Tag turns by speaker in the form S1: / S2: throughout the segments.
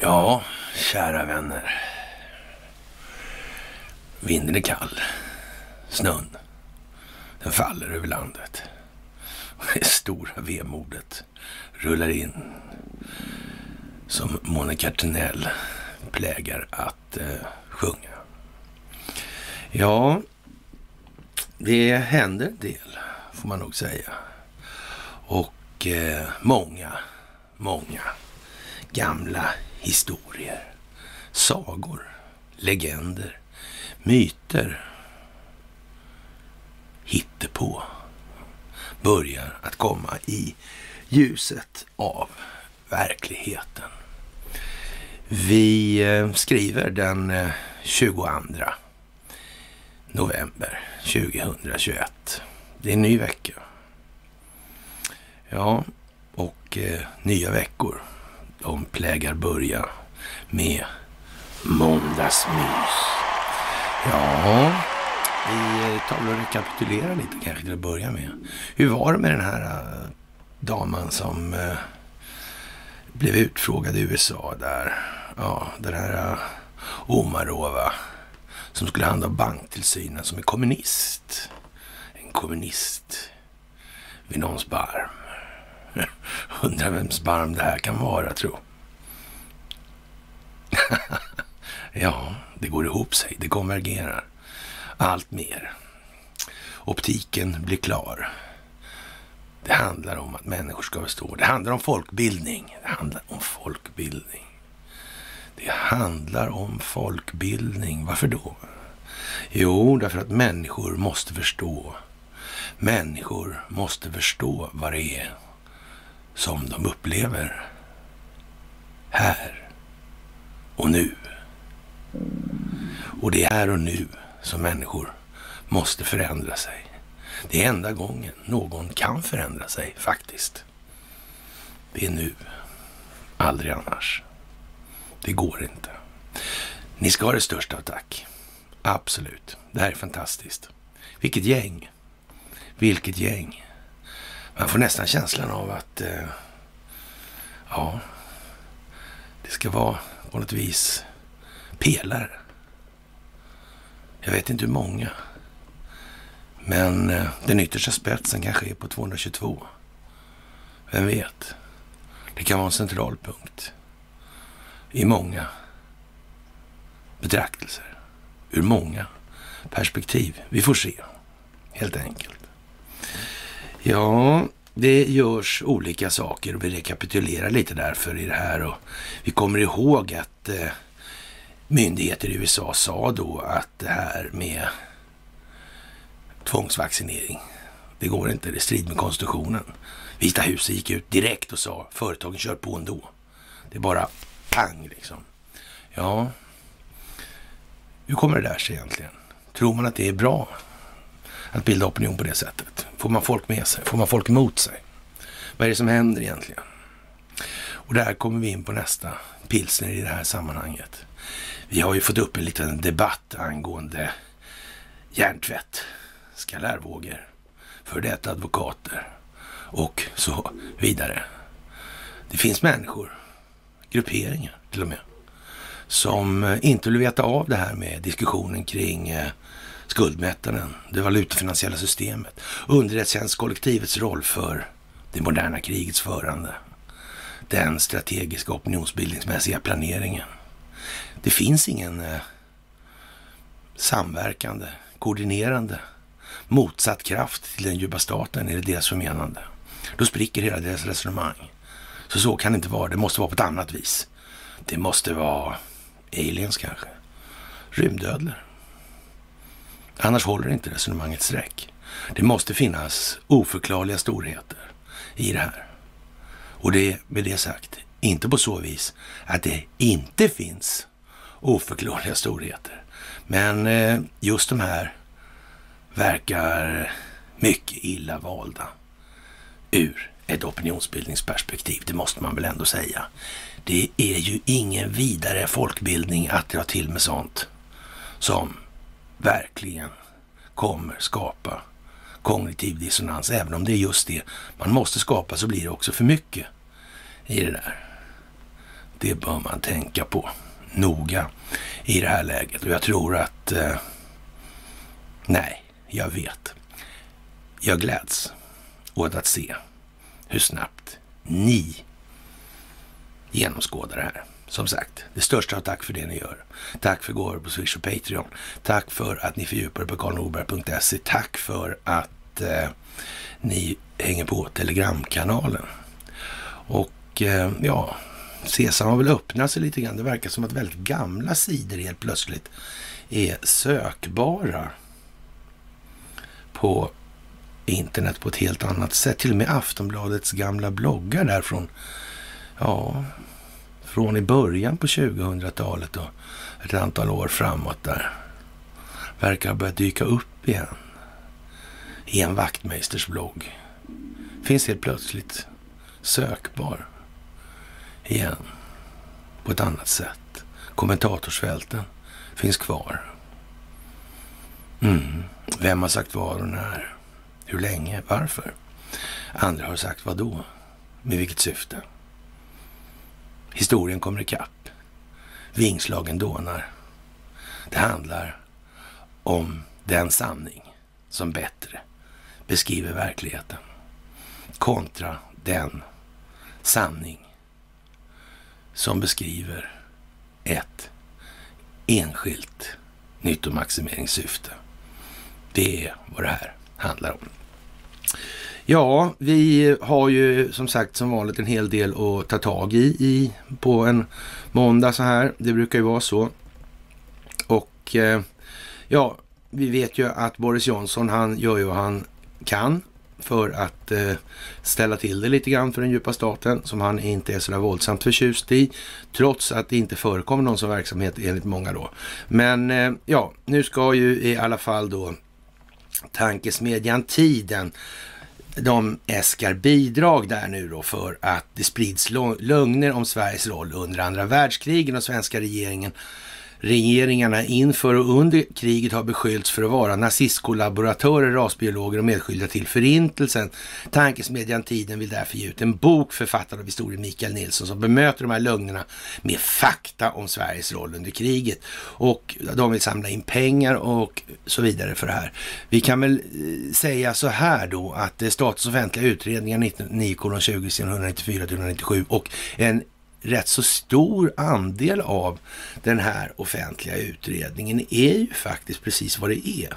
S1: Ja, kära vänner. Vinden är kall. Snön, den faller över landet. Och det stora vemodet rullar in som Monica Tenell plägar att eh, sjunga. Ja, det händer en del får man nog säga. Och eh, många, många gamla historier, sagor, legender, myter, hittepå börjar att komma i ljuset av verkligheten. Vi eh, skriver den eh, 22 november 2021. Det är en ny vecka. Ja, och eh, nya veckor de plägar börja med måndagsmys. Ja, vi eh, tar väl och rekapitulerar lite kanske till att börja med. Hur var det med den här uh, damen som uh, blev utfrågad i USA där? Ja, den här Omarova som skulle handla om banktillsynen som är kommunist. Kommunist vid någons barm. Undrar vems barm det här kan vara, tro. ja, det går ihop sig. Det konvergerar allt mer. Optiken blir klar. Det handlar om att människor ska förstå. Det handlar om folkbildning. Det handlar om folkbildning. Det handlar om folkbildning. Varför då? Jo, därför att människor måste förstå. Människor måste förstå vad det är som de upplever här och nu. Och det är här och nu som människor måste förändra sig. Det är enda gången någon kan förändra sig faktiskt. Det är nu, aldrig annars. Det går inte. Ni ska ha det största av tack. Absolut. Det här är fantastiskt. Vilket gäng. Vilket gäng. Man får nästan känslan av att eh, ja, det ska vara på något vis pelare. Jag vet inte hur många. Men eh, den yttersta spetsen kanske är på 222. Vem vet? Det kan vara en central punkt i många betraktelser. Ur många perspektiv. Vi får se, helt enkelt. Ja, det görs olika saker och vi rekapitulerar lite därför i det här. Och vi kommer ihåg att eh, myndigheter i USA sa då att det här med tvångsvaccinering, det går inte, det strider med konstitutionen. Vita huset gick ut direkt och sa företagen kör på ändå. Det är bara pang liksom. Ja, hur kommer det där sig egentligen? Tror man att det är bra att bilda opinion på det sättet? Får man folk med sig? Får man folk emot sig? Vad är det som händer egentligen? Och där kommer vi in på nästa pilsner i det här sammanhanget. Vi har ju fått upp en liten debatt angående hjärntvätt, skalärvågor, för detta advokater och så vidare. Det finns människor, grupperingar till och med, som inte vill veta av det här med diskussionen kring eh, skuldmättnaden, det valutafinansiella systemet, underrättelsetjänstkollektivets roll för det moderna krigets förande, den strategiska opinionsbildningsmässiga planeringen. Det finns ingen eh, samverkande, koordinerande, motsatt kraft till den djupa staten, är det deras förmenande. Då spricker hela deras resonemang. Så så kan det inte vara. Det måste vara på ett annat vis. Det måste vara aliens kanske. Rymdödlor. Annars håller inte resonemanget sträck. Det måste finnas oförklarliga storheter i det här. Och det med det sagt, inte på så vis att det inte finns oförklarliga storheter. Men eh, just de här verkar mycket illa valda ur ett opinionsbildningsperspektiv. Det måste man väl ändå säga. Det är ju ingen vidare folkbildning att dra till med sånt som verkligen kommer skapa kognitiv dissonans. Även om det är just det man måste skapa så blir det också för mycket i det där. Det bör man tänka på noga i det här läget. Och jag tror att... Eh, nej, jag vet. Jag gläds åt att se hur snabbt ni genomskådar det här. Som sagt, det största av tack för det ni gör. Tack för gåvor på Swish och Patreon. Tack för att ni fördjupar på karlnorberg.se. Tack för att eh, ni hänger på Telegramkanalen. Och eh, ja, Sesam har väl öppnat sig lite grann. Det verkar som att väldigt gamla sidor helt plötsligt är sökbara på internet på ett helt annat sätt. Till och med Aftonbladets gamla bloggar där från, ja, från i början på 2000-talet och ett antal år framåt där, verkar ha börjat dyka upp igen i en vaktmästers blogg. Finns helt plötsligt sökbar igen på ett annat sätt. Kommentatorsfälten finns kvar. Mm. Vem har sagt vad och när? Hur länge? Varför? Andra har sagt vad då? Med vilket syfte? Historien kommer ikapp. Vingslagen dånar. Det handlar om den sanning som bättre beskriver verkligheten kontra den sanning som beskriver ett enskilt nyttomaximeringssyfte. Det är vad det här handlar om. Ja, vi har ju som sagt som vanligt en hel del att ta tag i, i på en måndag så här. Det brukar ju vara så. Och eh, ja, vi vet ju att Boris Johnson, han gör ju vad han kan för att eh, ställa till det lite grann för den djupa staten som han inte är sådär våldsamt förtjust i. Trots att det inte förekommer någon sån verksamhet enligt många då. Men eh, ja, nu ska ju i alla fall då tankesmedjan Tiden de äskar bidrag där nu då för att det sprids lögner om Sveriges roll under andra världskriget och svenska regeringen regeringarna inför och under kriget har beskyllts för att vara nazistkollaboratörer, rasbiologer och medskyldiga till förintelsen. Tankesmedjan Tiden vill därför ge ut en bok författad av historien Mikael Nilsson som bemöter de här lögnerna med fakta om Sveriges roll under kriget. Och de vill samla in pengar och så vidare för det här. Vi kan väl eh, säga så här då att eh, Statens offentliga utredningar 99,20 194 197 och en rätt så stor andel av den här offentliga utredningen är ju faktiskt precis vad det är.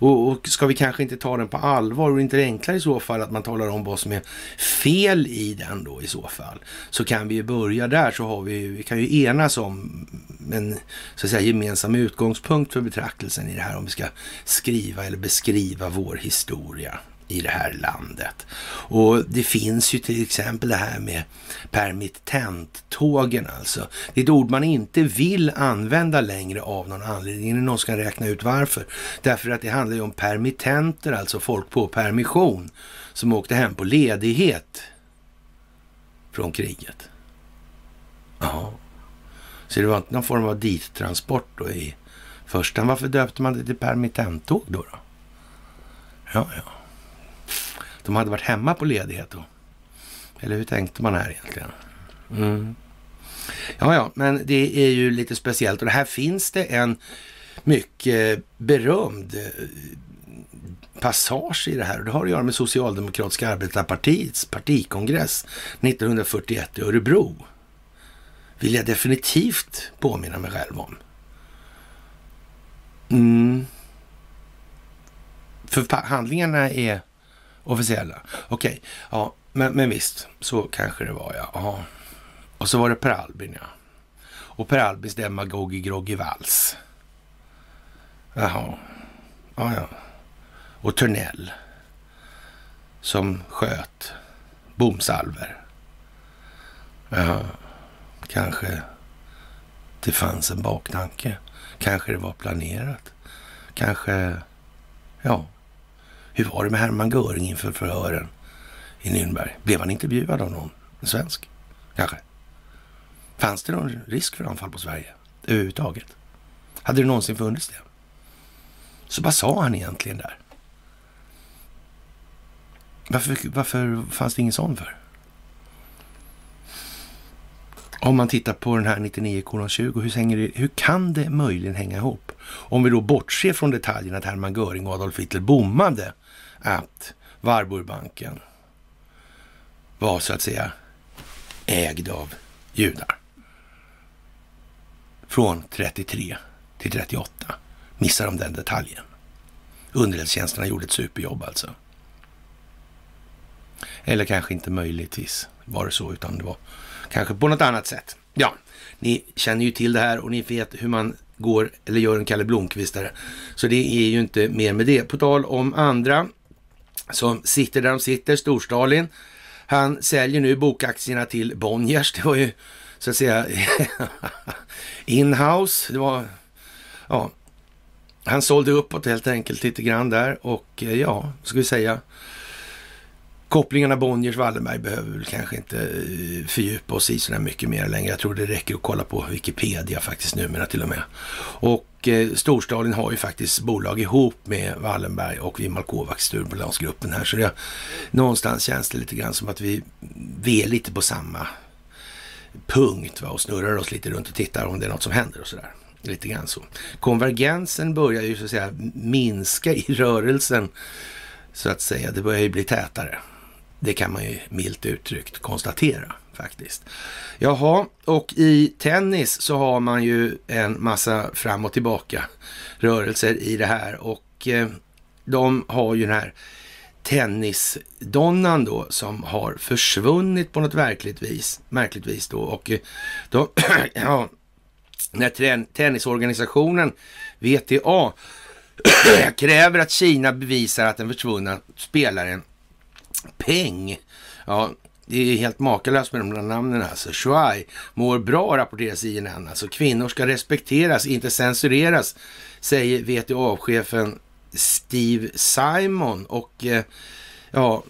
S1: Och, och, ska vi kanske inte ta den på allvar och inte det enklare i så fall att man talar om vad som är fel i den då i så fall. Så kan vi ju börja där så har vi, vi kan ju enas om en så att säga, gemensam utgångspunkt för betraktelsen i det här om vi ska skriva eller beskriva vår historia i det här landet. Och det finns ju till exempel det här med permittenttågen alltså. Det är ett ord man inte vill använda längre av någon anledning. Någon ska räkna ut varför. Därför att det handlar ju om permittenter, alltså folk på permission som åkte hem på ledighet från kriget. Ja, så det var inte någon form av dittransport då i första. Varför döpte man det till permittenttåg då? då? Ja, ja. De hade varit hemma på ledighet då. Eller hur tänkte man här egentligen? Mm. Ja, ja, men det är ju lite speciellt. Och det här finns det en mycket berömd eh, passage i det här. Och det har att göra med Socialdemokratiska arbetarpartiets partikongress 1941 i Örebro. Vill jag definitivt påminna mig själv om. Mm. För handlingarna är officiella. Okej, okay. ja, men, men visst, så kanske det var ja. Aha. Och så var det Per Albin ja. Och Per Albins demagogi groggy vals. Jaha, ja ja. Och Törnell som sköt bomsalver. Jaha, kanske det fanns en baktanke. Kanske det var planerat. Kanske, ja, hur var det med Hermann Göring inför förhören i Nürnberg? Blev han intervjuad av någon? En svensk? Kanske? Fanns det någon risk för anfall på Sverige överhuvudtaget? Hade det någonsin funnits det? Så vad sa han egentligen där? Varför, varför fanns det ingen sån för? Om man tittar på den här 99,20, hur, hänger det, hur kan det möjligen hänga ihop? Om vi då bortser från detaljen att Hermann Göring och Adolf Hitler bommade att Warburgbanken var så att säga ägd av judar. Från 33 till 38 missar de den detaljen. Underrättelsetjänsterna gjorde ett superjobb alltså. Eller kanske inte möjligtvis var det så, utan det var kanske på något annat sätt. Ja, ni känner ju till det här och ni vet hur man går eller gör en Kalle Blomkvistare. Så det är ju inte mer med det. På tal om andra som sitter där de sitter, Storstalin. Han säljer nu bokaktierna till Bonniers. Det var ju så att säga inhouse. Det var, ja, han sålde uppåt helt enkelt lite grann där och eh, ja, ska vi säga Kopplingarna Bonniers-Wallenberg behöver väl kanske inte eh, fördjupa oss i sådär mycket mer längre. Jag tror det räcker att kolla på Wikipedia faktiskt numera till och med. Och eh, Storstalin har ju faktiskt bolag ihop med Wallenberg och Vimal Kovacs, Sturbolagsgruppen här. Så det, någonstans känns det lite grann som att vi, vi är lite på samma punkt va? och snurrar oss lite runt och tittar om det är något som händer och sådär. Lite grann så. Konvergensen börjar ju så att säga minska i rörelsen så att säga. Det börjar ju bli tätare. Det kan man ju milt uttryckt konstatera faktiskt. Jaha, och i tennis så har man ju en massa fram och tillbaka rörelser i det här och eh, de har ju den här tennisdonnan då som har försvunnit på något verkligt vis, märkligt vis då och eh, då, ja, när tennisorganisationen VTA kräver att Kina bevisar att den försvunna spelaren Peng, ja, det är helt makalöst med de där namnen alltså. Shuai mår bra, rapporteras CNN. Alltså kvinnor ska respekteras, inte censureras, säger VTA-chefen Steve Simon. Och eh, ja,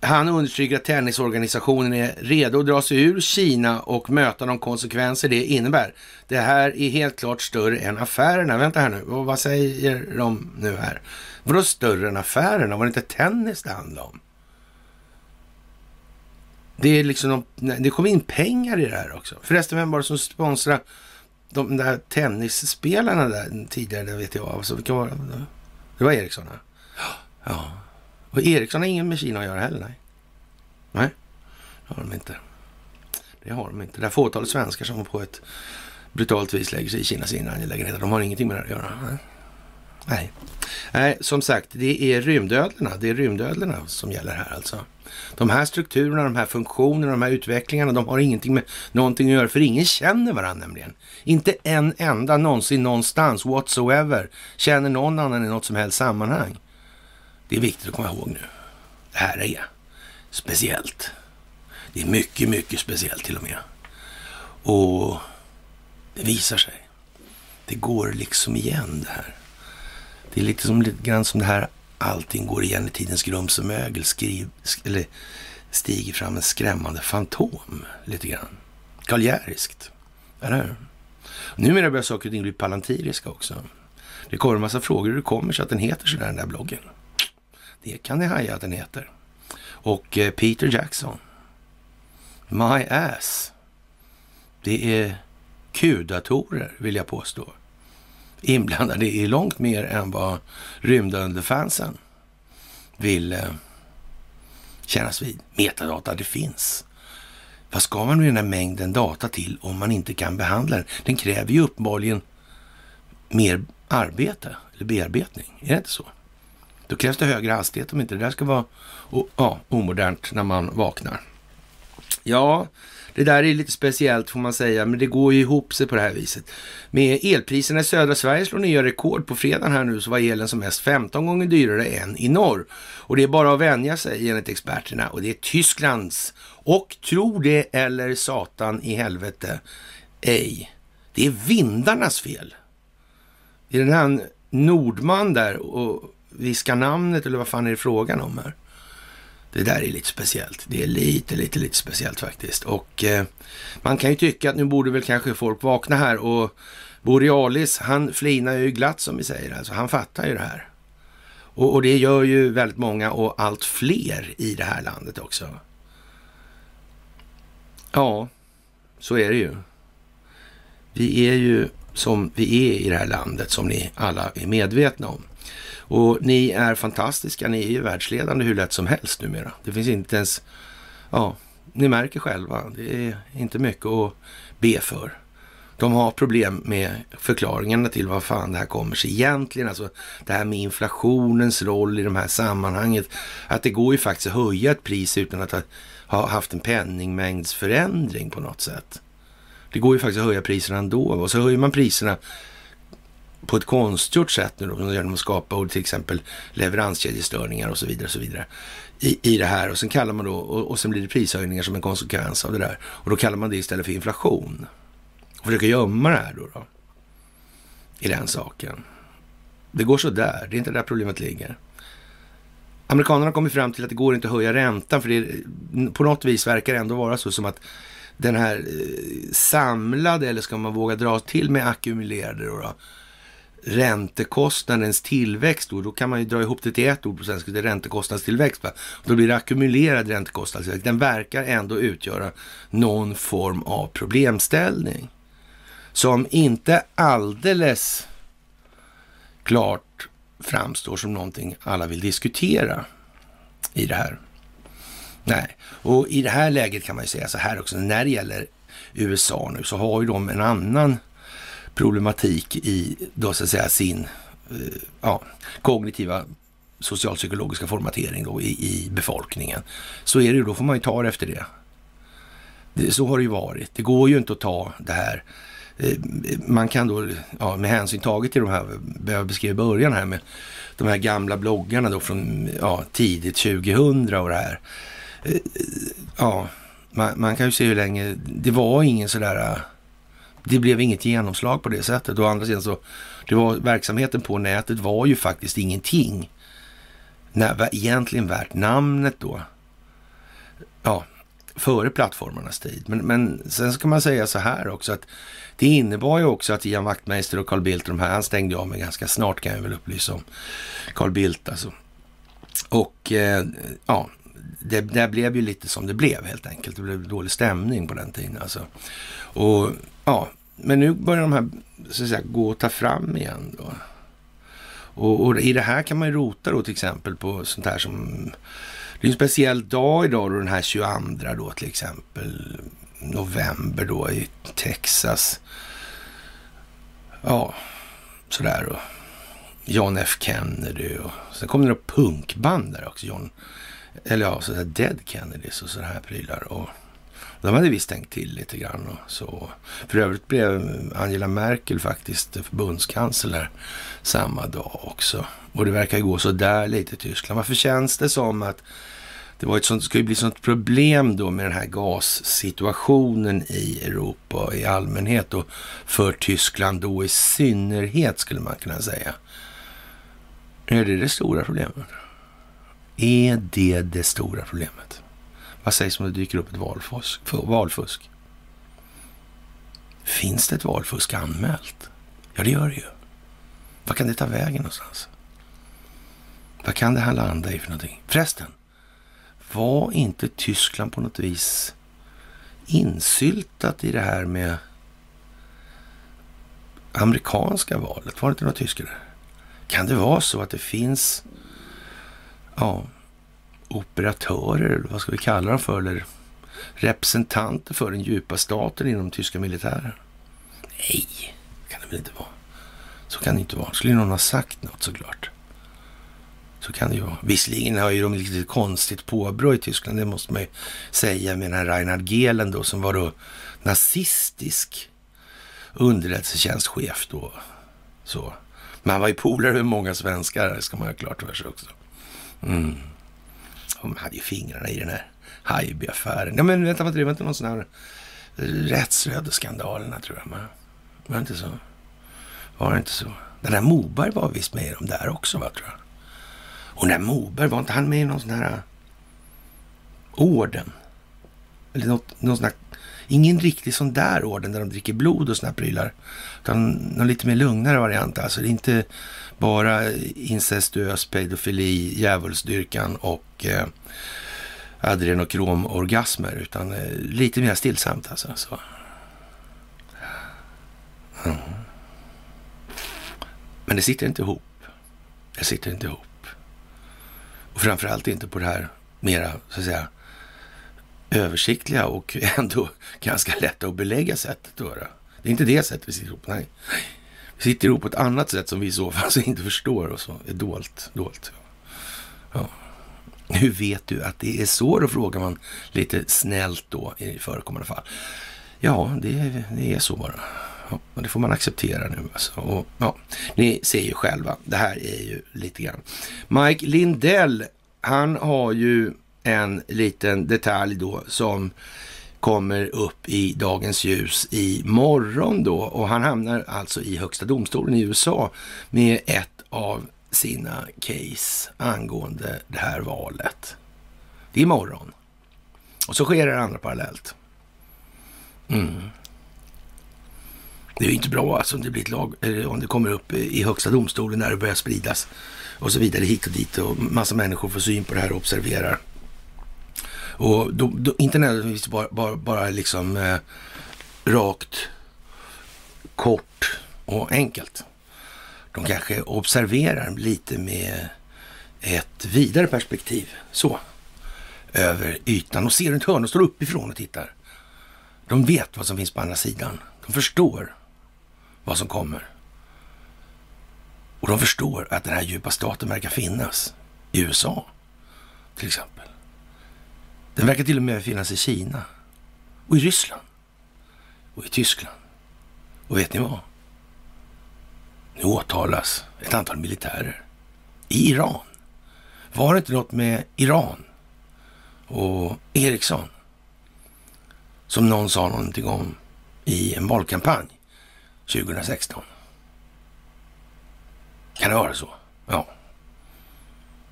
S1: han understryker att tennisorganisationen är redo att dra sig ur Kina och möta de konsekvenser det innebär. Det här är helt klart större än affärerna. Vänta här nu, vad säger de nu här? Vadå större än affärerna? Var det inte tennis det handlade om? Det är liksom, det kom in pengar i det här också. Förresten, vem var det som sponsrade de där tennisspelarna där tidigare? Det vet jag. Alltså, vilka var det? Det var Ericsson, ja. Och Ericsson har ingen med Kina att göra heller, nej. Nej, det har de inte. Det har de inte. Det är fåtalet svenskar som på ett brutalt vis lägger sig i Kinas inre angelägenheter. De har ingenting med det att göra. Nej. Nej. Nej, som sagt, det är rymdödlorna. Det är rymdödlorna som gäller här alltså. De här strukturerna, de här funktionerna, de här utvecklingarna, de har ingenting med någonting att göra, för ingen känner varandra nämligen. Inte en enda någonsin någonstans whatsoever känner någon annan i något som helst sammanhang. Det är viktigt att komma ihåg nu. Det här är speciellt. Det är mycket, mycket speciellt till och med. Och det visar sig. Det går liksom igen det här. Det är lite, som, lite grann som det här allting går igen i tidens grums och mögel. Skriv, eller stiger fram en skrämmande fantom lite grann. Karljäriskt. Eller hur? Numera börjar saker och ting bli palantiriska också. Det kommer en massa frågor hur det kommer sig att den heter sådär den där bloggen. Det kan ni haja att den heter. Och eh, Peter Jackson. My ass. Det är Q-datorer vill jag påstå. Inblandade i långt mer än vad rymdunderfansen vill eh, kännas vid. Metadata, det finns. Vad ska man med den här mängden data till om man inte kan behandla den? Den kräver ju uppenbarligen mer arbete eller bearbetning. Är det inte så? Då krävs det högre hastighet om inte det där ska vara ja, omodernt när man vaknar. Ja, det där är lite speciellt får man säga, men det går ju ihop sig på det här viset. Med elpriserna i södra Sverige slår nya rekord. På fredagen här nu så var elen som mest 15 gånger dyrare än i norr. Och det är bara att vänja sig enligt experterna. Och det är Tysklands. Och tro det eller satan i helvete ej. Det är vindarnas fel. Det är den här Nordman där och viska namnet eller vad fan är det frågan om här? Det där är lite speciellt. Det är lite, lite, lite speciellt faktiskt. Och eh, man kan ju tycka att nu borde väl kanske folk vakna här och Borealis, han flinar ju glatt som vi säger. Alltså han fattar ju det här. Och, och, det gör ju väldigt många och allt fler i det här landet också. Ja, så är det ju. Vi är ju som vi är i det här landet, som ni alla är medvetna om. Och ni är fantastiska, ni är ju världsledande hur lätt som helst numera. Det finns inte ens, ja, ni märker själva, det är inte mycket att be för. De har problem med förklaringarna till vad fan det här kommer sig egentligen. Alltså det här med inflationens roll i de här sammanhanget. Att det går ju faktiskt att höja ett pris utan att ha haft en penningmängdsförändring på något sätt. Det går ju faktiskt att höja priserna ändå. Och så höjer man priserna på ett konstgjort sätt nu då, genom att skapa till exempel leveranskedjestörningar och så vidare. Och så vidare i, i det här. Och sen kallar man då, och, och sen blir det prishöjningar som en konsekvens av det där. Och då kallar man det istället för inflation. Och försöker gömma det här då, då. I den saken. Det går så där. Det är inte där problemet ligger. Amerikanerna kommer fram till att det går inte att höja räntan för det på något vis verkar det ändå vara så som att den här eh, samlade, eller ska man våga dra till med ackumulerade då, då räntekostnadens tillväxt och då kan man ju dra ihop det till ett ord på svenska, det är räntekostnadstillväxt. Va? Då blir det ackumulerad räntekostnadstillväxt. Den verkar ändå utgöra någon form av problemställning som inte alldeles klart framstår som någonting alla vill diskutera i det här. Nej, och i det här läget kan man ju säga så här också, när det gäller USA nu så har ju de en annan problematik i då så att säga sin eh, ja, kognitiva socialpsykologiska formatering då i, i befolkningen. Så är det ju, då får man ju ta det efter det. det. Så har det ju varit. Det går ju inte att ta det här. Eh, man kan då, ja, med hänsyn taget till de här, jag beskrev i början här med de här gamla bloggarna då från ja, tidigt 2000 och det här. Eh, ja, man, man, kan ju se hur länge, det var ingen sådär det blev inget genomslag på det sättet. Å andra sidan så, det var, verksamheten på nätet var ju faktiskt ingenting. När, egentligen värt namnet då. Ja, före plattformarnas tid. Men, men sen ska man säga så här också att det innebar ju också att Ian Wachtmeister och Carl Bildt, de här, han stängde av mig ganska snart kan jag väl upplysa om. Carl Bildt alltså. Och eh, ja, det, det blev ju lite som det blev helt enkelt. Det blev dålig stämning på den tiden alltså. Och ja, men nu börjar de här så att säga, gå och ta fram igen. Då. Och, och, i det här kan man ju rota då till exempel på sånt här som... Det är en speciell dag idag då den här 22 då till exempel november då i Texas. Ja, sådär då. John F Kennedy och sen kommer det några punkband där också. John, eller ja, sådär Dead Kennedys och sådana här prylar. Och de hade visst tänkt till lite grann. Och så. För övrigt blev Angela Merkel faktiskt förbundskansler samma dag också. Och det verkar gå så där lite i Tyskland. Varför känns det som att det var ett sånt, ska ju bli sånt problem då med den här gassituationen i Europa i allmänhet och för Tyskland då i synnerhet skulle man kunna säga. Är det det stora problemet? Är det det stora problemet? Vad sägs om det dyker upp ett valfusk? valfusk? Finns det ett valfusk anmält? Ja, det gör det ju. Vad kan det ta vägen någonstans? Vad kan det här landa i för någonting? Förresten, var inte Tyskland på något vis insyltat i det här med amerikanska valet? Var det inte några tyskar där? Kan det vara så att det finns ja, operatörer, eller vad ska vi kalla dem för, eller representanter för den djupa staten inom tyska militären? Nej, kan det väl inte vara. Så kan det inte vara. Skulle någon ha sagt något såklart. Så kan det ju vara. Visserligen har ju de lite konstigt påbrå i Tyskland, det måste man ju säga med den här Reinhard Gehlen då, som var då nazistisk underrättelsetjänstchef då. Så. Men han var ju polare med många svenskar, det ska man ha klart för sig också. Mm. De hade ju fingrarna i den här Haijby-affären. Ja, men vänta, det var inte någon sån här rättsrödeskandalerna tror jag. Men, var det inte så? Var det inte så? Den där Moberg var visst med i de där också, va, tror jag. Och den där Moberg, var inte han med i någon sån här orden? Eller något, någon sån här Ingen riktig sån där orden där de dricker blod och såna prylar. Utan någon lite mer lugnare variant. Alltså det är inte bara incestuös pedofili, djävulsdyrkan och eh, adrenokromorgasmer. Utan eh, lite mer stillsamt alltså. Så. Mm. Men det sitter inte ihop. Det sitter inte ihop. Och framförallt inte på det här mera, så att säga, översiktliga och ändå ganska lätta att belägga sättet att göra. Det är inte det sättet vi sitter ihop nej. Vi sitter ihop på ett annat sätt som vi i så fall inte förstår och så är dolt. dolt. Ja. Hur vet du att det är så? Då frågar man lite snällt då i förekommande fall. Ja, det, det är så bara. Ja, det får man acceptera nu alltså. Och, ja, ni ser ju själva, det här är ju lite grann. Mike Lindell, han har ju en liten detalj då som kommer upp i dagens ljus i morgon då och han hamnar alltså i högsta domstolen i USA med ett av sina case angående det här valet. Det är imorgon. Och så sker det andra parallellt. Mm. Det är ju inte bra alltså om det blir ett lag, om det kommer upp i högsta domstolen när det börjar spridas och så vidare hit och dit och massa människor får syn på det här och observerar. Och då, då, inte nödvändigtvis bara, bara, bara liksom eh, rakt, kort och enkelt. De kanske observerar lite med ett vidare perspektiv. Så. Över ytan och ser runt hörnet och står uppifrån och tittar. De vet vad som finns på andra sidan. De förstår vad som kommer. Och de förstår att den här djupa staten verkar finnas i USA, till exempel. Den verkar till och med finnas i Kina och i Ryssland och i Tyskland. Och vet ni vad? Nu åtalas ett antal militärer i Iran. Var det inte något med Iran och Ericsson som någon sa någonting om i en valkampanj 2016? Kan det vara så? Ja.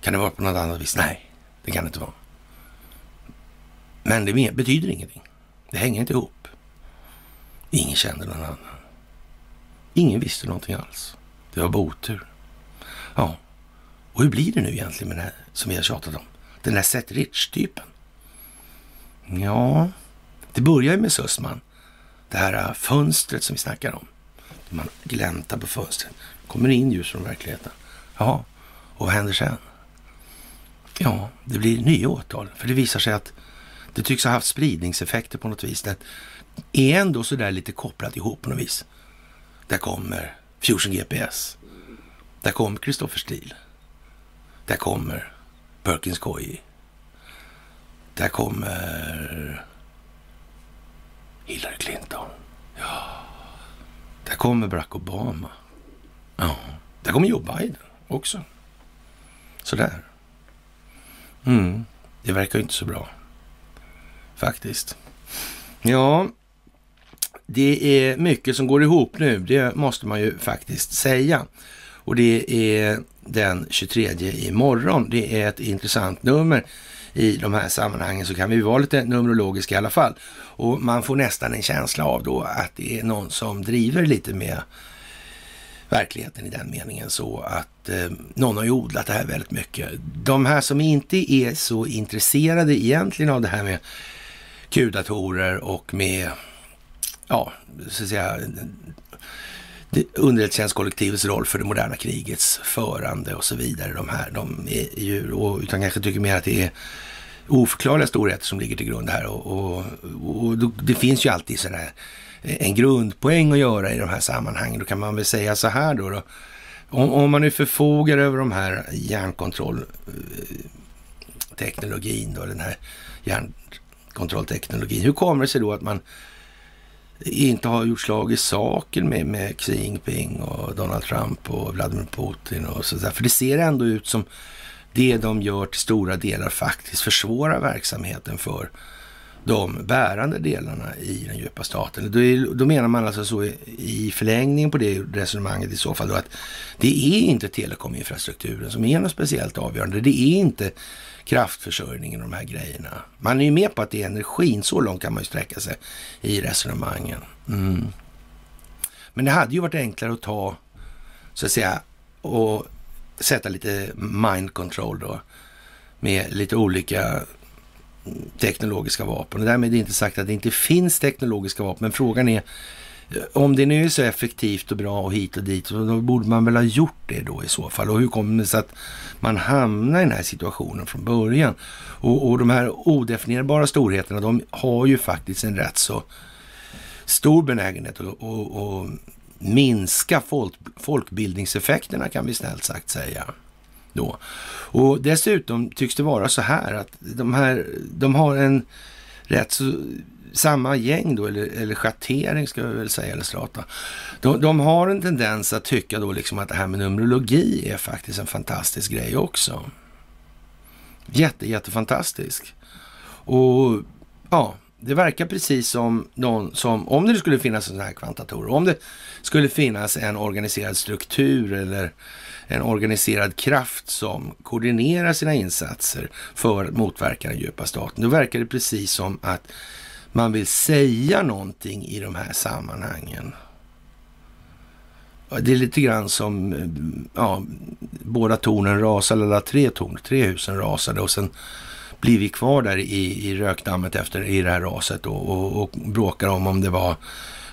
S1: Kan det vara på något annat vis? Nej, det kan det inte vara. Men det betyder ingenting. Det hänger inte ihop. Ingen kände någon annan. Ingen visste någonting alls. Det var bara otur. Ja, och hur blir det nu egentligen med det här som vi har tjatat om? Den här Seth Rich-typen. Ja, det börjar ju med Sussman. Det här äh, fönstret som vi snackar om. Man gläntar på fönstret. kommer in ljus från verkligheten. Ja, och vad händer sen? Ja, det blir nya åtal. För det visar sig att det tycks ha haft spridningseffekter på något vis. Det är ändå sådär lite kopplat ihop på något vis. Där kommer Fusion GPS. Där kommer Kristoffer Steele. Där kommer Perkins Coie. Där kommer Hillary Clinton. Ja. Där kommer Barack Obama. Ja. Där kommer Joe Biden också. Sådär. Mm. Det verkar ju inte så bra faktiskt. Ja, det är mycket som går ihop nu, det måste man ju faktiskt säga. Och det är den 23 imorgon. Det är ett intressant nummer i de här sammanhangen så kan vi vara lite numerologiska i alla fall. Och man får nästan en känsla av då att det är någon som driver lite med verkligheten i den meningen så att eh, någon har ju odlat det här väldigt mycket. De här som inte är så intresserade egentligen av det här med Q-datorer och med, ja, så att säga, underrättelsetjänstkollektivets roll för det moderna krigets förande och så vidare. De här, de är ju, och, utan kanske tycker mer att det är oförklarliga storheter som ligger till grund här. Och, och, och det finns ju alltid sådär en grundpoäng att göra i de här sammanhangen. Då kan man väl säga så här då. då om, om, man nu förfogar över de här hjärnkontrollteknologin då, den här hjärn, kontrollteknologin. Hur kommer det sig då att man inte har gjort slag i saken med, med Xi Jinping och Donald Trump och Vladimir Putin och sådär? För det ser ändå ut som det de gör till stora delar faktiskt försvårar verksamheten för de bärande delarna i den djupa staten. Då, är, då menar man alltså så i förlängningen på det resonemanget i så fall då att det är inte telekominfrastrukturen som är något speciellt avgörande. Det är inte kraftförsörjningen och de här grejerna. Man är ju med på att det är energin, så långt kan man ju sträcka sig i resonemangen. Mm. Men det hade ju varit enklare att ta, så att säga, och sätta lite mind control då med lite olika teknologiska vapen. Och därmed är det inte sagt att det inte finns teknologiska vapen, men frågan är om det nu är så effektivt och bra och hit och dit, så då borde man väl ha gjort det då i så fall. Och hur kommer det sig att man hamnar i den här situationen från början? Och, och de här odefinierbara storheterna, de har ju faktiskt en rätt så stor benägenhet att och, och minska folk, folkbildningseffekterna kan vi snällt sagt säga. Då. Och dessutom tycks det vara så här att de här, de har en rätt så samma gäng då, eller, eller schattering ska vi väl säga, eller strata. De, de, har en tendens att tycka då liksom att det här med numerologi är faktiskt en fantastisk grej också. Jätte, jättefantastisk. Och ja, det verkar precis som någon som, om det skulle finnas sådana här kvantatorer, om det skulle finnas en organiserad struktur eller en organiserad kraft som koordinerar sina insatser för att motverka den djupa staten, då verkar det precis som att man vill säga någonting i de här sammanhangen. Det är lite grann som eh, ja, båda tornen rasade, eller tre torn, tre husen rasade och sen blir vi kvar där i, i rökdammet efter i det här raset och, och, och bråkar om om det var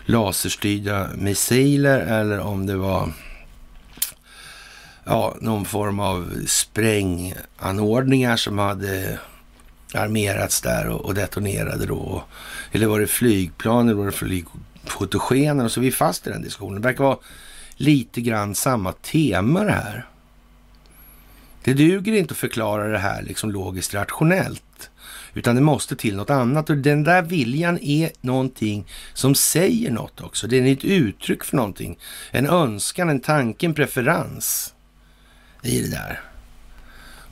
S1: laserstyrda missiler eller om det var ja, någon form av spränganordningar som hade armerats där och, och detonerade då. Eller var det flygplan eller var det flygfotogener? Och så vi är fast i den diskussionen. Det verkar vara lite grann samma tema det här. Det duger inte att förklara det här liksom logiskt rationellt, utan det måste till något annat. Och den där viljan är någonting som säger något också. Det är ett uttryck för någonting. En önskan, en tanke, en preferens i det där.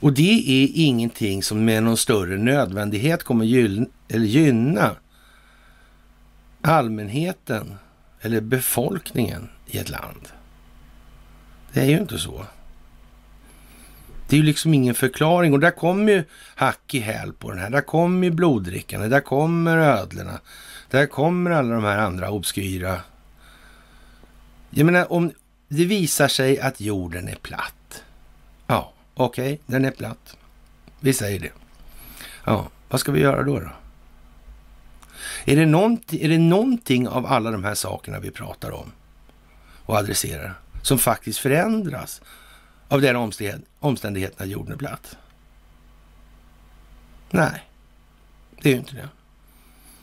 S1: Och det är ingenting som med någon större nödvändighet kommer gynna, eller gynna allmänheten eller befolkningen i ett land. Det är ju inte så. Det är ju liksom ingen förklaring och där kommer ju hack i häl på den här. Där kommer ju bloddrickarna, där kommer ödlorna, där kommer alla de här andra obskyra. Jag menar, om det visar sig att jorden är platt. Ja, okej, okay, den är platt. Vi säger det. Ja, vad ska vi göra då? då? Är det, är det någonting av alla de här sakerna vi pratar om och adresserar som faktiskt förändras av den omständigheten att jorden är platt? Nej, det är ju inte det.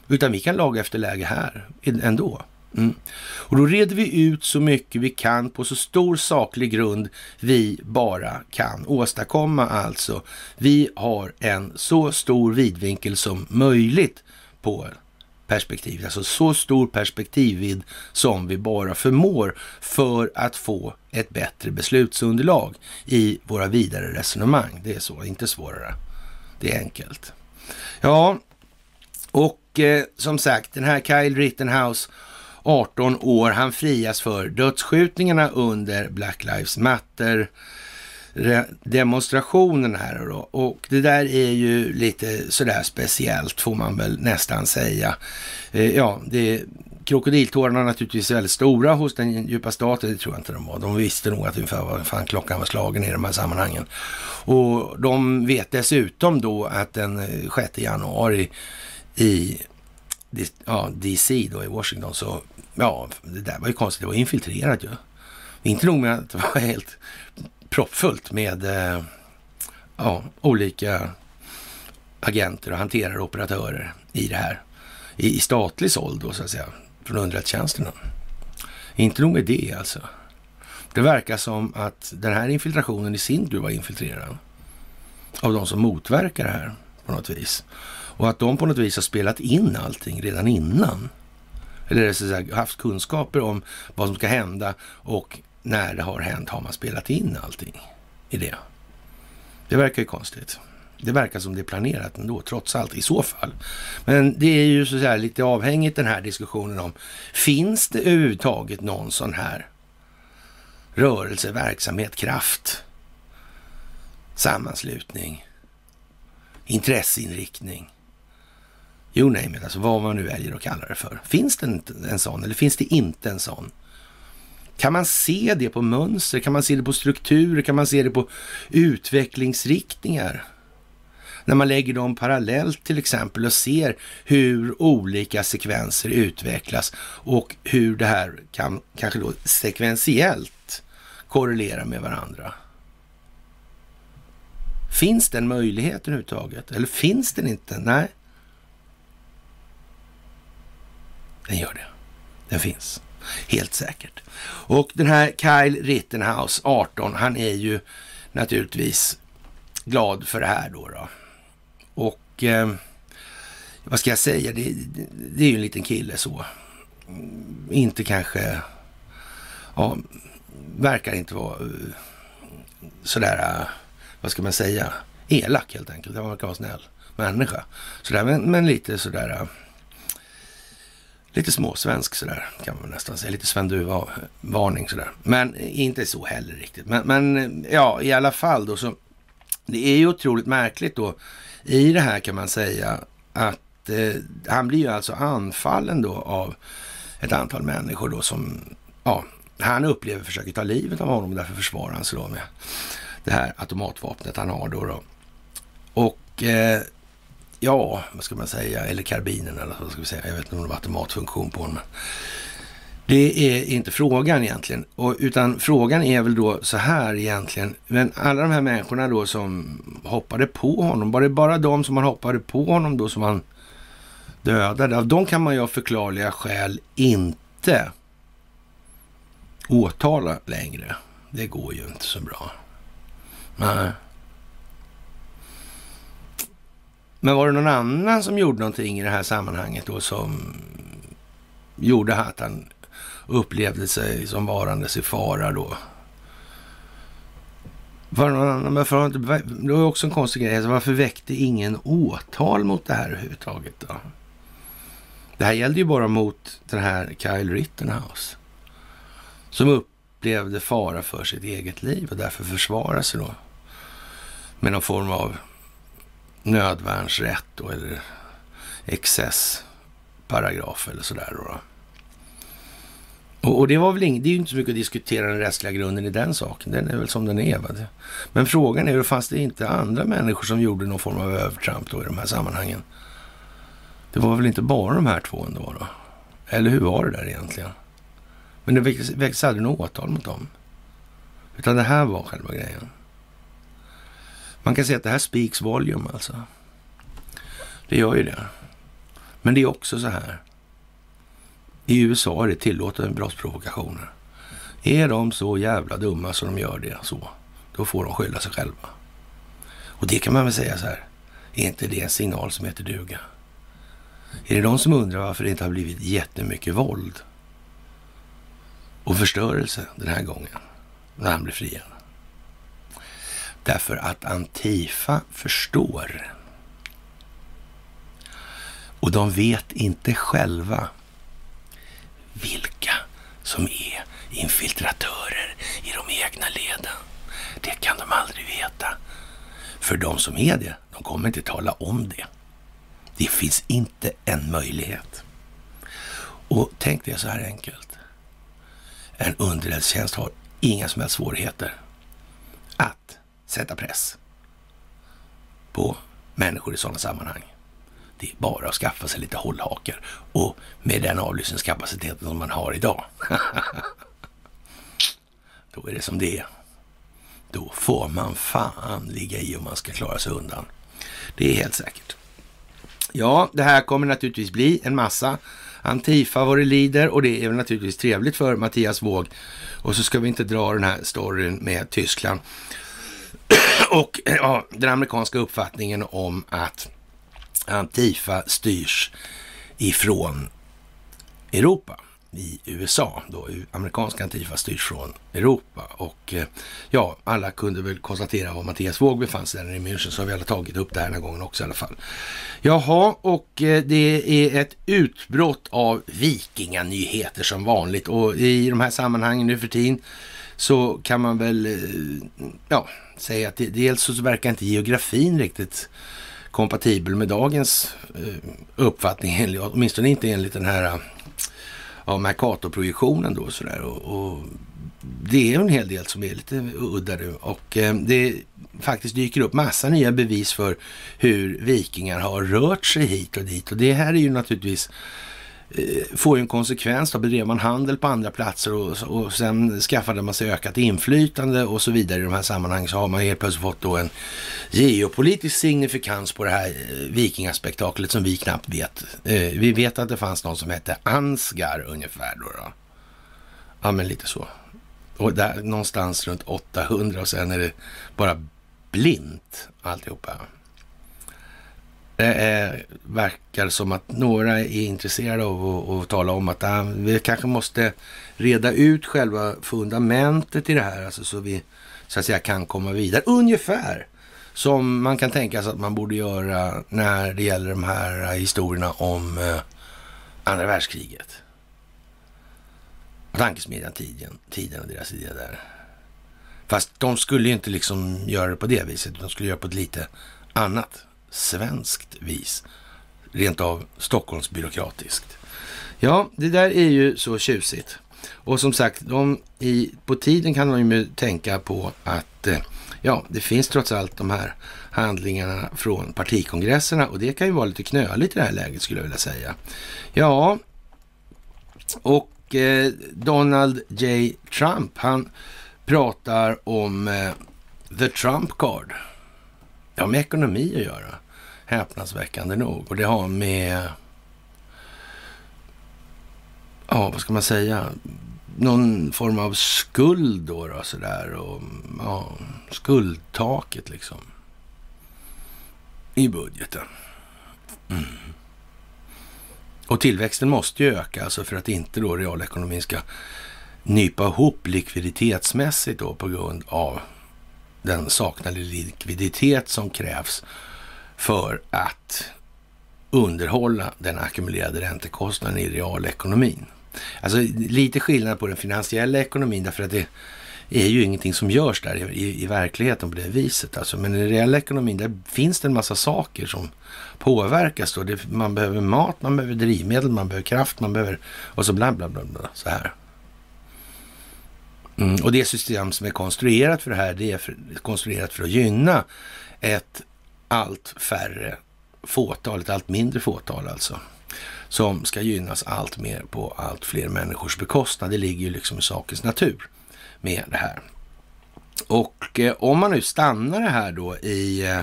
S1: Utan vi kan laga efter läge här ändå. Mm. Och då reder vi ut så mycket vi kan på så stor saklig grund vi bara kan åstadkomma alltså. Vi har en så stor vidvinkel som möjligt på perspektivet, alltså så stor perspektivvidd som vi bara förmår för att få ett bättre beslutsunderlag i våra vidare resonemang. Det är så, inte svårare. Det är enkelt. Ja, och eh, som sagt, den här Kyle Rittenhouse 18 år, han frias för dödsskjutningarna under Black Lives Matter demonstrationen här då. Och det där är ju lite sådär speciellt får man väl nästan säga. Eh, ja, det krokodiltårarna naturligtvis väldigt stora hos den djupa staten, det tror jag inte de var. De visste nog att ungefär vad fan klockan var slagen i de här sammanhangen. Och de vet dessutom då att den eh, 6 januari i ja, DC då i Washington så, ja, det där var ju konstigt, det var infiltrerat ju. Inte nog med att det var helt proppfullt med eh, ja, olika agenter och hanterare och operatörer i det här. I, i statlig såld då så att säga, från underrättelsetjänsterna. Inte nog med det alltså. Det verkar som att den här infiltrationen i sin tur var infiltrerad av de som motverkar det här på något vis. Och att de på något vis har spelat in allting redan innan. Eller så säga, haft kunskaper om vad som ska hända och när det har hänt har man spelat in allting i det. Det verkar ju konstigt. Det verkar som det är planerat ändå, trots allt, i så fall. Men det är ju så här lite avhängigt den här diskussionen om, finns det överhuvudtaget någon sån här rörelse, verksamhet, kraft, sammanslutning, intresseinriktning, you name it, alltså vad man nu väljer att kalla det för. Finns det en sån eller finns det inte en sån? Kan man se det på mönster? Kan man se det på strukturer? Kan man se det på utvecklingsriktningar? När man lägger dem parallellt till exempel och ser hur olika sekvenser utvecklas och hur det här kan kanske då sekventiellt korrelera med varandra. Finns den möjligheten överhuvudtaget? Eller finns den inte? Nej. Den gör det. Den finns. Helt säkert. Och den här Kyle Rittenhouse, 18, han är ju naturligtvis glad för det här då. då. Och eh, vad ska jag säga, det, det, är ju en liten kille så. Inte kanske, ja, verkar inte vara eh, sådär, eh, vad ska man säga, elak helt enkelt. Han verkar vara snäll människa. Sådär, men, men lite sådär, eh, lite småsvensk sådär kan man nästan säga. Lite Sven Duva-varning sådär. Men inte så heller riktigt. Men, men ja, i alla fall då så. Det är ju otroligt märkligt då i det här kan man säga att eh, han blir ju alltså anfallen då av ett antal människor då som, ja, han upplever försöker ta livet av honom och därför försvarar han sig då med det här automatvapnet han har då. då. Och eh, ja, vad ska man säga, eller karbinen eller vad ska vi säga, jag vet inte om det var automatfunktion på honom. Det är inte frågan egentligen, och, utan frågan är väl då så här egentligen. Men alla de här människorna då som hoppade på honom, var det bara de som man hoppade på honom då som man dödade? Av dem kan man ju av förklarliga skäl inte åtala längre. Det går ju inte så bra. Nej. Men var det någon annan som gjorde någonting i det här sammanhanget då som gjorde att han upplevde sig som varandes i fara då? Var någon annan, men det var också en konstig grej. Alltså, varför väckte ingen åtal mot det här överhuvudtaget då? Det här gällde ju bara mot den här Kyle Rittenhouse. Som upplevde fara för sitt eget liv och därför försvarade sig då. Med någon form av nödvärnsrätt då, eller excessparagraf eller sådär. Då, då. Och, och, det var väl det är ju inte så mycket att diskutera den rättsliga grunden i den saken. Den är väl som den är. Va? Men frågan är, fanns det inte andra människor som gjorde någon form av övertramp då i de här sammanhangen? Det var väl inte bara de här två ändå då? Eller hur var det där egentligen? Men det väcktes aldrig något åtal mot dem. Utan det här var själva grejen. Man kan säga att det här speaks volume alltså. Det gör ju det. Men det är också så här. I USA är det tillåtet med brottsprovokationer. Är de så jävla dumma så de gör det så, då får de skylla sig själva. Och det kan man väl säga så här, är inte det en signal som heter duga? Är det de som undrar varför det inte har blivit jättemycket våld och förstörelse den här gången när han blir friad? Därför att Antifa förstår. Och de vet inte själva vilka som är infiltratörer i de egna leden. Det kan de aldrig veta. För de som är det, de kommer inte tala om det. Det finns inte en möjlighet. Och tänk det så här enkelt. En underrättelsetjänst har inga som helst svårigheter att sätta press på människor i sådana sammanhang. Det är bara att skaffa sig lite hållhakar och med den avlyssningskapaciteten som man har idag. Då är det som det är. Då får man fan ligga i om man ska klara sig undan. Det är helt säkert. Ja, det här kommer naturligtvis bli en massa Antifa vad det lider och det är naturligtvis trevligt för Mattias Våg. Och så ska vi inte dra den här storyn med Tyskland och eh, ja, den amerikanska uppfattningen om att Antifa styrs ifrån Europa. i USA. Då, amerikanska Antifa styrs från Europa. Och eh, ja, alla kunde väl konstatera var Mattias Våg befann sig där i München, så har vi alla tagit upp det här den här gången också i alla fall. Jaha, och eh, det är ett utbrott av vikinganyheter som vanligt. Och i de här sammanhangen nu för tiden så kan man väl eh, ja, säga att dels så verkar inte geografin riktigt kompatibel med dagens eh, uppfattning, åtminstone inte enligt den här ja, Mercator-projektionen då sådär. Och, och, det är en hel del som är lite udda nu och eh, det faktiskt dyker upp massa nya bevis för hur vikingar har rört sig hit och dit och det här är ju naturligtvis Eh, får ju en konsekvens. Då bedrev man handel på andra platser och, och sen skaffade man sig ökat inflytande och så vidare i de här sammanhangen så har man helt plötsligt fått då en geopolitisk signifikans på det här eh, vikingaspektaklet som vi knappt vet. Eh, vi vet att det fanns någon som hette Ansgar ungefär då. då. Ja, men lite så. Och där någonstans runt 800 och sen är det bara blint alltihopa. Det verkar som att några är intresserade av att, tala om att äh, vi kanske måste reda ut själva fundamentet i det här, alltså så vi så att säga kan komma vidare. Ungefär som man kan tänka sig att man borde göra när det gäller de här historierna om eh, andra världskriget. Tankesmedjan tiden, tiden och deras idé där. Fast de skulle ju inte liksom göra det på det viset, de skulle göra det på ett lite annat svenskt vis. Rent av Stockholmsbyråkratiskt. Ja, det där är ju så tjusigt. Och som sagt, de i, på tiden kan man ju tänka på att eh, ja, det finns trots allt de här handlingarna från partikongresserna och det kan ju vara lite knöligt i det här läget skulle jag vilja säga. Ja, och eh, Donald J. Trump, han pratar om eh, the Trump card. Det har med ekonomi att göra, häpnadsväckande nog. Och det har med, ja vad ska man säga, någon form av skuld då, då sådär. Och, ja, skuldtaket liksom. I budgeten. Mm. Och tillväxten måste ju öka, alltså för att inte då realekonomin ska nypa ihop likviditetsmässigt då på grund av den saknade likviditet som krävs för att underhålla den ackumulerade räntekostnaden i realekonomin. Alltså lite skillnad på den finansiella ekonomin därför att det är ju ingenting som görs där i, i verkligheten på det viset. Alltså, men i den reella ekonomin där finns det en massa saker som påverkas. Då. Det, man behöver mat, man behöver drivmedel, man behöver kraft, man behöver och så bla bla bla. bla så här. Mm, och det system som är konstruerat för det här, det är för, konstruerat för att gynna ett allt färre fåtal, ett allt mindre fåtal alltså, som ska gynnas allt mer på allt fler människors bekostnad. Det ligger ju liksom i sakens natur med det här. Och eh, om man nu stannar det här då i eh,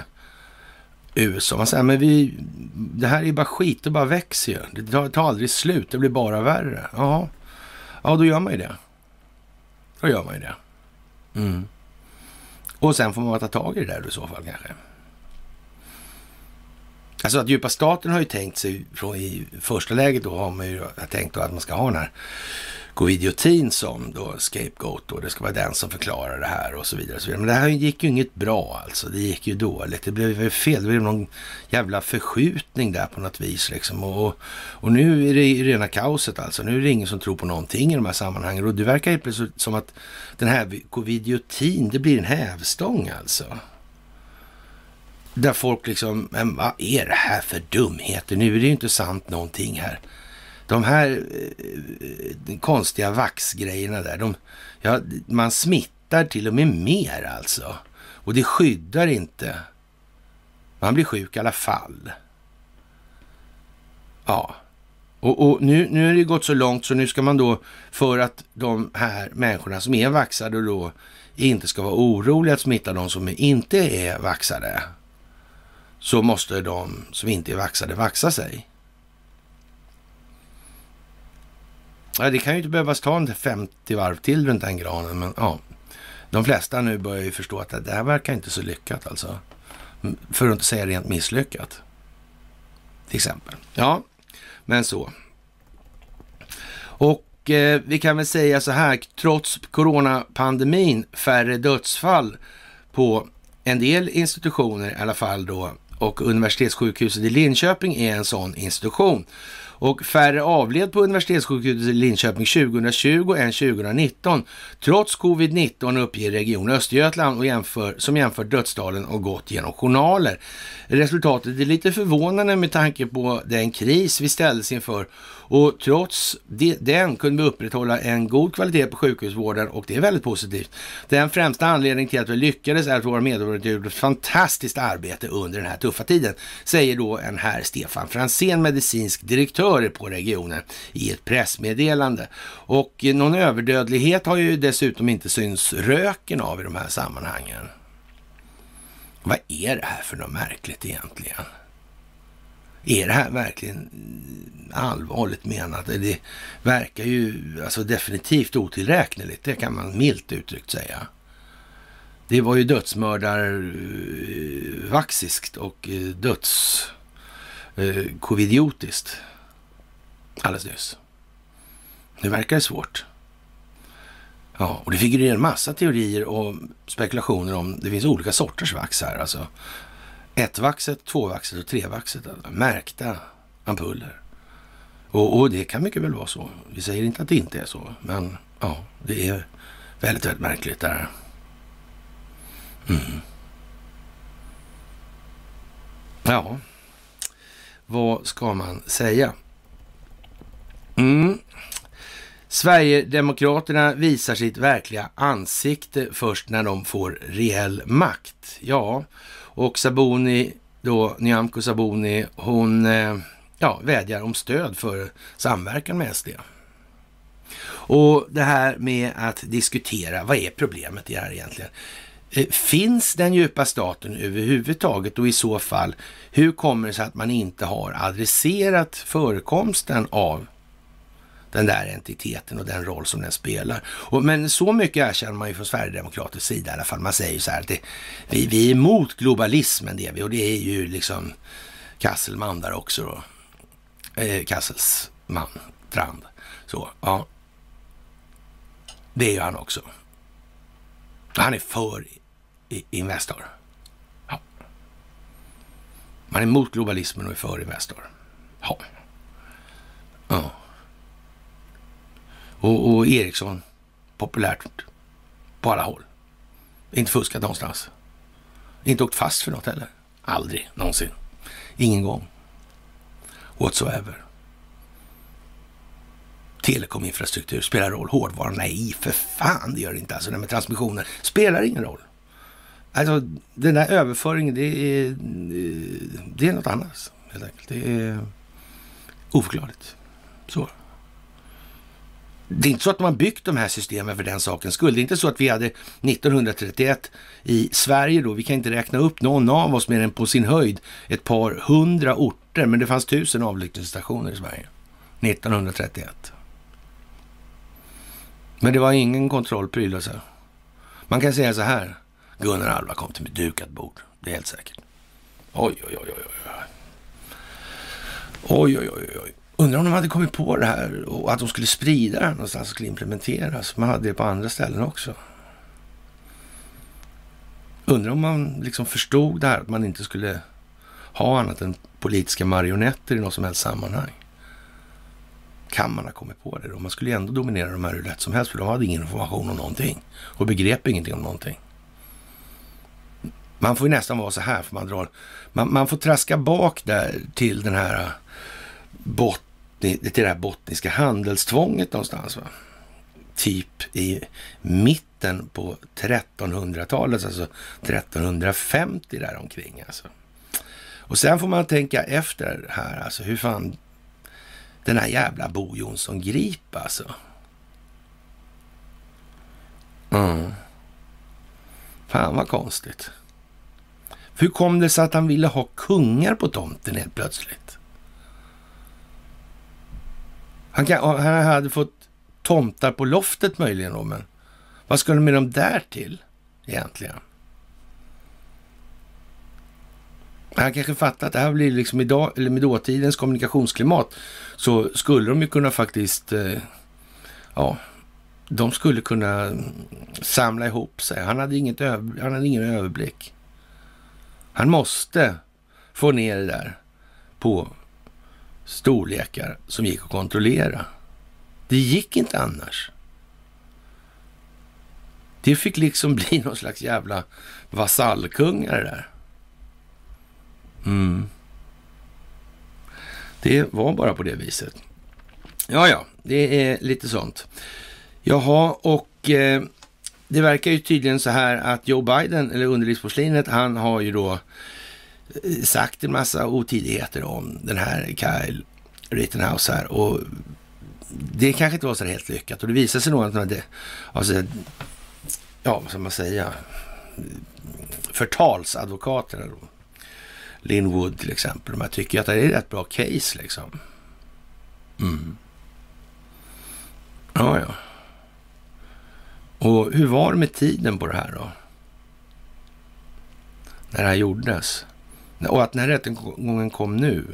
S1: USA, man säger men vi, det här är bara skit, det bara växer ju. Det tar, tar aldrig slut, det blir bara värre. Ja, ja då gör man ju det. Då gör man ju det. Mm. Och sen får man ta tag i det där i så fall kanske. Alltså att djupa staten har ju tänkt sig från i första läget då har man ju tänkt då att man ska ha den här covidiotin som då scapegoat och det ska vara den som förklarar det här och så vidare. Och så vidare. Men det här gick ju inget bra alltså. Det gick ju dåligt. Det blev ju fel. Det blev någon jävla förskjutning där på något vis liksom. Och, och nu är det rena kaoset alltså. Nu är det ingen som tror på någonting i de här sammanhangen. Och det verkar helt plötsligt som att den här covidiotin, det blir en hävstång alltså. Där folk liksom, men vad är det här för dumheter? Nu är det ju inte sant någonting här de här eh, konstiga vaxgrejerna där, de, ja, man smittar till och med mer alltså. Och det skyddar inte. Man blir sjuk i alla fall. Ja. Och, och nu, nu har det gått så långt så nu ska man då, för att de här människorna som är vaxade då inte ska vara oroliga att smitta de som inte är vaxade, så måste de som inte är vaxade vaxa sig. Ja, det kan ju inte behövas ta en 50 varv till runt den granen, men ja. De flesta nu börjar ju förstå att det här verkar inte så lyckat alltså. För att inte säga rent misslyckat. Till exempel. Ja, men så. Och eh, vi kan väl säga så här, trots coronapandemin, färre dödsfall på en del institutioner i alla fall då. Och universitetssjukhuset i Linköping är en sån institution och färre avled på universitetssjukhuset i Linköping 2020 än 2019. Trots covid-19 uppger Region Östergötland och jämför, som jämför dödstalen och gått genom journaler. Resultatet är lite förvånande med tanke på den kris vi ställdes inför och trots den kunde vi upprätthålla en god kvalitet på sjukhusvården och det är väldigt positivt. Den främsta anledningen till att vi lyckades är att våra medborgare gjorde ett fantastiskt arbete under den här tuffa tiden, säger då en herr Stefan Fransén, medicinsk direktör på regionen i ett pressmeddelande. Och någon överdödlighet har ju dessutom inte syns röken av i de här sammanhangen. Vad är det här för något märkligt egentligen? Är det här verkligen allvarligt menat? Det verkar ju alltså definitivt otillräkneligt, det kan man milt uttryckt säga. Det var ju dödsmördarvaxiskt och eh, döds eh, covidiotiskt alldeles nyss. Det verkar svårt. Ja, och det figurerar en massa teorier och spekulationer om det finns olika sorters vax här. Alltså ettvaxet, tvåvaxet och trevaxet. Alltså, märkta ampuller. Och, och, det kan mycket väl vara så. Vi säger inte att det inte är så, men ja, det är väldigt, väldigt märkligt där. Mm. Ja, vad ska man säga? Mm. Sverigedemokraterna visar sitt verkliga ansikte först när de får reell makt. Ja, och Sabuni, då Nyamko Sabuni, hon eh, ja, vädjar om stöd för samverkan med SD. Och det här med att diskutera, vad är problemet i det här egentligen? Eh, finns den djupa staten överhuvudtaget och i så fall, hur kommer det sig att man inte har adresserat förekomsten av den där entiteten och den roll som den spelar. Och, men så mycket erkänner man ju från Sverigedemokratisk sida i alla fall. Man säger ju så här att det, vi, vi är emot globalismen det är vi och det är ju liksom Kasselman där också då. Eh, Kasselsman, Trand. Så, ja. Det är ju han också. Han är för Investor. Ja. Man är emot globalismen och är för Investor. Ja. Ja. Och, och Ericsson, populärt på alla håll. Inte fuskat någonstans. Inte åkt fast för något heller. Aldrig någonsin. Ingen gång. Whatsoever. Telekominfrastruktur spelar roll. Hårdvara? Nej, för fan det gör det inte. Alltså det med transmissioner spelar ingen roll. Alltså den där överföringen, det är, eh, det är något annat helt enkelt. Det är oförklarligt. Så. Det är inte så att de har byggt de här systemen för den sakens skull. Det är inte så att vi hade 1931 i Sverige då, vi kan inte räkna upp någon av oss mer än på sin höjd ett par hundra orter, men det fanns tusen avlyssningsstationer i Sverige 1931. Men det var ingen kontrollpryl alltså. Man kan säga så här, Gunnar Alva kom till med dukat bord, det är helt säkert. Oj, oj, oj, oj, oj. Oj, oj, oj, oj. Undrar om de hade kommit på det här och att de skulle sprida det någonstans och skulle implementeras. Man hade det på andra ställen också. Undrar om man liksom förstod det här att man inte skulle ha annat än politiska marionetter i något som helst sammanhang. Kan man ha kommit på det då? Man skulle ju ändå dominera de här hur lätt som helst för de hade ingen information om någonting och begrep ingenting om någonting. Man får ju nästan vara så här, för man, drar, man, man får traska bak där till den här det, till det här bottniska handelstvånget någonstans. Va? Typ i mitten på 1300-talet, alltså 1350 där omkring. Alltså. Och sen får man tänka efter här, alltså hur fan den här jävla Bo Jonsson Grip alltså. Mm. Fan vad konstigt. Hur kom det sig att han ville ha kungar på tomten helt plötsligt? Han, kan, han hade fått tomtar på loftet möjligen då, men vad ska de med dem där till egentligen? Han kanske fattar att det här blir liksom idag, eller med dåtidens kommunikationsklimat, så skulle de ju kunna faktiskt eh, ja, de skulle kunna samla ihop sig. Han hade, inget han hade ingen överblick. Han måste få ner det där på storlekar som gick att kontrollera. Det gick inte annars. Det fick liksom bli någon slags jävla vasallkungar där. Mm. Det var bara på det viset. Ja, ja, det är lite sånt. Jaha, och eh, det verkar ju tydligen så här att Joe Biden, eller underlivsporslinet, han har ju då eh, sagt en massa otidigheter om den här Kyle Rittenhouse här och det kanske inte var så helt lyckat och det visade sig nog att det, alltså, ja, vad ska man säga, förtalsadvokaterna då, Lin Wood till exempel, de här tycker att det är ett rätt bra case liksom. Mm. Ja, ja. Och hur var det med tiden på det här då? När det här gjordes? Och att den här rättegången kom nu.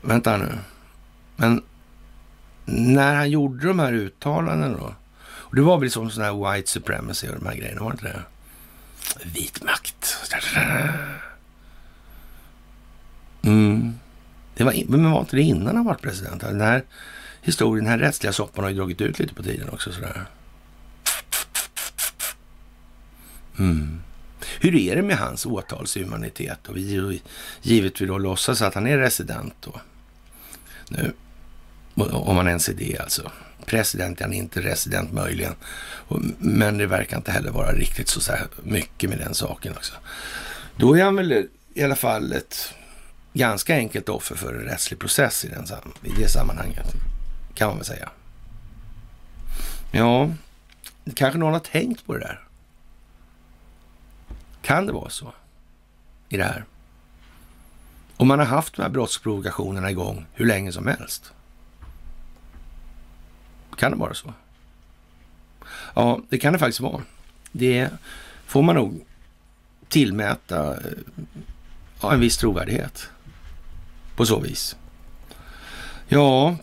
S1: Vänta nu. Men när han gjorde de här uttalandena då? Och det var väl som sån här white supremacy och de här grejerna, var det inte det? Vit makt. Mm. Det var, men var inte det innan han var president? Den här historien, den här rättsliga soppan har ju dragit ut lite på tiden också. Sådär. Mm. Hur är det med hans åtalshumanitet? Och vi, givet vi då låtsas att han är resident då. Nu, om man ens är det alltså. President är han inte, resident möjligen. Men det verkar inte heller vara riktigt så, så mycket med den saken också. Då är han väl i alla fall ett ganska enkelt offer för en rättslig process i, den, i det sammanhanget. Kan man väl säga. Ja, kanske någon har tänkt på det där. Kan det vara så i det här? Och man har haft de här brottsprovokationerna igång hur länge som helst. Kan det vara så? Ja, det kan det faktiskt vara. Det får man nog tillmäta eh, ja, en viss trovärdighet på så vis. Ja,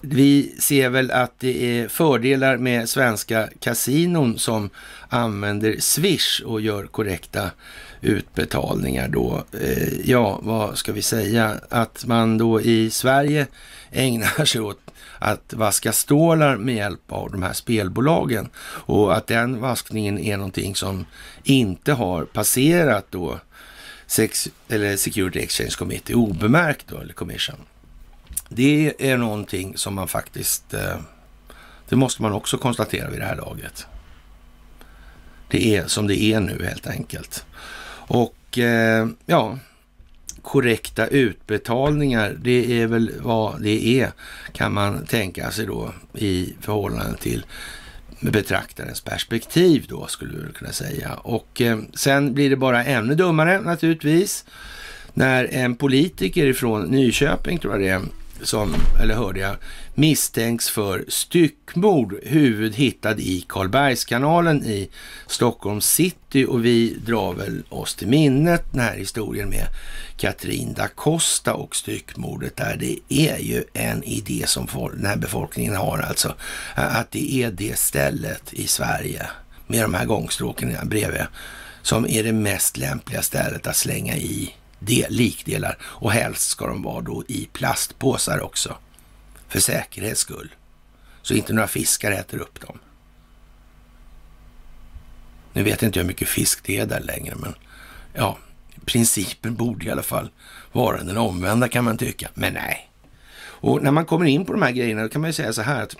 S1: vi ser väl att det är fördelar med svenska kasinon som använder Swish och gör korrekta utbetalningar då. Eh, ja, vad ska vi säga? Att man då i Sverige ägnar sig åt att vaska stålar med hjälp av de här spelbolagen och att den vaskningen är någonting som inte har passerat då Sex, eller Security Exchange Committee obemärkt då, eller Commission. Det är någonting som man faktiskt, eh, det måste man också konstatera vid det här laget. Det är som det är nu helt enkelt. Och eh, ja, korrekta utbetalningar, det är väl vad det är, kan man tänka sig då i förhållande till betraktarens perspektiv då, skulle vi kunna säga. Och eh, sen blir det bara ännu dummare naturligtvis, när en politiker ifrån Nyköping, tror jag det är, som, eller hörde jag, misstänks för styckmord, huvud hittad i Karlbergskanalen i Stockholms city och vi drar väl oss till minnet den här historien med Katrin da Costa och styckmordet där. Det är ju en idé som den här befolkningen har alltså, att det är det stället i Sverige med de här gångstråken bredvid som är det mest lämpliga stället att slänga i del, likdelar och helst ska de vara då i plastpåsar också. För säkerhets skull. Så inte några fiskar äter upp dem. Nu vet jag inte hur mycket fisk det är där längre, men ja, principen borde i alla fall vara den omvända kan man tycka. Men nej. Och när man kommer in på de här grejerna, då kan man ju säga så här att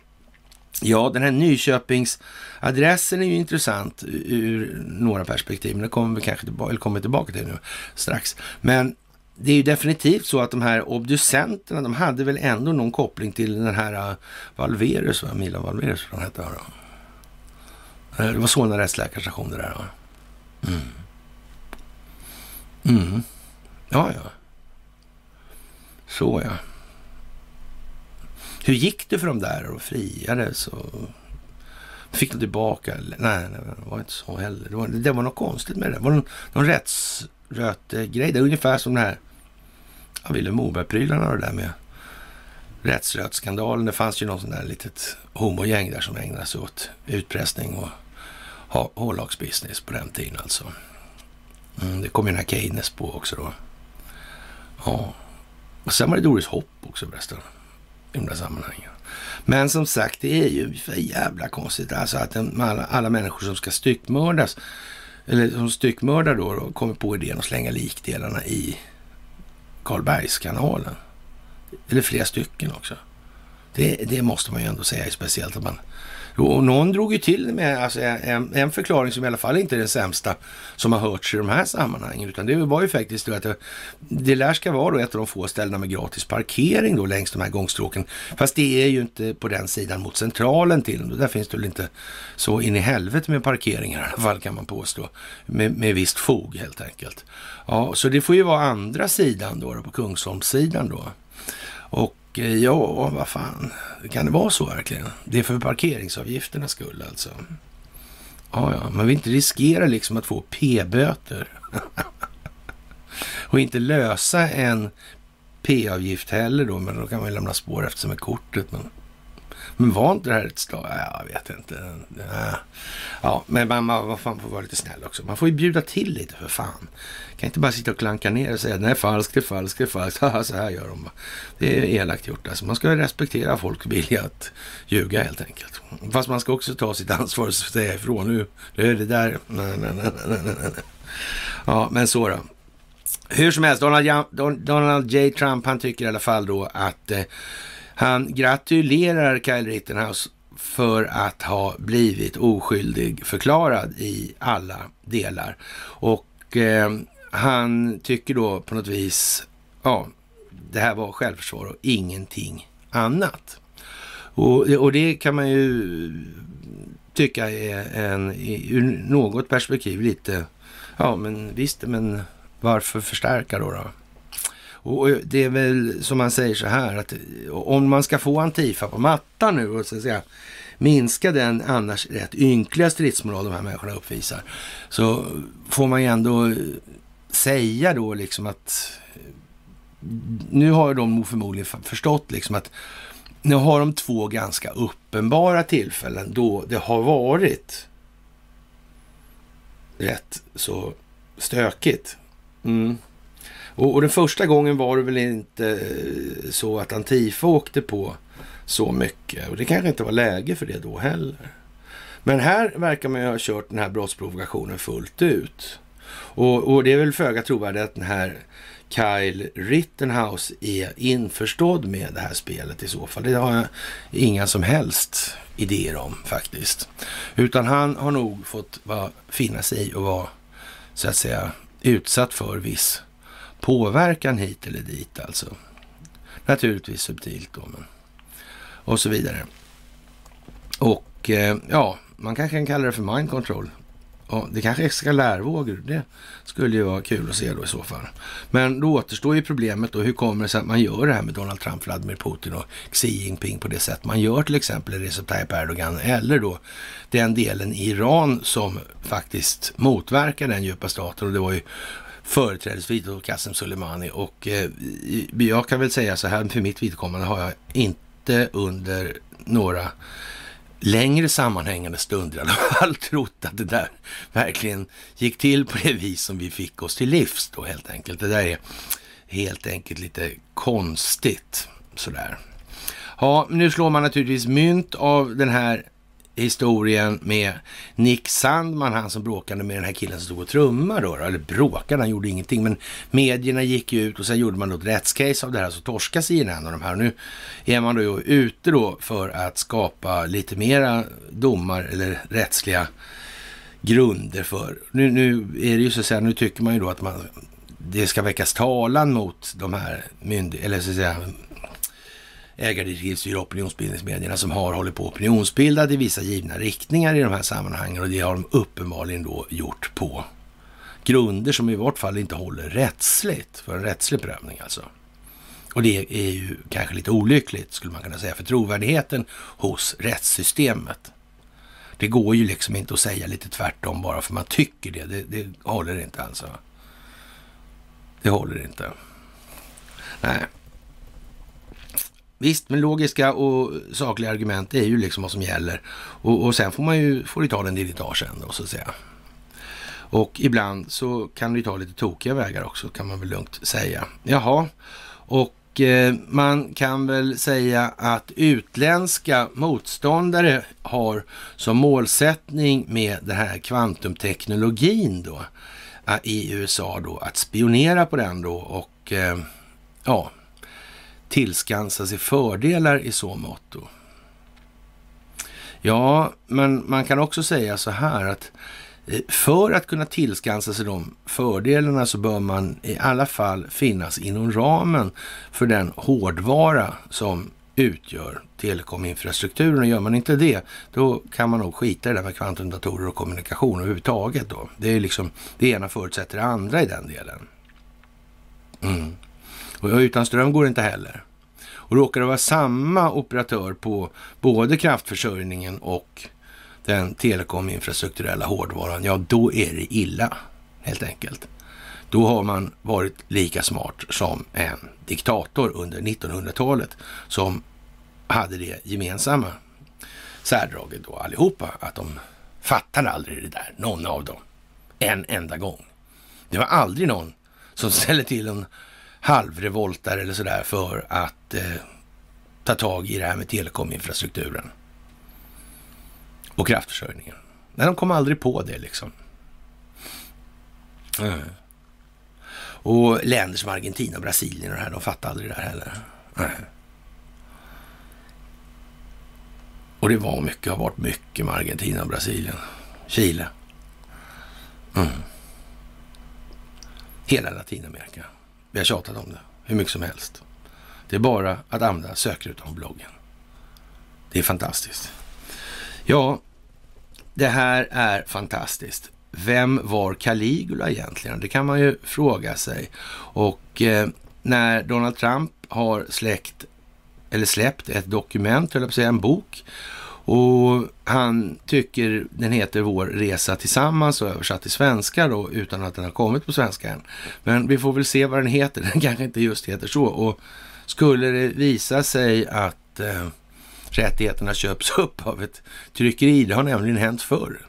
S1: Ja, den här Nyköpingsadressen är ju intressant ur några perspektiv, men det kommer vi kanske tillbaka, eller kommer tillbaka till nu strax. Men det är ju definitivt så att de här obducenterna, de hade väl ändå någon koppling till den här äh, Valverus, va? Milan Valverus, vad hette han eh, då? Det var Solna rättsläkarstation det där. Va? Mm. Mm. Ja, ja. Så ja. Hur gick det för dem där och friades? Och fick de tillbaka? Nej, nej, det var inte så heller. Det var, det var något konstigt med det. Det var någon, någon rättsröte grej. Det är ungefär som den här ja, Vilhelm Moberg-prylarna och det där med rättsrötskandalen. Det fanns ju någon sån där litet homogäng där som ägnade sig åt utpressning och hårlagsbusiness på den tiden alltså. Mm, det kom ju den här Keynes på också då. Ja, och sen var det Doris Hopp också förresten. I de där sammanhangen. Men som sagt, det är ju för jävla konstigt alltså att alla, alla människor som ska styckmördas, eller som styckmördar då, då kommer på idén att slänga likdelarna i Karlbergskanalen. Eller flera stycken också. Det, det måste man ju ändå säga är speciellt att man och någon drog ju till med alltså, en, en, förklaring som i alla fall inte är den sämsta som har hörts i de här sammanhangen. Utan det var ju faktiskt då att det, det lär ska vara då ett av de få ställena med gratis parkering då längs de här gångstråken. Fast det är ju inte på den sidan mot centralen till Där finns det väl inte så in i helvete med parkeringar i alla fall kan man påstå. Med, med visst fog helt enkelt. Ja, så det får ju vara andra sidan då, då på Kungsholmssidan då. Och Eh, ja, vad fan, kan det vara så verkligen? Det är för parkeringsavgifternas skull alltså. Ja, ja, man vill inte riskera liksom att få p-böter. och inte lösa en p-avgift heller då, men då kan man ju lämna spår efter med kortet. Men men var inte det här ett slag? Jag vet inte. Ja, men man, man, fan får vara lite snäll också. Man får ju bjuda till lite för fan. Kan inte bara sitta och klanka ner och säga nej, falskt, det är falskt, det är falskt. så här gör de. Det är elakt gjort alltså. Man ska respektera folks vilja att ljuga helt enkelt. Fast man ska också ta sitt ansvar och säga ifrån. Nu, det är det där. Nej, nej, nej, nej, nej. Ja, men så då. Hur som helst, Donald, Donald J. Trump han tycker i alla fall då att eh, han gratulerar Kyle Rittenhouse för att ha blivit oskyldig förklarad i alla delar. Och eh, han tycker då på något vis, ja, det här var självförsvar och ingenting annat. Och, och det kan man ju tycka är en, ur något perspektiv lite, ja men visst, men varför förstärka då? då? Och det är väl som man säger så här att om man ska få Antifa på mattan nu och så att säga minska den annars rätt ynkliga stridsmoral de här människorna uppvisar så får man ju ändå säga då liksom att nu har de förmodligen förstått liksom att nu har de två ganska uppenbara tillfällen då det har varit rätt så stökigt. Mm. Och, och den första gången var det väl inte eh, så att Antifa åkte på så mycket. Och det kanske inte var läge för det då heller. Men här verkar man ju ha kört den här brottsprovokationen fullt ut. Och, och det är väl föga trovärdigt att den här Kyle Rittenhouse är införstådd med det här spelet i så fall. Det har jag inga som helst idéer om faktiskt. Utan han har nog fått va, finna sig i och vara så att säga utsatt för viss påverkan hit eller dit alltså. Naturligtvis subtilt då, men och så vidare. Och eh, ja, man kanske kan kalla det för mind control. Och det kanske ska lärvågor. Det skulle ju vara kul att se då i så fall. Men då återstår ju problemet då. Hur kommer det sig att man gör det här med Donald Trump, Vladimir Putin och Xi Jinping på det sätt man gör till exempel i Recep Tayyip Erdogan eller då den delen i Iran som faktiskt motverkar den djupa staten. Och det var ju företrädesvis då Qasem Soleimani. Och eh, jag kan väl säga så här, för mitt vidkommande har jag inte under några längre sammanhängande stunder i alla fall trott att det där verkligen gick till på det vis som vi fick oss till livs då helt enkelt. Det där är helt enkelt lite konstigt sådär. Ja, nu slår man naturligtvis mynt av den här historien med Nick Sandman, han som bråkade med den här killen som stod och trummade då, eller bråkade, han gjorde ingenting, men medierna gick ju ut och sen gjorde man då ett rättscase av det här, så torskade sig en av de här. Nu är man då ute då för att skapa lite mera domar eller rättsliga grunder för. Nu, nu är det ju så att säga, nu tycker man ju då att man, det ska väckas talan mot de här myndigheterna, eller så att säga ägardirektivstyra opinionsbildningsmedierna som har hållit på opinionsbildat i vissa givna riktningar i de här sammanhangen och det har de uppenbarligen då gjort på grunder som i vart fall inte håller rättsligt, för en rättslig prövning alltså. Och det är ju kanske lite olyckligt skulle man kunna säga för trovärdigheten hos rättssystemet. Det går ju liksom inte att säga lite tvärtom bara för man tycker det. Det, det håller inte alltså. Det håller inte. Nej visst, men logiska och sakliga argument är ju liksom vad som gäller. Och, och sen får man ju, får ta den dit det sen då, så att säga. Och ibland så kan det ju ta lite tokiga vägar också, kan man väl lugnt säga. Jaha, och eh, man kan väl säga att utländska motståndare har som målsättning med den här kvantumteknologin då i USA då att spionera på den då och eh, ja, tillskansa sig fördelar i så mått. Ja, men man kan också säga så här att eh, för att kunna tillskansa sig de fördelarna så bör man i alla fall finnas inom ramen för den hårdvara som utgör telekominfrastrukturen. Och gör man inte det, då kan man nog skita i det där med kvantumdatorer och kommunikation överhuvudtaget. Då. Det är liksom, det ena förutsätter det andra i den delen. Mm. Och utan ström går det inte heller. Och råkar det vara samma operatör på både kraftförsörjningen och den telekominfrastrukturella hårdvaran, ja då är det illa helt enkelt. Då har man varit lika smart som en diktator under 1900-talet som hade det gemensamma särdraget då allihopa, att de fattade aldrig det där, någon av dem, en enda gång. Det var aldrig någon som ställer till en halvrevoltare eller sådär för att eh, ta tag i det här med telekominfrastrukturen och kraftförsörjningen. Nej, de kom aldrig på det liksom. Mm. Och länder som Argentina och Brasilien och det här, de fattade aldrig det här heller. Mm. Och det var mycket, har varit mycket med Argentina och Brasilien. Chile. Mm. Hela Latinamerika. Vi har tjatat om det hur mycket som helst. Det är bara att använda sökrutan på bloggen. Det är fantastiskt. Ja, det här är fantastiskt. Vem var Caligula egentligen? Det kan man ju fråga sig. Och eh, när Donald Trump har släckt, eller släppt ett dokument, eller säga en bok, och han tycker den heter Vår resa tillsammans och översatt till svenska då utan att den har kommit på svenska än. Men vi får väl se vad den heter. Den kanske inte just heter så. Och skulle det visa sig att eh, rättigheterna köps upp av ett tryckeri, det har nämligen hänt förr,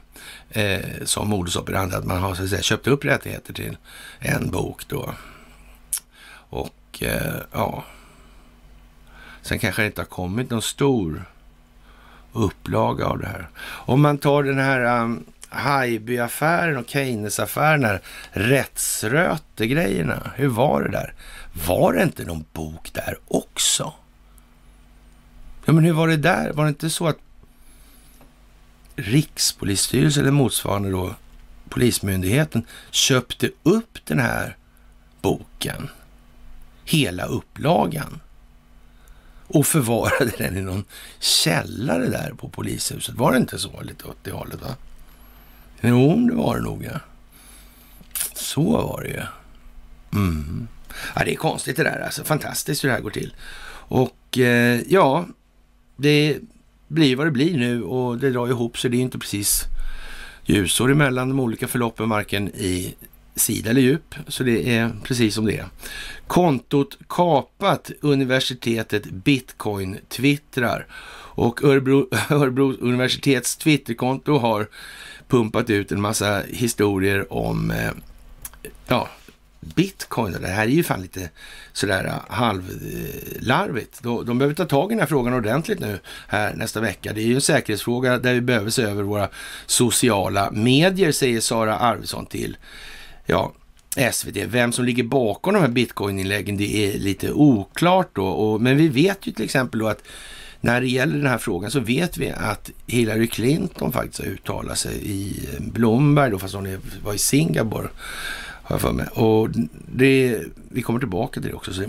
S1: eh, som modus operandi, att man har så att säga, köpt upp rättigheter till en bok då. Och eh, ja, sen kanske det inte har kommit någon stor upplaga av det här. Om man tar den här um, Haijby-affären och Keynes-affären, rättsröte-grejerna. Hur var det där? Var det inte någon bok där också? Ja, men hur var det där? Var det inte så att Rikspolisstyrelsen eller motsvarande då Polismyndigheten köpte upp den här boken, hela upplagan och förvarade den i någon källare där på polishuset. Var det inte så lite åt det hållet? Va? Jo, det var det nog. Ja. Så var det ju. Mm. Ja, det är konstigt det där. Alltså, fantastiskt hur det här går till. Och eh, ja, det blir vad det blir nu och det drar ihop sig. Det är inte precis ljusår emellan de olika förloppen, varken i sida eller djup, så det är precis som det är. Kontot kapat, universitetet Bitcoin twittrar och Örebro, Örebro universitets Twitterkonto har pumpat ut en massa historier om eh, ja, bitcoin. Det här är ju fan lite sådär eh, halvlarvigt. De behöver ta tag i den här frågan ordentligt nu här nästa vecka. Det är ju en säkerhetsfråga där vi behöver se över våra sociala medier, säger Sara Arvidsson till ja, eh, SVT. Vem som ligger bakom de här bitcoin-inläggen, det är lite oklart då. Och, men vi vet ju till exempel då att när det gäller den här frågan så vet vi att Hillary Clinton faktiskt har uttalat sig i eh, Blomberg då, fast hon var i Singapore, har jag för mig. Och det, vi kommer tillbaka till det också. Så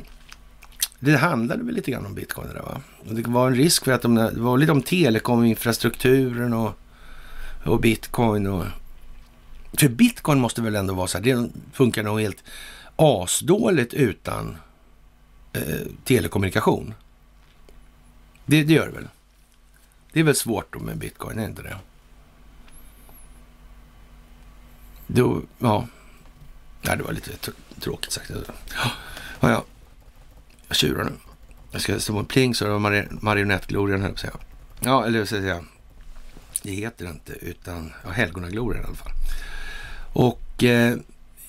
S1: det handlade väl lite grann om bitcoin det där va? Och det var en risk för att de, det var lite om telekominfrastrukturen och, och bitcoin och för bitcoin måste väl ändå vara så här, det funkar nog helt asdåligt utan eh, telekommunikation. Det, det, gör det väl? Det är väl svårt då med bitcoin, är det inte det? Då, ja. Nej, det var lite tråkigt sagt. Ja, ja. Jag tjurar nu. Jag ska stå på pling så det var marionettglorian höll jag på säga. Ja, eller så säga. Det heter det inte, utan ja, helgonaglorian i alla fall. Och eh,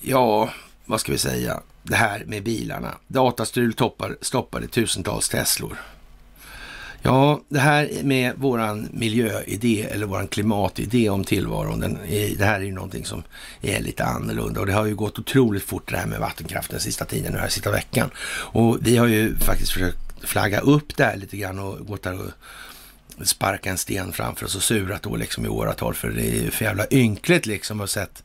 S1: ja, vad ska vi säga? Det här med bilarna. Datastrul toppar, stoppade tusentals Teslor. Ja, det här med våran miljöidé eller våran klimatidé om tillvaron, den är, det här är ju någonting som är lite annorlunda och det har ju gått otroligt fort det här med vattenkraften sista tiden, den här sista veckan. Och vi har ju faktiskt försökt flagga upp det här lite grann och gått där och sparka en sten framför oss och surat då liksom i åratal för det är ju för jävla ynkligt liksom att sett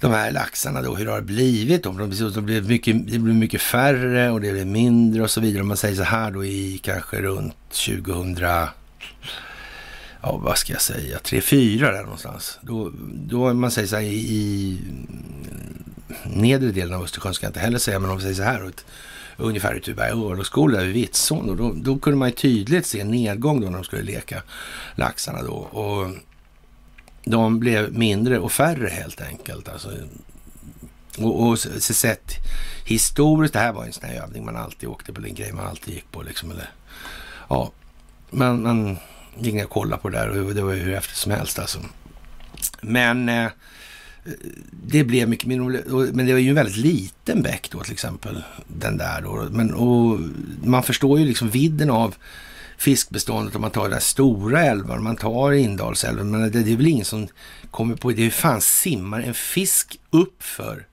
S1: de här laxarna då, hur har det blivit? De, de blir mycket, det blir mycket färre och det blir mindre och så vidare. Om man säger så här då i kanske runt 2000, ja vad ska jag säga, 3-4 där någonstans. Då, då man säger så här i, i nedre delen av Östersjön ska jag inte heller säga, men om vi säger så här, ett, ungefär i Tuberg örlogsskola vid vid Vitsån, då, då kunde man ju tydligt se nedgång då när de skulle leka laxarna då. Och de blev mindre och färre helt enkelt. Alltså, och, och så sett historiskt, det här var en sån här övning man alltid åkte på, en grej man alltid gick på liksom. Eller, ja, man, man gick ner och kollade på det där och det var ju hur häftigt som helst alltså. Men eh, det blev mycket mindre, men det var ju en väldigt liten bäck då till exempel, den där då. Men, och man förstår ju liksom vidden av fiskbeståndet om man tar den stora älvar, man tar Indalsälven, men det, det är väl ingen som kommer på det. Hur fan simmar en fisk uppför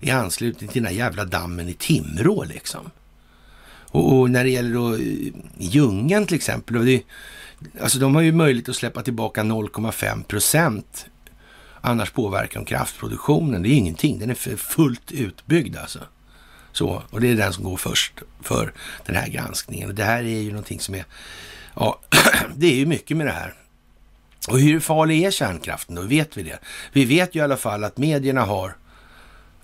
S1: i anslutning till den här jävla dammen i Timrå liksom? Och, och när det gäller då eh, Ljungan till exempel, det, alltså de har ju möjlighet att släppa tillbaka 0,5 procent Annars påverkar de kraftproduktionen. Det är ingenting. Den är fullt utbyggd alltså. Så, och det är den som går först för den här granskningen. Och det här är ju någonting som är, ja, det är ju mycket med det här. Och hur farlig är kärnkraften då? Vet vi det? Vi vet ju i alla fall att medierna har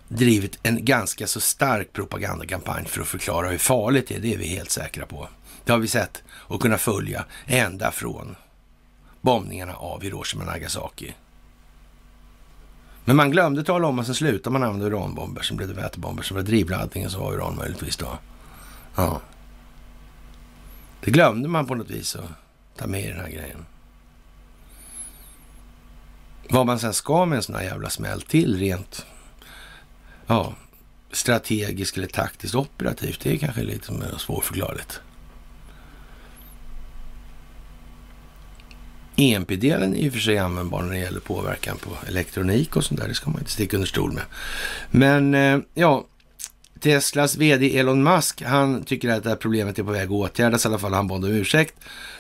S1: drivit en ganska så stark propagandakampanj för att förklara hur farligt det är. Det är vi helt säkra på. Det har vi sett och kunnat följa ända från bombningarna av Hiroshima och Nagasaki men man glömde tala om att sen slutade man använda uranbomber. Sen blev det vätebomber. Sen var det drivladdningen som var uran möjligtvis då. Ja. Det glömde man på något vis att ta med i den här grejen. Vad man sen ska med en sån här jävla smäll till rent ja, strategiskt eller taktiskt operativt, det är kanske lite svårförklarligt. EMP-delen är i och för sig användbar när det gäller påverkan på elektronik och sånt där. Det ska man inte sticka under stol med. Men eh, ja, Teslas vd Elon Musk, han tycker att det här problemet är på väg att åtgärdas. I alla fall han bad om ursäkt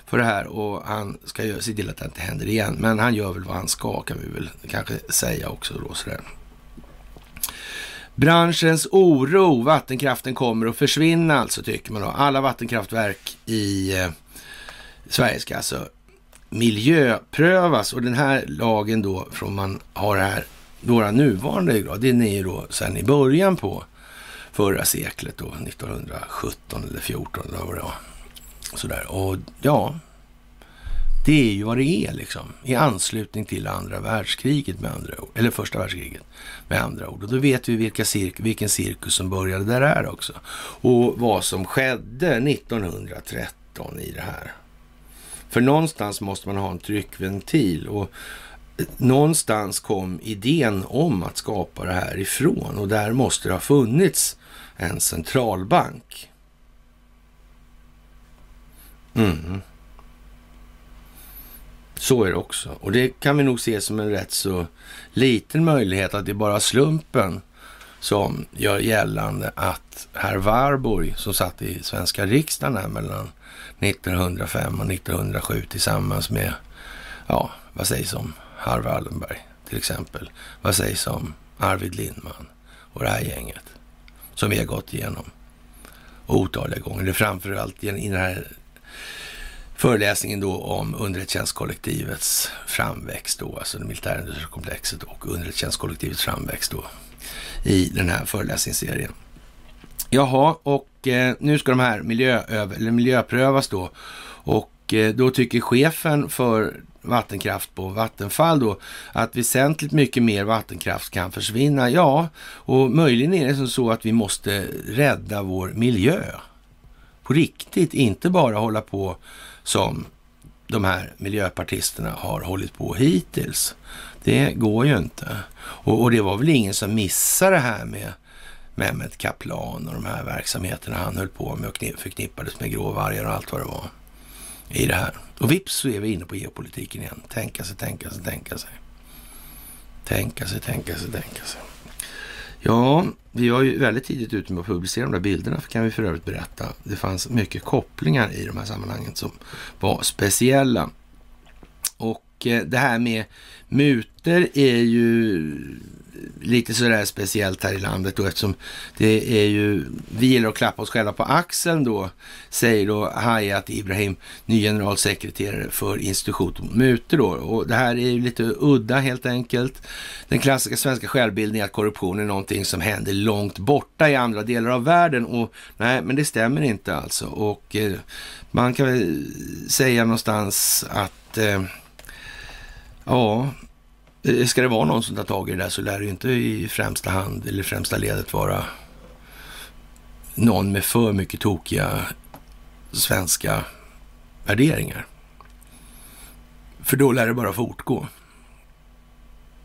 S1: för det här och han ska se till att det inte händer igen. Men han gör väl vad han ska kan vi väl kanske säga också då sådär. Branschens oro, vattenkraften kommer att försvinna alltså tycker man då. Alla vattenkraftverk i eh, Sverige ska alltså miljöprövas och den här lagen då från man har här, våra nuvarande grad, den är ju då sedan i början på förra seklet då, 1917 eller 14 eller vad det var. Sådär. Och ja, det är ju vad det är liksom. I anslutning till andra världskriget med andra ord. Eller första världskriget med andra ord. Och då vet vi vilka cirk vilken cirkus som började där är också. Och vad som skedde 1913 i det här. För någonstans måste man ha en tryckventil och någonstans kom idén om att skapa det här ifrån och där måste det ha funnits en centralbank. Mm. Så är det också. Och det kan vi nog se som en rätt så liten möjlighet att det är bara slumpen som gör gällande att herr Warburg som satt i svenska riksdagen här mellan 1905 och 1907 tillsammans med, ja, vad sägs om Harry Wallenberg till exempel? Vad sägs om Arvid Lindman och det här gänget som vi har gått igenom otaliga gånger. Det är framförallt i den här föreläsningen då om underrättelsetjänstkollektivets framväxt då, alltså det militärindustrikomplexet och underrättelsetjänstkollektivets framväxt då i den här föreläsningsserien. Jaha, och eh, nu ska de här miljööv- eller miljöprövas då. Och eh, då tycker chefen för vattenkraft på Vattenfall då att väsentligt mycket mer vattenkraft kan försvinna. Ja, och möjligen är det som så att vi måste rädda vår miljö. på riktigt, inte bara hålla på som de här miljöpartisterna har hållit på hittills. Det går ju inte. Och, och det var väl ingen som missade det här med Mehmet Kaplan och de här verksamheterna han höll på med och förknippades med gråvargar och allt vad det var i det här. Och vips så är vi inne på geopolitiken igen. Tänka sig, tänka sig, tänka sig. Tänka sig, tänka sig, tänka sig. Ja, vi var ju väldigt tidigt ute med att publicera de där bilderna, kan vi för övrigt berätta. Det fanns mycket kopplingar i de här sammanhangen som var speciella. Och eh, det här med muter är ju lite sådär speciellt här i landet då eftersom det är ju, vi gillar att klappa oss själva på axeln då, säger då Hayat Ibrahim, ny generalsekreterare för institutet mot mutor då. Och det här är ju lite udda helt enkelt. Den klassiska svenska självbildningen är att korruption är någonting som händer långt borta i andra delar av världen och nej, men det stämmer inte alltså. Och eh, man kan väl säga någonstans att eh, Ja, ska det vara någon som tar tag i det där så lär det ju inte i främsta hand eller främsta ledet vara någon med för mycket tokiga svenska värderingar. För då lär det bara fortgå.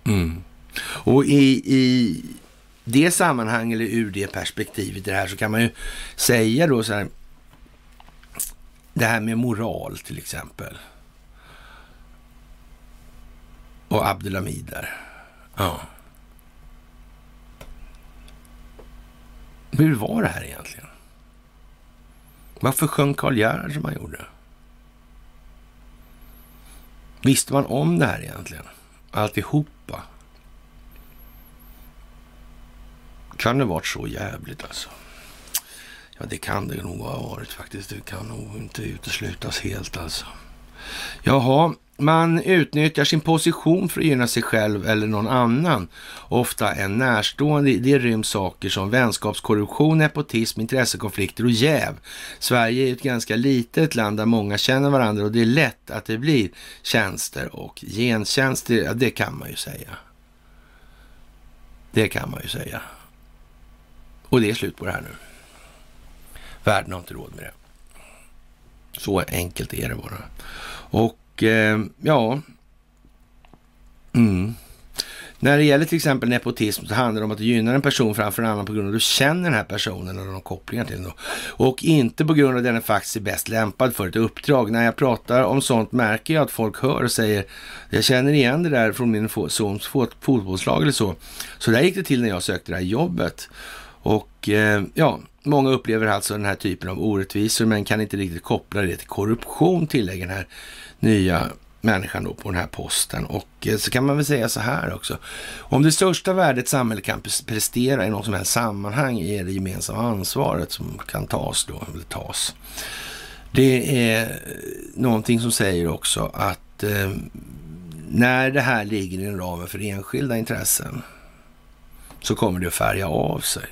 S1: Mm. Och i, i det sammanhang eller ur det perspektivet i det här så kan man ju säga då så här. Det här med moral till exempel. Och Abdelhamid där. Ja. Hur var det här egentligen? Varför sjöng Karl Gerhard som han gjorde? Visste man om det här egentligen? Alltihopa? Kan det varit så jävligt alltså? Ja, det kan det nog ha varit faktiskt. Det kan nog inte uteslutas helt alltså. Jaha, man utnyttjar sin position för att gynna sig själv eller någon annan, ofta en närstående. Det ryms saker som vänskapskorruption, nepotism, intressekonflikter och jäv. Sverige är ett ganska litet land där många känner varandra och det är lätt att det blir tjänster och gentjänster. Ja, det kan man ju säga. Det kan man ju säga. Och det är slut på det här nu. Världen har inte råd med det. Så enkelt är det bara. Och eh, ja, mm. När det gäller till exempel nepotism så handlar det om att gynna en person framför en annan på grund av att du känner den här personen eller de kopplingar till den. Och inte på grund av att den är faktiskt är bäst lämpad för ett uppdrag. När jag pratar om sånt märker jag att folk hör och säger jag känner igen det där från min sons fotbollslag eller så. Så där gick det till när jag sökte det här jobbet. Och eh, ja, många upplever alltså den här typen av orättvisor men kan inte riktigt koppla det till korruption, tillägger den här nya människan då på den här posten. Och eh, så kan man väl säga så här också. Om det största värdet samhället kan prestera i något som helst sammanhang är det gemensamma ansvaret som kan tas då, eller tas. Det är eh, någonting som säger också att eh, när det här ligger inom ramen för enskilda intressen så kommer det att färga av sig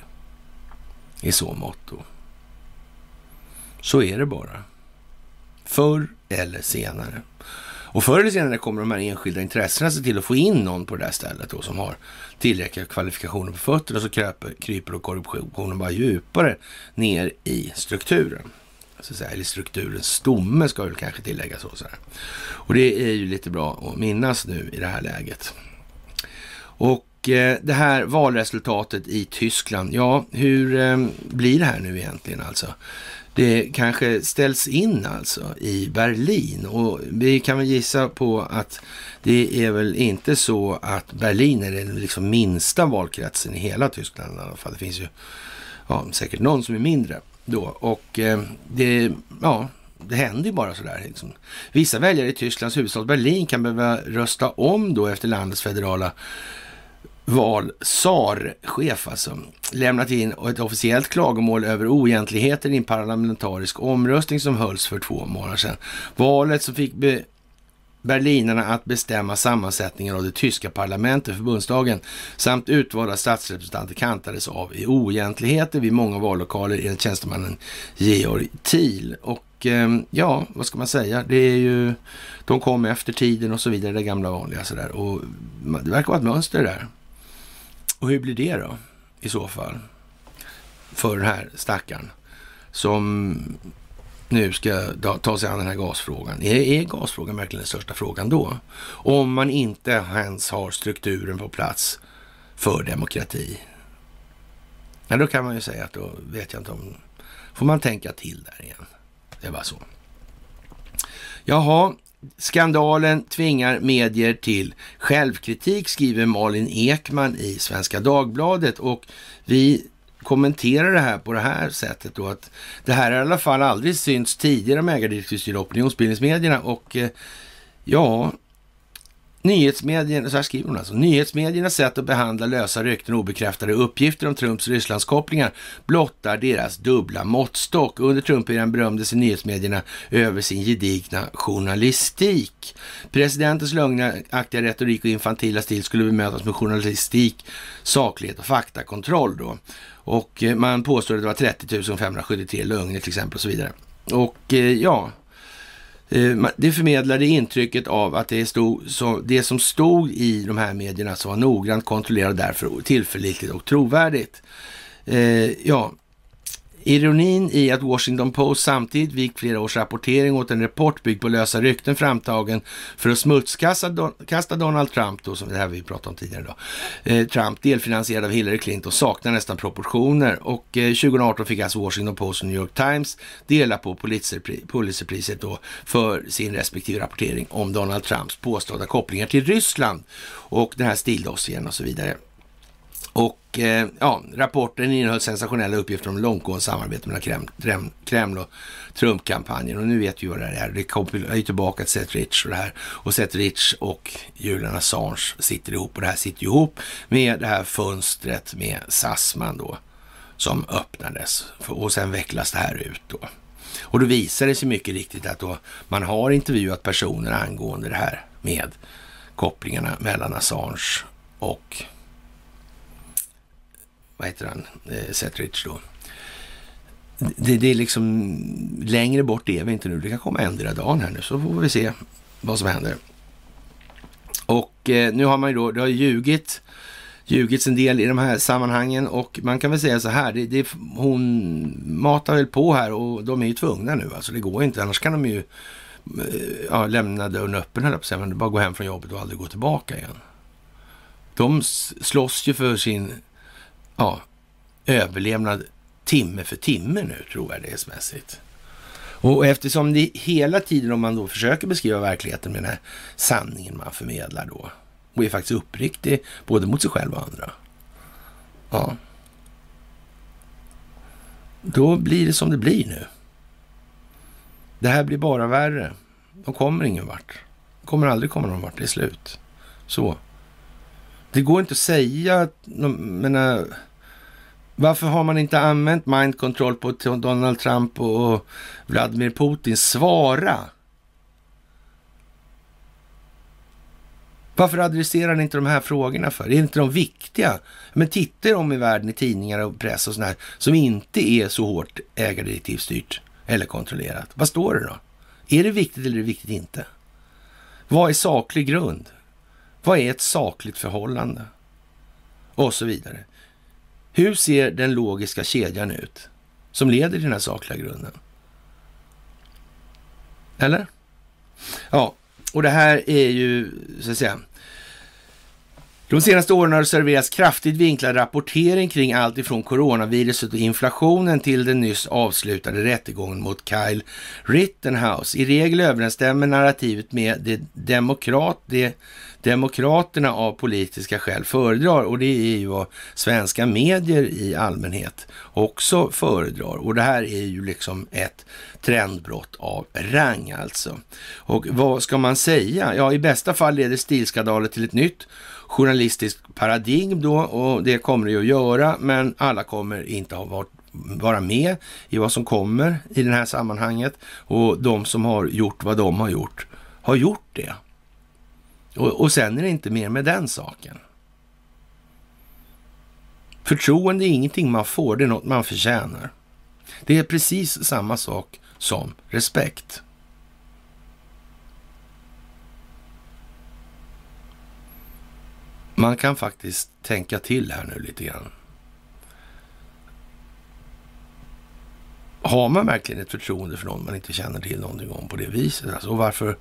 S1: i så mått. då. Så är det bara. Förr eller senare. Och förr eller senare kommer de här enskilda intressena se till att få in någon på det där stället då, som har tillräckliga kvalifikationer på fötterna och så kryper, kryper och korruptionen bara djupare ner i strukturen. Så säga, eller strukturens stomme ska väl kanske tilläggas. Så, så Och det är ju lite bra att minnas nu i det här läget. Och eh, det här valresultatet i Tyskland, ja, hur eh, blir det här nu egentligen alltså? Det kanske ställs in alltså i Berlin. Och vi kan väl gissa på att det är väl inte så att Berlin är den liksom minsta valkretsen i hela Tyskland i alla fall. Det finns ju ja, säkert någon som är mindre då. Och eh, det, ja, det händer ju bara sådär. Liksom. Vissa väljare i Tysklands huvudstad Berlin kan behöva rösta om då efter landets federala val, SAR-chef alltså, lämnat in ett officiellt klagomål över oegentligheter i en parlamentarisk omröstning som hölls för två månader sedan. Valet som fick be berlinarna att bestämma sammansättningen av det tyska parlamentet, förbundsdagen, samt utvalda statsrepresentanter kantades av i oegentligheter vid många vallokaler enligt tjänstemannen Georg Thiel. Och ehm, ja, vad ska man säga? Det är ju, de kom efter tiden och så vidare, det gamla vanliga sådär. Och det verkar vara ett mönster där. Och hur blir det då i så fall? För den här stackaren som nu ska ta sig an den här gasfrågan. Är, är gasfrågan verkligen den största frågan då? Om man inte ens har strukturen på plats för demokrati. Ja, då kan man ju säga att då vet jag inte om... Får man tänka till där igen. Det är bara så. Jaha, skandalen tvingar medier till självkritik, skriver Malin Ekman i Svenska Dagbladet. Och vi kommenterar det här på det här sättet då att det här har i alla fall aldrig synts tidigare om ägardirektivstyrda opinionsbildningsmedierna och eh, ja, Nyhetsmedierna, så här skriver hon alltså, nyhetsmediernas sätt att behandla lösa rykten och obekräftade uppgifter om Trumps Rysslandskopplingar blottar deras dubbla måttstock. Under Trump-eran berömde sig nyhetsmedierna över sin gedigna journalistik. Presidentens lögnaktiga retorik och infantila stil skulle bemötas med journalistik, saklighet och faktakontroll då. Och eh, man påstår att det var 30 573 lögner till exempel och så vidare. Och eh, ja, Eh, det förmedlade intrycket av att det, stod, så, det som stod i de här medierna som var noggrant kontrollerat därför tillförlitligt och trovärdigt. Eh, ja, Ironin i att Washington Post samtidigt vik flera års rapportering åt en rapport byggd på lösa rykten framtagen för att smutskasta Donald Trump, då, som det här vi pratade om tidigare idag. Eh, Trump, delfinansierad av Hillary Clinton, saknar nästan proportioner och eh, 2018 fick alltså Washington Post och New York Times dela på Pulitzerpriset då för sin respektive rapportering om Donald Trumps påstådda kopplingar till Ryssland och den här stildossiern och så vidare. Och eh, ja, rapporten innehöll sensationella uppgifter om långtgående samarbete mellan Kreml, Kreml och Trumpkampanjen. Och nu vet vi vad det är. Det kopplar ju tillbaka till Seth Rich och det här. Och Seth Rich och Julian Assange sitter ihop. Och det här sitter ihop med det här fönstret med Sassman då. Som öppnades. Och sen vecklas det här ut då. Och då visar det sig mycket riktigt att då man har intervjuat personer angående det här med kopplingarna mellan Assange och vad heter han, eh, Setridge då. Det, det, är liksom, längre bort är vi inte nu. Det kan komma ändra dagen här nu, så får vi se vad som händer. Och eh, nu har man ju då, det har ljugit, ljugits en del i de här sammanhangen och man kan väl säga så här, det, det, hon matar väl på här och de är ju tvungna nu, alltså det går inte, annars kan de ju eh, ja, lämna dörren öppen, höll jag på men bara gå hem från jobbet och aldrig gå tillbaka igen. De slåss ju för sin ja, överlevnad timme för timme nu trovärdighetsmässigt. Och eftersom det hela tiden, om man då försöker beskriva verkligheten med den här sanningen man förmedlar då, och är faktiskt uppriktig både mot sig själv och andra. Ja. Då blir det som det blir nu. Det här blir bara värre. De kommer ingen vart. De kommer aldrig komma någon vart. Det är slut. Så. Det går inte att säga, att, menar, äh, varför har man inte använt mind control på Donald Trump och Vladimir Putin? Svara! Varför adresserar ni inte de här frågorna för? Är inte de viktiga? Men titta om i världen i tidningar och press och sånt här som inte är så hårt ägardirektivstyrt eller kontrollerat. Vad står det då? Är det viktigt eller är det viktigt inte? Vad är saklig grund? Vad är ett sakligt förhållande? Och så vidare. Hur ser den logiska kedjan ut som leder till den här sakliga grunden? Eller? Ja, och det här är ju, så att säga, de senaste åren har det serverats kraftigt vinklad rapportering kring allt ifrån coronaviruset och inflationen till den nyss avslutade rättegången mot Kyle Rittenhouse. I regel överensstämmer narrativet med det demokrat, det Demokraterna av politiska skäl föredrar och det är ju vad svenska medier i allmänhet också föredrar. Och det här är ju liksom ett trendbrott av rang alltså. Och vad ska man säga? Ja, i bästa fall leder stilskandaler till ett nytt journalistiskt paradigm då och det kommer det ju att göra, men alla kommer inte ha varit vara med i vad som kommer i det här sammanhanget och de som har gjort vad de har gjort har gjort det. Och, och sen är det inte mer med den saken. Förtroende är ingenting man får, det är något man förtjänar. Det är precis samma sak som respekt. Man kan faktiskt tänka till här nu lite grann. har man verkligen ett förtroende för någon man inte känner till någonting om på det viset? Alltså, och varför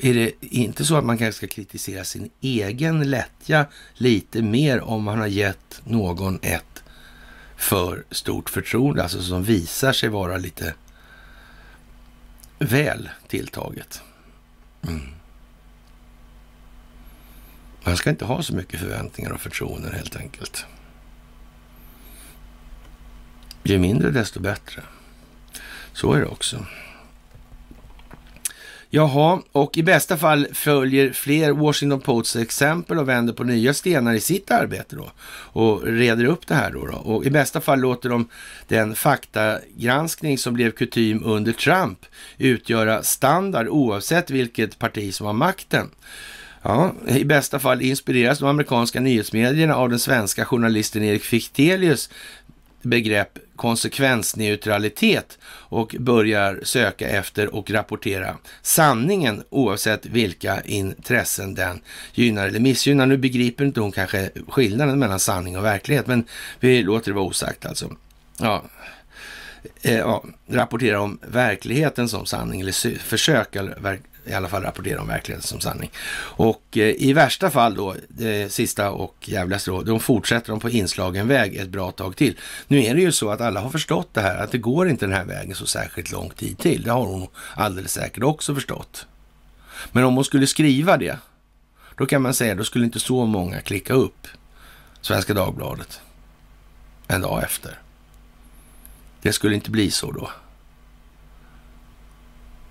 S1: är det inte så att man kanske ska kritisera sin egen lättja lite mer om man har gett någon ett för stort förtroende, alltså som visar sig vara lite väl tilltaget. Mm. Man ska inte ha så mycket förväntningar och förtroenden helt enkelt. Ju mindre desto bättre. Så är det också. Jaha, och i bästa fall följer fler Washington Posts exempel och vänder på nya stenar i sitt arbete då och reder upp det här då. då. Och i bästa fall låter de den faktagranskning som blev kutym under Trump utgöra standard oavsett vilket parti som har makten. Ja, I bästa fall inspireras de amerikanska nyhetsmedierna av den svenska journalisten Erik Fichtelius begrepp konsekvensneutralitet och börjar söka efter och rapportera sanningen oavsett vilka intressen den gynnar eller missgynnar. Nu begriper inte hon kanske skillnaden mellan sanning och verklighet, men vi låter det vara osagt alltså. Ja, eh, ja, rapportera om verkligheten som sanning eller försöka i alla fall rapportera om verkligheten som sanning. Och eh, i värsta fall då, det sista och jävligaste då, de fortsätter de på inslagen väg ett bra tag till. Nu är det ju så att alla har förstått det här, att det går inte den här vägen så särskilt lång tid till. Det har hon alldeles säkert också förstått. Men om hon skulle skriva det, då kan man säga, då skulle inte så många klicka upp Svenska Dagbladet en dag efter. Det skulle inte bli så då.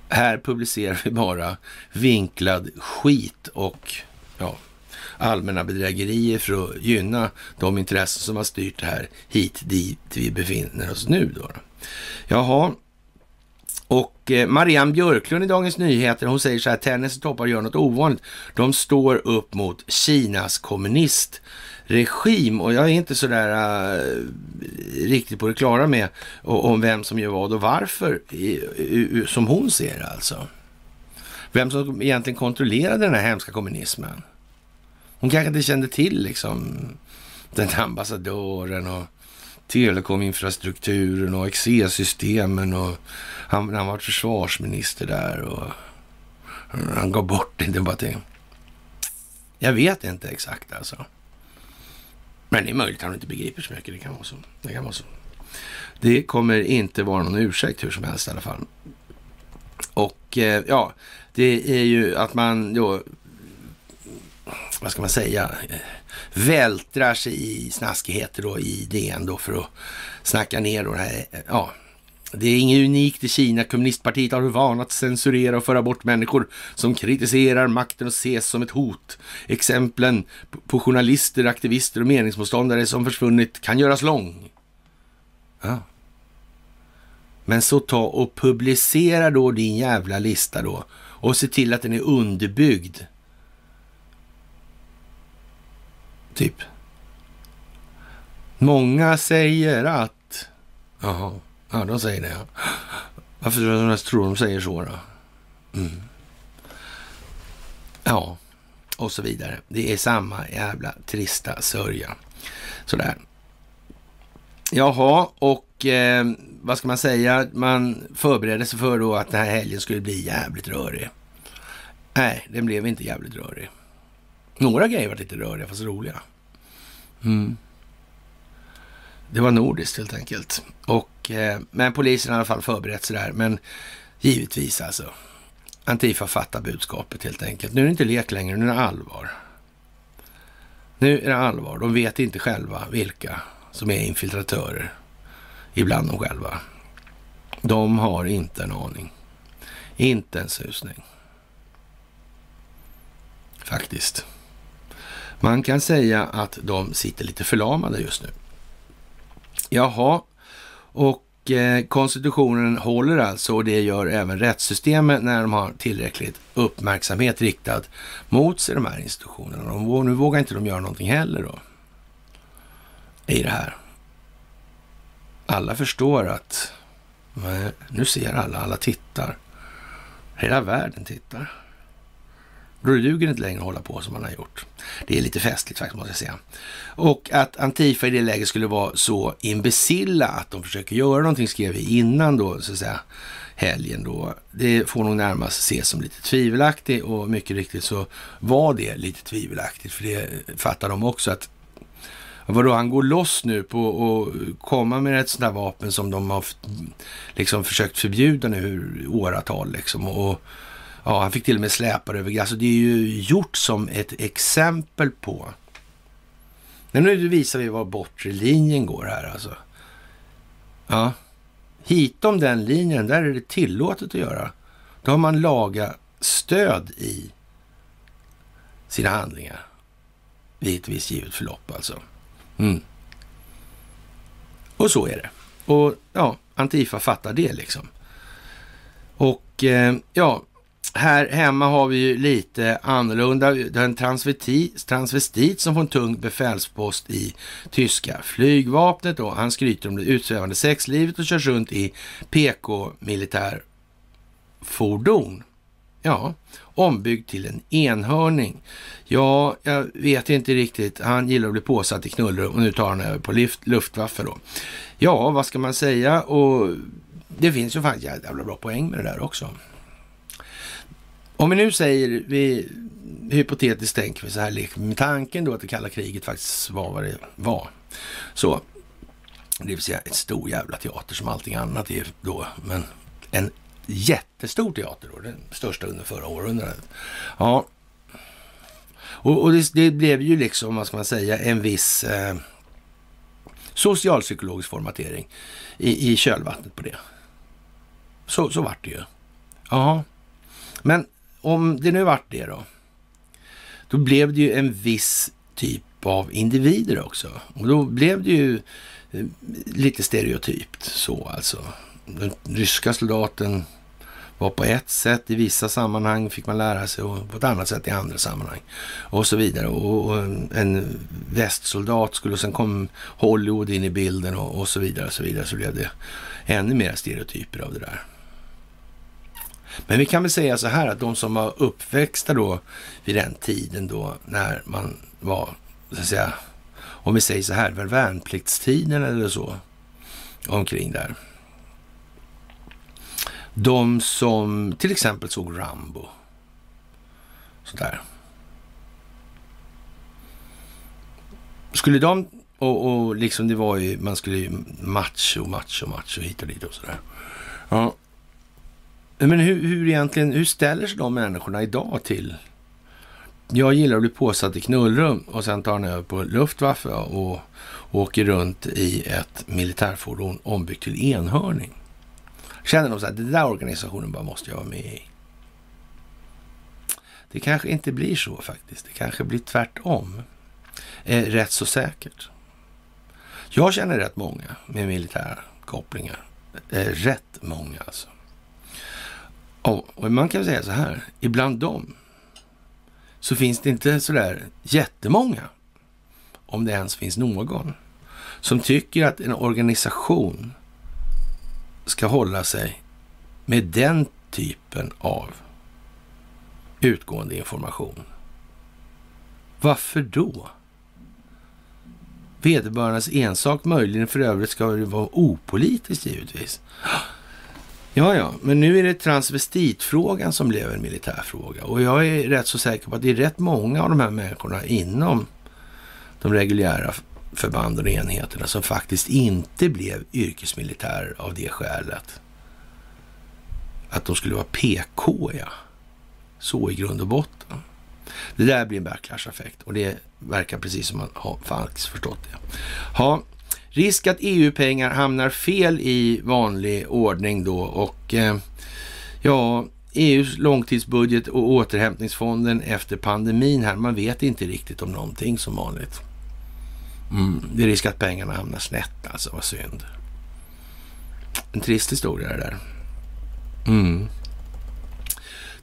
S1: Här publicerar vi bara vinklad skit och ja, allmänna bedrägerier för att gynna de intressen som har styrt det här hit dit vi befinner oss nu. Då. Jaha, och eh, Marianne Björklund i Dagens Nyheter, hon säger så här, tennis toppar gör något ovanligt. De står upp mot Kinas kommunist regim och jag är inte så där äh, riktigt på det klara med om vem som gör vad och varför i, i, som hon ser det alltså. Vem som egentligen kontrollerade den här hemska kommunismen. Hon kanske inte kände till liksom den här ambassadören och telekominfrastrukturen och XE-systemen och han, han var försvarsminister där och han gav bort det. Bara till. Jag vet inte exakt alltså. Men det är möjligt att han inte begriper så mycket. Det kan vara så. Det kan vara så. Det kommer inte vara någon ursäkt hur som helst i alla fall. Och eh, ja, det är ju att man då, vad ska man säga, eh, vältrar sig i snaskigheter då i DN då för att snacka ner då det här, eh, ja, det är inget unikt i Kina. Kommunistpartiet har vana att censurera och föra bort människor som kritiserar makten och ses som ett hot. Exemplen på journalister, aktivister och meningsmotståndare som försvunnit kan göras lång. Ja. Men så ta och publicera då din jävla lista då och se till att den är underbyggd. Typ. Många säger att... Jaha. Ja, de säger det. Ja. Varför tror de säger så då? Mm. Ja, och så vidare. Det är samma jävla trista sörja. Sådär. Jaha, och eh, vad ska man säga? Man förberedde sig för då att den här helgen skulle bli jävligt rörig. Nej, den blev inte jävligt rörig. Några grejer var lite röriga, fast roliga. Mm. Det var nordiskt helt enkelt. Och, eh, men polisen har i alla fall förberett sig där. Men givetvis alltså. Antifa fattar budskapet helt enkelt. Nu är det inte lek längre, nu är det allvar. Nu är det allvar. De vet inte själva vilka som är infiltratörer ibland de själva. De har inte en aning. Inte en susning. Faktiskt. Man kan säga att de sitter lite förlamade just nu. Jaha, och eh, konstitutionen håller alltså och det gör även rättssystemet när de har tillräckligt uppmärksamhet riktad mot sig, de här institutionerna. Och nu vågar inte de göra någonting heller då i det här. Alla förstår att eh, nu ser alla, alla tittar. Hela världen tittar. Då duger det inte längre att hålla på som man har gjort. Det är lite festligt faktiskt måste jag säga. Och att Antifa i det läget skulle vara så imbecilla att de försöker göra någonting skrev vi innan då så att säga helgen då. Det får nog närmast ses som lite tvivelaktigt och mycket riktigt så var det lite tvivelaktigt för det fattar de också att Vadå, han går loss nu på att komma med ett sånt där vapen som de har liksom försökt förbjuda nu i åratal liksom. Och, ja, han fick till och med släpa det över Alltså det är ju gjort som ett exempel på. Men nu visar vi var bortre linjen går här alltså. Ja, hitom den linjen, där är det tillåtet att göra. Då har man laga stöd i sina handlingar vid ett visst givet förlopp alltså. Mm. Och så är det. Och ja, Antifa fattar det liksom. Och eh, ja, här hemma har vi ju lite annorlunda. Det är en transvestit, transvestit som får en tung befälspost i tyska flygvapnet. Då. Han skryter om det utsvävande sexlivet och körs runt i PK-militärfordon. Ja, ombyggd till en enhörning. Ja, jag vet inte riktigt. Han gillar att bli påsatt i knullrum och nu tar han över på lift, Luftwaffe då. Ja, vad ska man säga? Och det finns ju faktiskt jävla bra poäng med det där också. Om vi nu säger, vi hypotetiskt tänker vi så här, med tanken då att det kalla kriget faktiskt var vad det var. Så, det vill säga ett stor jävla teater som allting annat är då, men en jättestor teater då, den största under förra århundradet. Ja, och, och det, det, blev ju liksom, vad ska man säga, en viss eh, socialpsykologisk formatering i, i kölvattnet på det. Så, så vart det ju. Ja, men om det nu vart det då, då blev det ju en viss typ av individer också. Och då blev det ju eh, lite stereotypt så alltså. Den ryska soldaten var på ett sätt i vissa sammanhang, fick man lära sig, och på ett annat sätt i andra sammanhang. Och så vidare. Och, och en västsoldat skulle, och sen kom Hollywood in i bilden och, och så vidare. och Så vidare så blev det ännu mer stereotyper av det där. Men vi kan väl säga så här att de som var uppväxta då vid den tiden då när man var, så att säga, om vi säger så här, värnpliktstiden eller så, omkring där. De som till exempel såg Rambo. Sådär. Skulle de, och, och liksom det var ju, man skulle ju macho, macho, macho hit och dit och sådär. Ja. Men hur, hur egentligen, hur ställer sig de människorna idag till jag gillar att bli påsatt i knullrum och sen tar han över på Luftwaffe och åker runt i ett militärfordon ombyggt till enhörning. Känner de så att den där organisationen bara måste jag vara med i. Det kanske inte blir så faktiskt. Det kanske blir tvärtom. Eh, rätt så säkert. Jag känner rätt många med militära kopplingar. Eh, rätt många alltså. Och man kan säga så här, ibland dem så finns det inte sådär jättemånga, om det ens finns någon, som tycker att en organisation ska hålla sig med den typen av utgående information. Varför då? Vederbörandes ensak möjligen för övrigt ska det vara opolitiskt givetvis. Ja, ja, men nu är det transvestitfrågan som blev en militärfråga och jag är rätt så säker på att det är rätt många av de här människorna inom de reguljära förbanden och enheterna som faktiskt inte blev yrkesmilitärer av det skälet. Att de skulle vara PK, ja. Så i grund och botten. Det där blir en backlash-effekt och det verkar precis som man har förstått det. Ha, risk att EU-pengar hamnar fel i vanlig ordning då och eh, ja, EUs långtidsbudget och återhämtningsfonden efter pandemin här. Man vet inte riktigt om någonting som vanligt. Mm. Det är risk att pengarna hamnar snett alltså, vad synd. En trist historia det där. Mm.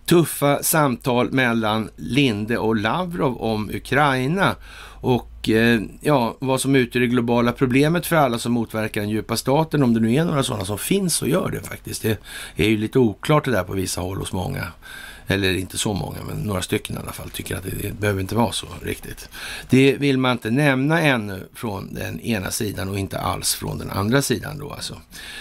S1: Tuffa samtal mellan Linde och Lavrov om Ukraina och eh, ja, vad som utgör det globala problemet för alla som motverkar den djupa staten, om det nu är några sådana som finns och gör det faktiskt. Det är ju lite oklart det där på vissa håll hos många. eller inte så många, men några stycken i alla fall, tycker att det, det behöver inte vara så riktigt. Det vill man inte nämna ännu från den ena sidan och inte alls från den andra sidan då alltså.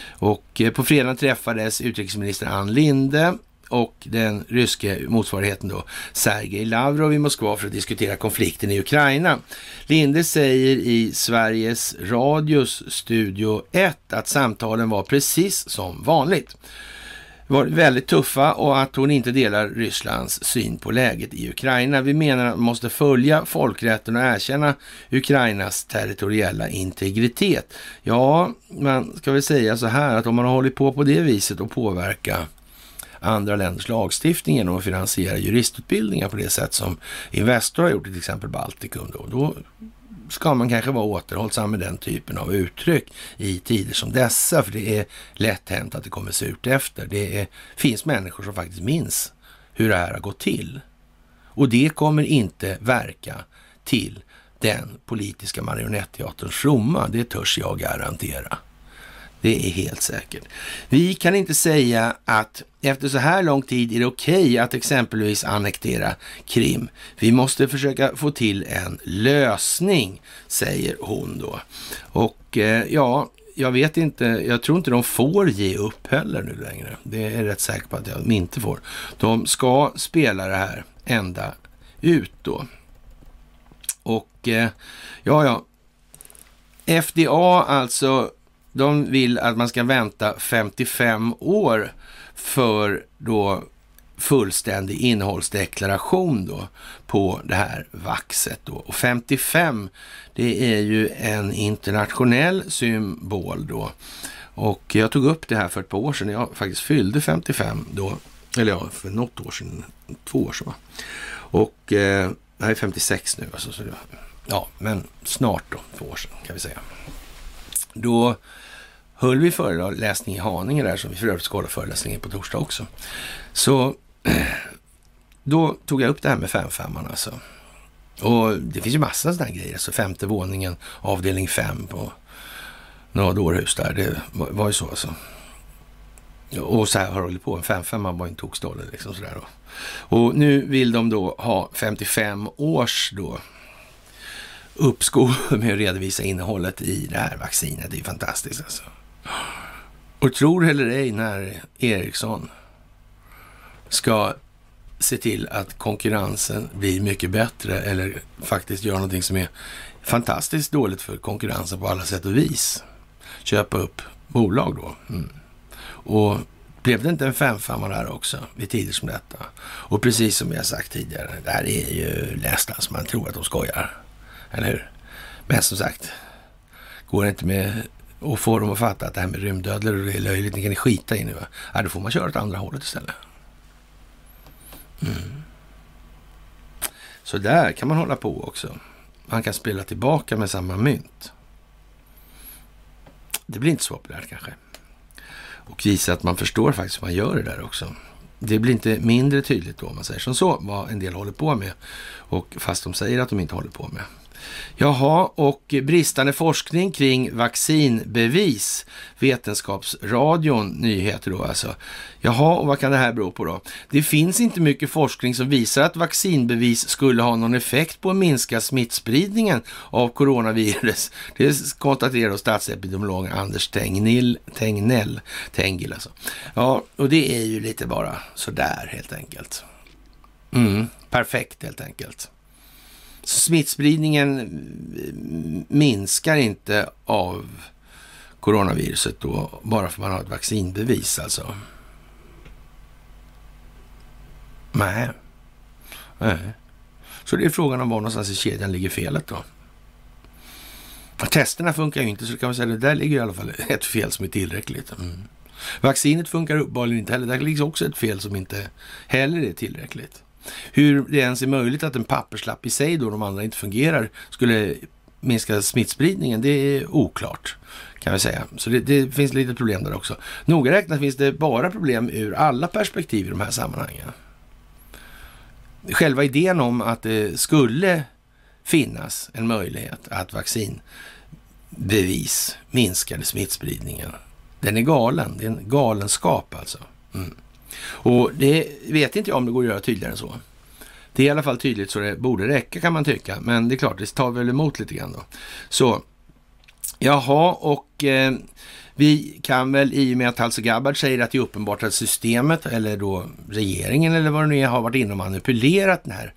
S1: Och eh, på fredagen träffades utrikesminister Ann Linde och den ryske motsvarigheten då, Sergej Lavrov i Moskva för att diskutera konflikten i Ukraina. Linde säger i Sveriges Radios Studio 1 att samtalen var precis som vanligt var väldigt tuffa och att hon inte delar Rysslands syn på läget i Ukraina. Vi menar att man måste följa folkrätten och erkänna Ukrainas territoriella integritet. Ja, man ska väl säga så här att om man har hållit på på det viset och påverka andra länders lagstiftning genom att finansiera juristutbildningar på det sätt som Investor har gjort i till exempel Baltikum. Då, då ska man kanske vara återhållsam med den typen av uttryck i tider som dessa, för det är lätt hänt att det kommer surt efter. Det är, finns människor som faktiskt minns hur det här har gått till. Och det kommer inte verka till den politiska marionetteaterns fromma, det törs jag garantera. Det är helt säkert. Vi kan inte säga att efter så här lång tid är det okej okay att exempelvis annektera Krim. Vi måste försöka få till en lösning, säger hon då. Och eh, ja, jag vet inte, jag tror inte de får ge upp heller nu längre. Det är jag rätt säker på att de inte får. De ska spela det här ända ut då. Och eh, ja, ja. FDA alltså de vill att man ska vänta 55 år för då fullständig innehållsdeklaration då på det här vaxet då. Och 55, det är ju en internationell symbol då. Och jag tog upp det här för ett par år sedan. Jag faktiskt fyllde 55 då. Eller ja, för något år sedan. Två år sedan va. Och eh, jag är 56 nu alltså. Så ja, men snart då. Två år sedan kan vi säga. Då höll vi föreläsning i Haninge där, som vi för övrigt ska hålla föreläsningen på torsdag också. Så då tog jag upp det här med 5-5 alltså. Och det finns ju massa sådana grejer. Alltså femte våningen, avdelning 5 på några dårhus där. Det var, ju så alltså. Och så här har det hållit på. En 5-5 var ju en tokstolle liksom sådär då. Och nu vill de då ha 55 års då uppskov med att redovisa innehållet i det här vaccinet. Det är ju fantastiskt alltså. Och tror eller ej när Ericsson ska se till att konkurrensen blir mycket bättre eller faktiskt göra någonting som är fantastiskt dåligt för konkurrensen på alla sätt och vis. Köpa upp bolag då. Mm. Och blev det inte en femfemma där också vid tider som detta? Och precis som jag sagt tidigare, det här är ju nästan som man tror att de skojar. Eller hur? Men som sagt, går det inte med och få dem att fatta att det här med rymdödlor är löjligt, ni kan ni skita i nu. Va? Ja, då får man köra åt andra hållet istället. Mm. Så där kan man hålla på också. Man kan spela tillbaka med samma mynt. Det blir inte så populärt kanske. Och visa att man förstår faktiskt hur man gör det där också. Det blir inte mindre tydligt då om man säger som så, vad en del håller på med. Och fast de säger att de inte håller på med. Jaha, och bristande forskning kring vaccinbevis. Vetenskapsradion, nyheter då alltså. Jaha, och vad kan det här bero på då? Det finns inte mycket forskning som visar att vaccinbevis skulle ha någon effekt på att minska smittspridningen av coronavirus. Det konstaterar statsepidemiolog Anders Tegnell, Tegnell, Tengil alltså. Ja, och det är ju lite bara sådär helt enkelt. Mm, perfekt helt enkelt. Smittspridningen eh, minskar inte av coronaviruset då, bara för att man har ett vaccinbevis alltså. Nej. Nej. Så det är frågan om var någonstans i kedjan ligger felet då. Testerna funkar ju inte, så kan man säga att där ligger i alla fall ett fel som är tillräckligt. Mm. Vaccinet funkar uppenbarligen inte heller. Där ligger också ett fel som inte heller är tillräckligt. Hur det ens är möjligt att en papperslapp i sig då, de andra inte fungerar, skulle minska smittspridningen, det är oklart kan vi säga. Så det, det finns lite problem där också. Noga räknat finns det bara problem ur alla perspektiv i de här sammanhangen. Själva idén om att det skulle finnas en möjlighet att vaccinbevis minskade smittspridningen, den är galen. Det är en galenskap alltså. Mm. Och det vet inte jag om det går att göra tydligare än så. Det är i alla fall tydligt så det borde räcka kan man tycka. Men det är klart, det tar väl emot lite grann då. Så, jaha, och eh, vi kan väl i och med att Halse Gabbard säger att det är uppenbart att systemet eller då regeringen eller vad det nu är har varit inne och manipulerat den här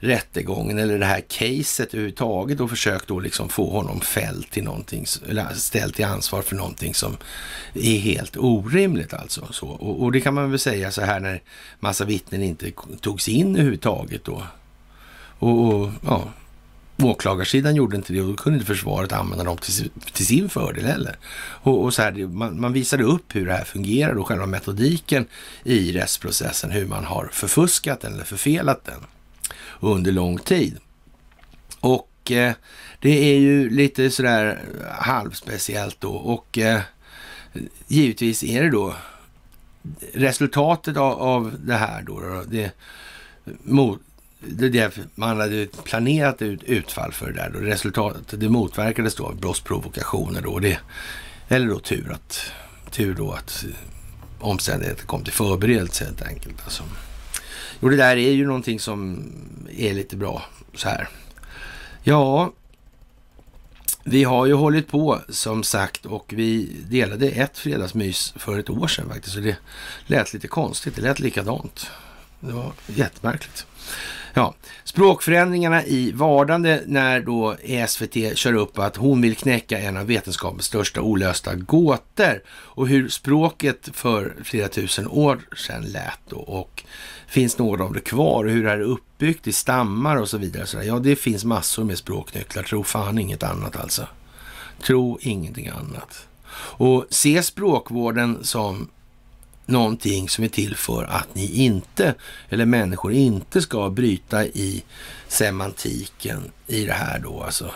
S1: rättegången eller det här caset överhuvudtaget och försökt då liksom få honom fälld till någonting, eller ställd till ansvar för någonting som är helt orimligt alltså. Så, och, och det kan man väl säga så här när massa vittnen inte togs in överhuvudtaget då. Och, och ja, åklagarsidan gjorde inte det och då kunde inte försvaret använda dem till, till sin fördel heller. Och, och så här, man, man, visade upp hur det här fungerar och själva metodiken i rättsprocessen, hur man har förfuskat den eller förfelat den under lång tid. Och eh, det är ju lite sådär halvspeciellt då och eh, givetvis är det då resultatet av, av det här då, då det, mot, det, det, man hade planerat ut, utfall för det där då. Resultatet, det motverkades då av brottsprovokationer då. Det, eller då tur att, tur då att omständigheter kom till förberedelse helt enkelt. Alltså. Jo, det där är ju någonting som är lite bra så här. Ja, vi har ju hållit på som sagt och vi delade ett fredagsmys för ett år sedan faktiskt. Så det lät lite konstigt. Det lät likadant. Det var jättemärkligt. Ja, språkförändringarna i vardande när då SVT kör upp att hon vill knäcka en av vetenskapens största olösta gåtor och hur språket för flera tusen år sedan lät då och finns några av det kvar Hur är det uppbyggt i stammar och så vidare. Så ja, det finns massor med språknycklar. Tro fan inget annat alltså. Tro ingenting annat. Och se språkvården som någonting som är till för att ni inte, eller människor inte ska bryta i semantiken i det här då, alltså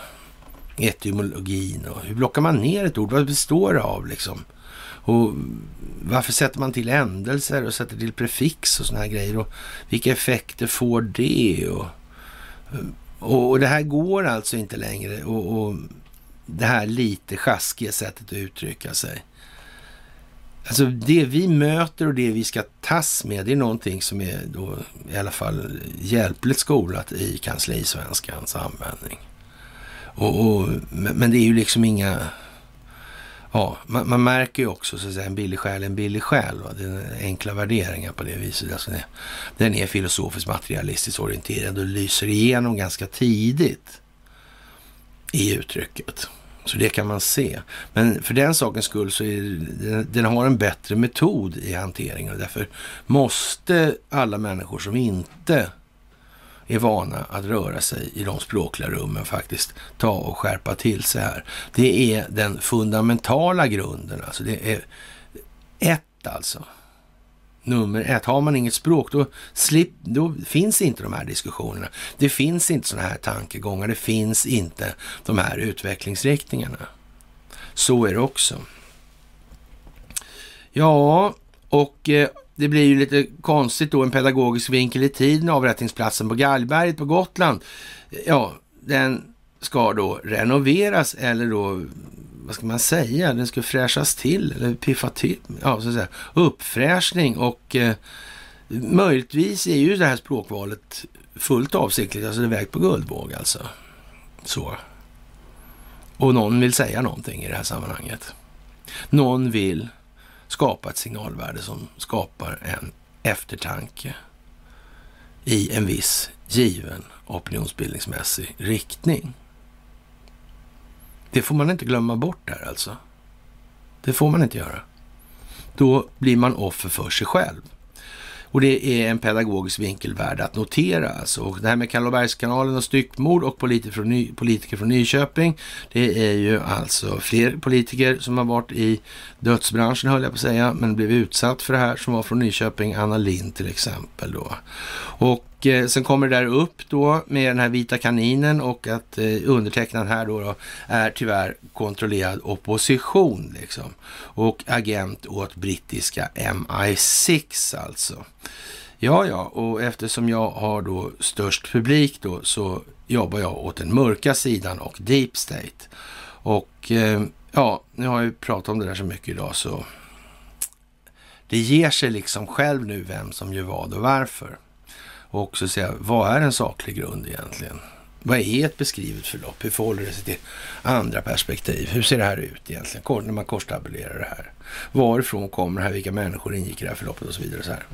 S1: etymologin och hur blockar man ner ett ord? Vad består det av liksom? Och varför sätter man till ändelser och sätter till prefix och såna här grejer? Och vilka effekter får det? Och, och, och det här går alltså inte längre. Och, och det här lite sjaskiga sättet att uttrycka sig. Alltså det vi möter och det vi ska tas med, det är någonting som är då i alla fall hjälpligt skolat i kanslisvenskans användning. Och, och, men det är ju liksom inga Ja, man, man, märker ju också så att säga, en billig själ en billig själ. Va? Det är enkla värderingar på det viset. Alltså det, den är filosofiskt materialistiskt orienterad och lyser igenom ganska tidigt i uttrycket. Så det kan man se. Men för den sakens skull så är det, den har en bättre metod i hanteringen och därför måste alla människor som inte är vana att röra sig i de språkliga rummen faktiskt ta och skärpa till sig här. Det är den fundamentala grunden, alltså det är ett alltså. Nummer ett. Har man inget språk, då, slip, då finns inte de här diskussionerna. Det finns inte sådana här tankegångar. Det finns inte de här utvecklingsriktningarna. Så är det också. Ja, och eh, det blir ju lite konstigt då, en pedagogisk vinkel i tiden, avrättningsplatsen på Gallberget på Gotland. Ja, den ska då renoveras eller då, vad ska man säga, den ska fräschas till eller piffa till, ja så att säga, uppfräschning och eh, möjligtvis är ju det här språkvalet fullt avsiktligt, alltså det är väg på guldvåg alltså. Så. Och någon vill säga någonting i det här sammanhanget. Någon vill skapa ett signalvärde som skapar en eftertanke i en viss given opinionsbildningsmässig riktning. Det får man inte glömma bort här alltså. Det får man inte göra. Då blir man offer för sig själv. Och det är en pedagogisk vinkel värd att notera. Alltså. Och det här med Kallobergskanalen och styckmord och politiker från, Ny, politiker från Nyköping. Det är ju alltså fler politiker som har varit i dödsbranschen höll jag på att säga, men blev utsatt för det här som var från Nyköping. Anna Lind till exempel då. Och eh, sen kommer det där upp då med den här vita kaninen och att eh, undertecknad här då, då, är tyvärr kontrollerad opposition liksom. Och agent åt brittiska MI6 alltså. Ja, ja, och eftersom jag har då störst publik då så jobbar jag åt den mörka sidan och deep state. Och eh, ja, nu har jag ju pratat om det där så mycket idag så det ger sig liksom själv nu vem som gör vad och varför. Och också säga, vad är en saklig grund egentligen? Vad är ett beskrivet förlopp? Hur förhåller det sig till andra perspektiv? Hur ser det här ut egentligen när man korstabulerar det här? Varifrån kommer det här? Vilka människor ingick i det här förloppet och så vidare. Så här.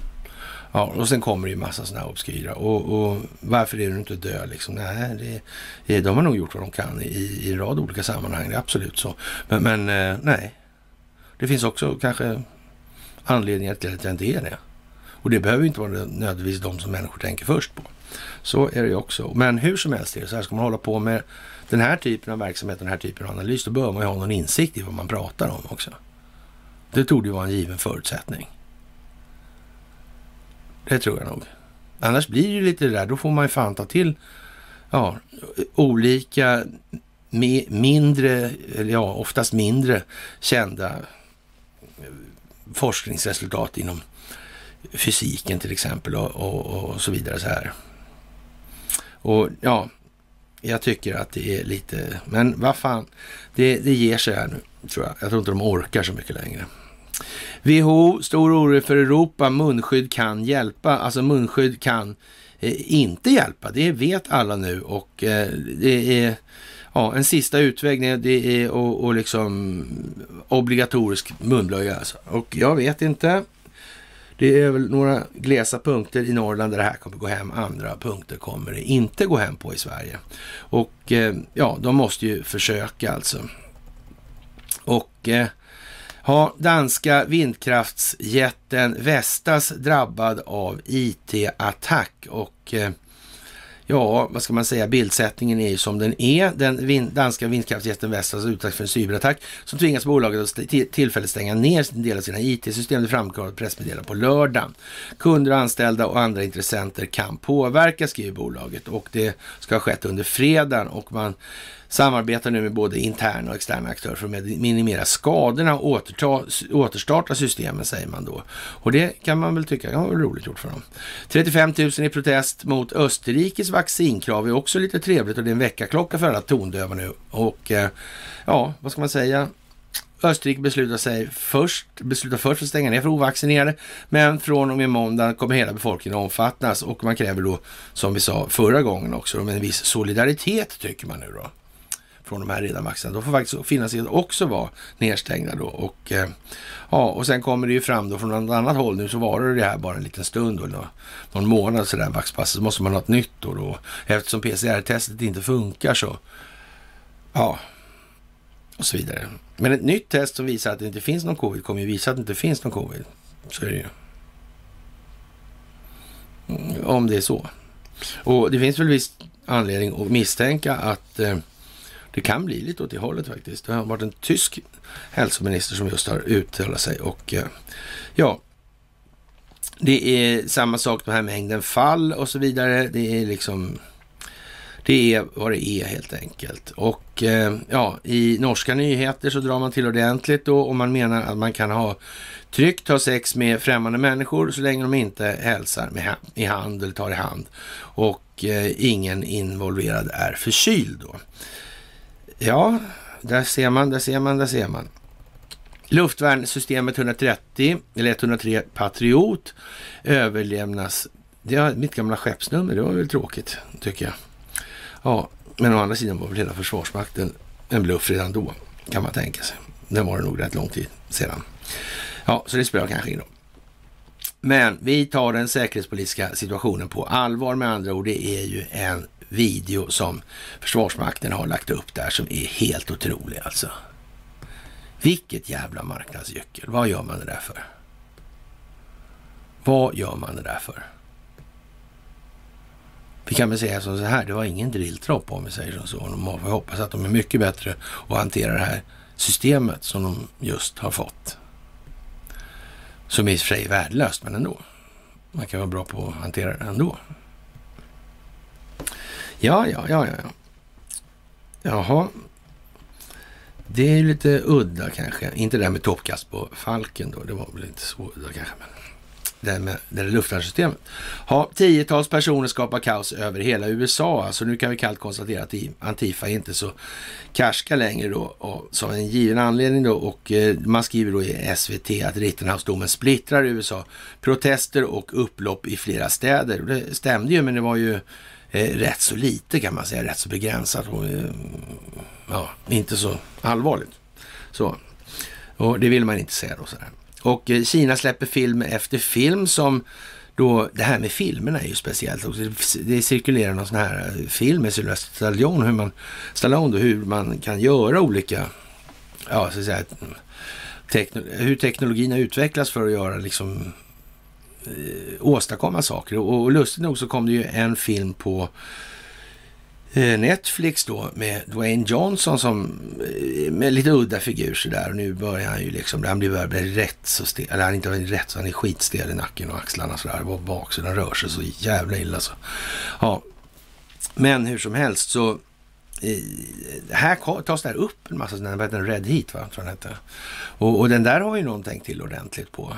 S1: Ja, och sen kommer det ju massa sådana här obskyra. Och, och, varför är du inte död liksom? Nej, det, de har nog gjort vad de kan i, i en rad olika sammanhang. Det är absolut så. Men, men eh, nej, det finns också kanske anledningar till att jag inte är det. Och det behöver inte vara nödvändigtvis de som människor tänker först på. Så är det ju också. Men hur som helst är det så här, ska man hålla på med den här typen av verksamhet, den här typen av analys, då bör man ju ha någon insikt i vad man pratar om också. Det torde ju vara en given förutsättning. Det tror jag nog. Annars blir det ju lite det där, då får man ju fan ta till ja, olika mindre, eller ja, oftast mindre kända eh, forskningsresultat inom fysiken till exempel och, och, och, så vidare så här. Och ja, jag tycker att det är lite, men vad fan, det, det ger sig här nu tror jag. Jag tror inte de orkar så mycket längre. WHO, stor oro för Europa, munskydd kan hjälpa. Alltså munskydd kan eh, inte hjälpa, det vet alla nu och eh, det är ja, en sista utväg, det är och, och liksom obligatorisk munblöja alltså. Och jag vet inte. Det är väl några glesa punkter i Norrland där det här kommer gå hem. Andra punkter kommer det inte gå hem på i Sverige. Och eh, ja, de måste ju försöka alltså. Och eh, Ja, danska vindkraftsjätten Vestas drabbad av IT-attack och eh, ja, vad ska man säga, bildsättningen är ju som den är. Den vin danska vindkraftsjätten Vestas utsatts för en cyberattack som tvingas bolaget att tillfälligt stänga ner en del av sina IT-system. Det framgår av ett pressmeddelande på lördagen. Kunder, anställda och andra intressenter kan påverka, skriver bolaget och det ska ha skett under fredagen och man samarbetar nu med både interna och externa aktörer för att minimera skadorna och återta, återstarta systemen, säger man då. Och det kan man väl tycka ja, var roligt gjort för dem. 35 000 i protest mot Österrikes vaccinkrav är också lite trevligt och det är en väckarklocka för alla tondöva nu. Och eh, ja, vad ska man säga? Österrike beslutar sig först, beslutar först att stänga ner för ovaccinerade, men från och med måndag kommer hela befolkningen omfattas och man kräver då, som vi sa förra gången också, en viss solidaritet tycker man nu då från de här redan vaccinerade. De får faktiskt finnas i också vara nedstängda då. Och, eh, ja, och sen kommer det ju fram då från något annat håll. Nu så varar det här bara en liten stund då, någon månad sådär vaxpasset. Så måste man ha ett nytt då. då. Eftersom PCR-testet inte funkar så, ja, och så vidare. Men ett nytt test som visar att det inte finns någon covid kommer ju visa att det inte finns någon covid. Så är det ju. Mm, om det är så. Och det finns väl viss anledning att misstänka att eh, det kan bli lite åt det hållet faktiskt. Det har varit en tysk hälsominister som just har uttalat sig och eh, ja, det är samma sak med här mängden fall och så vidare. Det är liksom, det är vad det är helt enkelt. Och eh, ja, i norska nyheter så drar man till ordentligt då och man menar att man kan ha tryggt ha sex med främmande människor så länge de inte hälsar med, i hand eller tar i hand och eh, ingen involverad är förkyld då. Ja, där ser man, där ser man, där ser man. Luftvärnssystemet 130, eller 103 Patriot, överlämnas. Det är mitt gamla skeppsnummer, det var väl tråkigt, tycker jag. Ja, men å andra sidan var väl hela Försvarsmakten en bluff redan då, kan man tänka sig. Det var det nog rätt lång tid sedan. Ja, så det spelar kanske ingen roll. Men vi tar den säkerhetspolitiska situationen på allvar med andra ord. Det är ju en video som Försvarsmakten har lagt upp där som är helt otrolig alltså. Vilket jävla marknadsgyckel. Vad gör man det där för? Vad gör man det där för? Vi kan väl säga som så här, det var ingen drilltropp om vi säger som så. Vi får hoppas att de är mycket bättre att hantera det här systemet som de just har fått. Som i och för sig är värdelöst, men ändå. Man kan vara bra på att hantera det ändå. Ja, ja, ja, ja. Jaha. Det är ju lite udda kanske. Inte det där med toppkast på Falken då. Det var väl inte så udda kanske. Men... det med det luftvärnssystemet. Ja, tiotals personer skapar kaos över hela USA. Alltså nu kan vi kallt konstatera att Antifa är inte så karska längre då. Och, som en given anledning då. Och eh, man skriver då i SVT att Rittenhouse-domen splittrar USA. Protester och upplopp i flera städer. Och det stämde ju, men det var ju eh, rätt så lite kan man säga. Rätt så begränsat och eh, ja, inte så allvarligt. Så. Och det vill man inte säga då. Sådär. Och eh, Kina släpper film efter film som då, det här med filmerna är ju speciellt också. Det cirkulerar någon sån här eh, film med Sylvester Stallone, hur man, Stallone då, hur man kan göra olika, ja så att säga, teknolo hur teknologin har utvecklats för att göra liksom Eh, åstadkomma saker. Och, och lustigt nog så kom det ju en film på eh, Netflix då med Dwayne Johnson som eh, med lite udda figur sådär. Och nu börjar han ju liksom, han blir, blir rätt så stel, eller han är inte rätt så han är skitstel i nacken och axlarna sådär. Och bak så den rör sig så jävla illa så. Ja, men hur som helst så här tas det här upp en massa sådana, vad heter den, Red Heat va, tror jag den hette. Och, och den där har ju någon tänkt till ordentligt på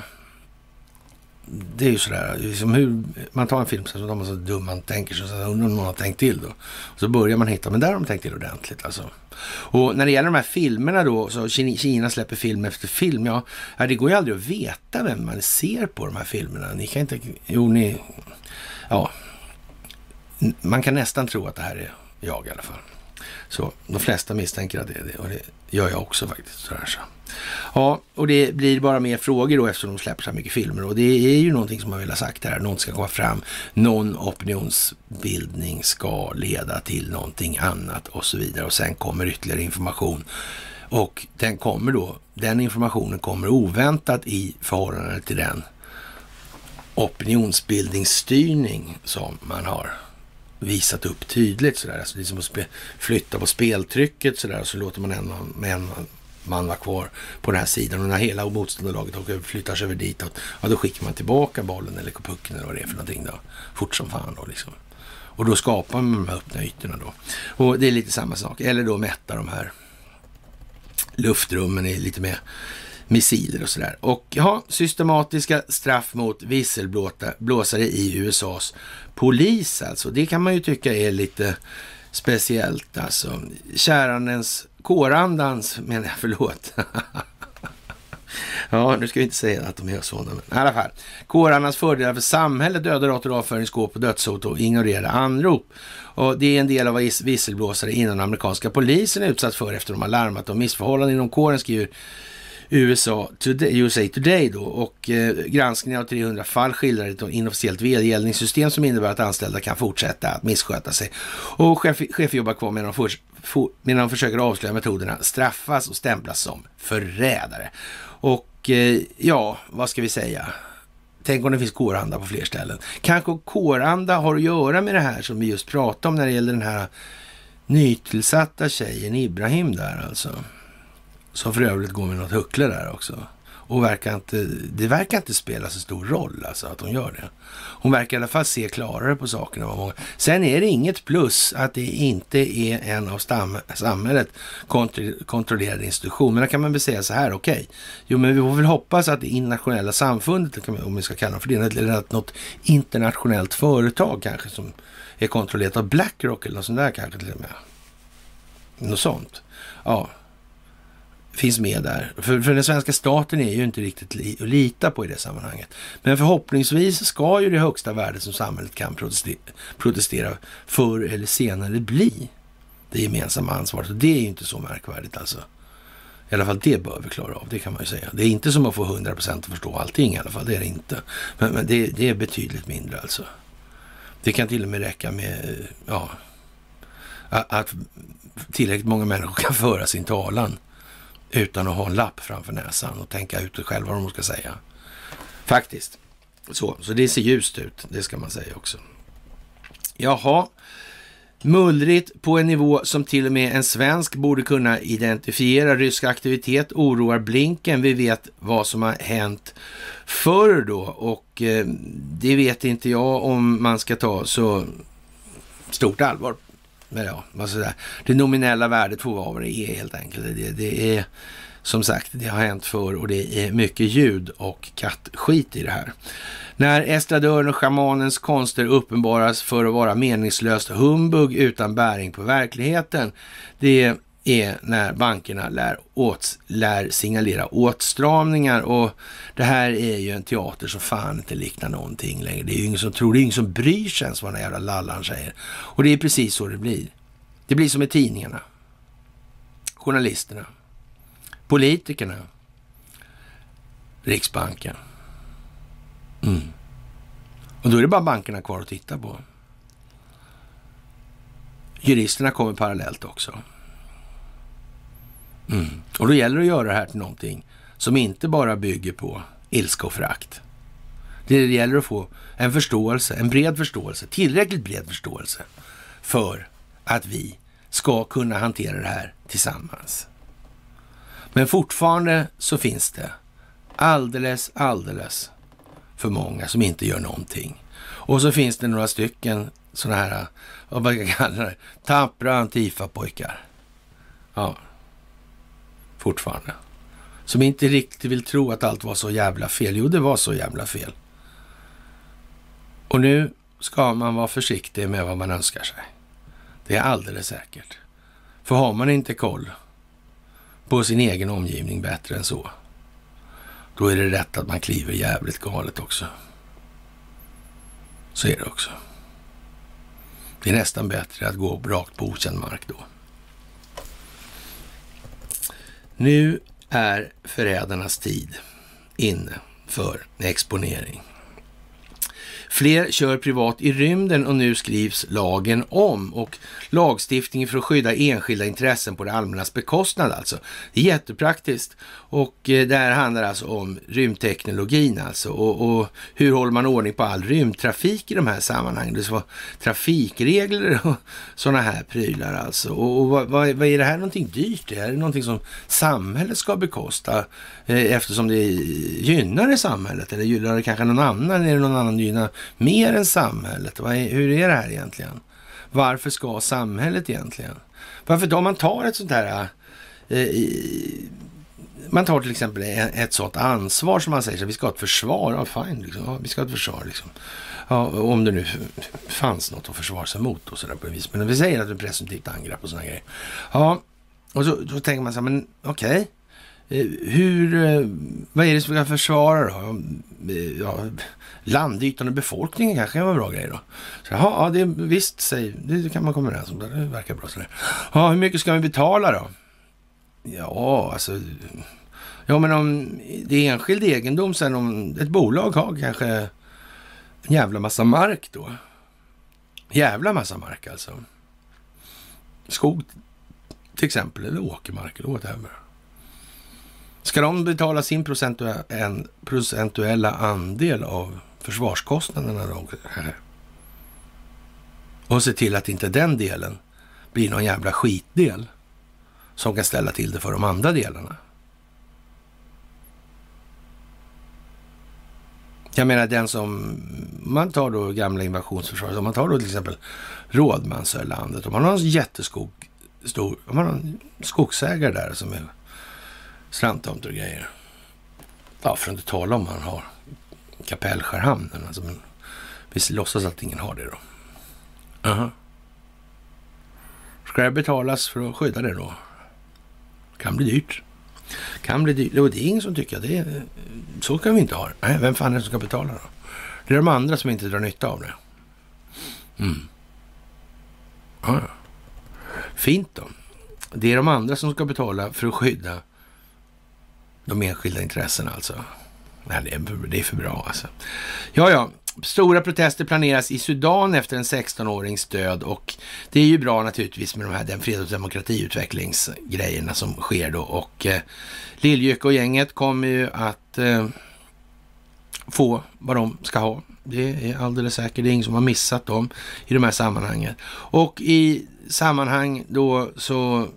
S1: det är ju sådär, liksom hur, man tar en film så är man så dum man tänker sig, så undrar om någon har tänkt till då. Så börjar man hitta, men där har de tänkt till ordentligt alltså. Och när det gäller de här filmerna då, så Kina släpper film efter film, ja, det går ju aldrig att veta vem man ser på de här filmerna. Ni kan inte, jo ni, ja, man kan nästan tro att det här är jag i alla fall. Så de flesta misstänker att det är det och det gör jag också faktiskt. Sådär, så. Ja, och det blir bara mer frågor då eftersom de släpper så mycket filmer. Och det är ju någonting som man vill ha sagt här. Någon ska komma fram. Någon opinionsbildning ska leda till någonting annat och så vidare. Och sen kommer ytterligare information. Och den kommer då, den informationen kommer oväntat i förhållande till den opinionsbildningsstyrning som man har visat upp tydligt. Sådär. Alltså det är som att flytta på speltrycket sådär, så låter man en, en man var kvar på den här sidan. Och när hela motståndarlaget flyttar sig över ditåt, ja då skickar man tillbaka bollen eller pucken eller vad det är för någonting då. Fort som fan då liksom. Och då skapar man de här öppna ytorna då. Och det är lite samma sak. Eller då mätta de här luftrummen i lite mer missiler och sådär. Och ja, systematiska straff mot visselblåsare i USAs polis alltså. Det kan man ju tycka är lite speciellt alltså. Kärandens, kårandans, menar jag, förlåt. ja, nu ska vi inte säga att de är sådana, men i alla fall. Kårandans fördelar för samhället, dödar råttor, avföringsskåp och dödshot och ignorera anrop. Och det är en del av vad visselblåsare inom amerikanska polisen är utsatt för efter de har larmat om missförhållanden inom kåren, skriver USA Today, USA Today då och eh, granskningen av 300 fall skildrar ett inofficiellt vedergällningssystem som innebär att anställda kan fortsätta att missköta sig och chef, chef jobbar kvar medan de, för, for, medan de försöker avslöja metoderna straffas och stämplas som förrädare. Och eh, ja, vad ska vi säga? Tänk om det finns kåranda på fler ställen. Kanske kåranda har att göra med det här som vi just pratade om när det gäller den här nytillsatta tjejen Ibrahim där alltså. Som för övrigt går med något huckle där också. Och verkar inte, det verkar inte spela så stor roll alltså att hon gör det. Hon verkar i alla fall se klarare på sakerna. Än många. Sen är det inget plus att det inte är en av stam, samhället kontrollerad institution. Men då kan man väl säga så här, okej. Okay. Jo, men vi får väl hoppas att det internationella samfundet, om vi ska kalla det för det, eller att något internationellt företag kanske som är kontrollerat av Blackrock eller något sånt där kanske till och med. Något sånt. Ja, finns med där. För, för den svenska staten är ju inte riktigt li, att lita på i det sammanhanget. Men förhoppningsvis ska ju det högsta värdet som samhället kan protestera, protestera förr eller senare bli det gemensamma ansvaret. Och det är ju inte så märkvärdigt alltså. I alla fall det bör vi klara av, det kan man ju säga. Det är inte som att få 100% att förstå allting i alla fall, det är det inte. Men, men det, det, är betydligt mindre alltså. Det kan till och med räcka med ja, att tillräckligt många människor kan föra sin talan utan att ha en lapp framför näsan och tänka ut själv vad de ska säga. Faktiskt. Så, så det ser ljust ut, det ska man säga också. Jaha, mullrigt på en nivå som till och med en svensk borde kunna identifiera. Rysk aktivitet oroar Blinken. Vi vet vad som har hänt förr då och eh, det vet inte jag om man ska ta så stort allvar men ja, alltså det, det nominella värdet får vara vad det är helt enkelt. Det, det är som sagt, det har hänt förr och det är mycket ljud och kattskit i det här. När estradören och schamanens konster uppenbaras för att vara meningslöst humbug utan bäring på verkligheten. Det är när bankerna lär, åt, lär signalera åtstramningar och det här är ju en teater som fan inte liknar någonting längre. Det är ju ingen som tror, det är ingen som bryr sig ens vad den här jävla lallan säger. Och det är precis så det blir. Det blir som med tidningarna, journalisterna, politikerna, Riksbanken. Mm. Och då är det bara bankerna kvar att titta på. Juristerna kommer parallellt också. Mm. Och då gäller det att göra det här till någonting som inte bara bygger på ilska och förakt. Det gäller att få en förståelse, en bred förståelse, tillräckligt bred förståelse för att vi ska kunna hantera det här tillsammans. Men fortfarande så finns det alldeles, alldeles för många som inte gör någonting. Och så finns det några stycken sådana här, vad man kan kalla det, tappra antifa-pojkar. Ja, fortfarande. Som inte riktigt vill tro att allt var så jävla fel. Jo, det var så jävla fel. Och nu ska man vara försiktig med vad man önskar sig. Det är alldeles säkert. För har man inte koll på sin egen omgivning bättre än så, då är det rätt att man kliver jävligt galet också. Så är det också. Det är nästan bättre att gå rakt på okänd mark då. Nu är förrädarnas tid inne för exponering. Fler kör privat i rymden och nu skrivs lagen om och lagstiftningen för att skydda enskilda intressen på det allmännas bekostnad alltså. Det är jättepraktiskt och eh, det här handlar alltså om rymdteknologin alltså och, och hur håller man ordning på all rymdtrafik i de här sammanhangen? Det ska vara trafikregler och sådana här prylar alltså. Och, och vad, vad, är det här någonting dyrt? Är det någonting som samhället ska bekosta eh, eftersom det gynnar det samhället? Eller gynnar det kanske någon annan? Är det någon annan gynnar mer än samhället? Hur är det här egentligen? Varför ska samhället egentligen? Varför då? Om man tar ett sånt här... Eh, man tar till exempel e- ett sånt ansvar som man säger, så vi ska ha ett försvar. Ja, fine, liksom. ja, vi ska ha ett försvar. Liksom. Ja, om det nu fanns något att försvara sig mot och sådär på en vis. Men vi säger att det är presumtivt angrepp och sådana grejer. Ja, och så, då tänker man så här, men okej. Okay. Eh, hur, eh, vad är det som vi kan försvara då? Eh, ja, landytan och befolkningen kanske kan vara bra grejer då. Så, ja, det, visst, säg, det kan man komma överens om. Det verkar bra. Sådär. Ja, hur mycket ska vi betala då? Ja, alltså... Ja, men om det är enskild egendom, sen om ett bolag har kanske en jävla massa mark då. Jävla massa mark alltså. Skog till exempel, eller åkermark eller whatever. Ska de betala sin procentuella andel av försvarskostnaderna då? Och se till att inte den delen blir någon jävla skitdel som kan ställa till det för de andra delarna. Jag menar den som, man tar då gamla invasionsförsvaret, om man tar då till exempel Rådmansölandet, om man har en jätteskog, stor, om man har en skogsägare där som är strandtomter och grejer. Ja, för att inte tala om man har Kapellskärhamnen. Alltså, men vi låtsas att ingen har det då. Uh -huh. Ska det betalas för att skydda det då? Kan bli dyrt. Kan bli dyrt. Och det är ingen som tycker att det är... Så kan vi inte ha det. Nej, vem fan är det som ska betala då? Det är de andra som inte drar nytta av det. Mm. Ja. Fint då. Det är de andra som ska betala för att skydda de enskilda intressena alltså. Nej, det är, för bra alltså. Ja, ja. Stora protester planeras i Sudan efter en 16-årings död och det är ju bra naturligtvis med de här den fred och demokratiutvecklingsgrejerna som sker då och eh, Liljöke och gänget kommer ju att eh, få vad de ska ha. Det är alldeles säkert. Det är ingen som har missat dem i de här sammanhangen. Och i sammanhang då så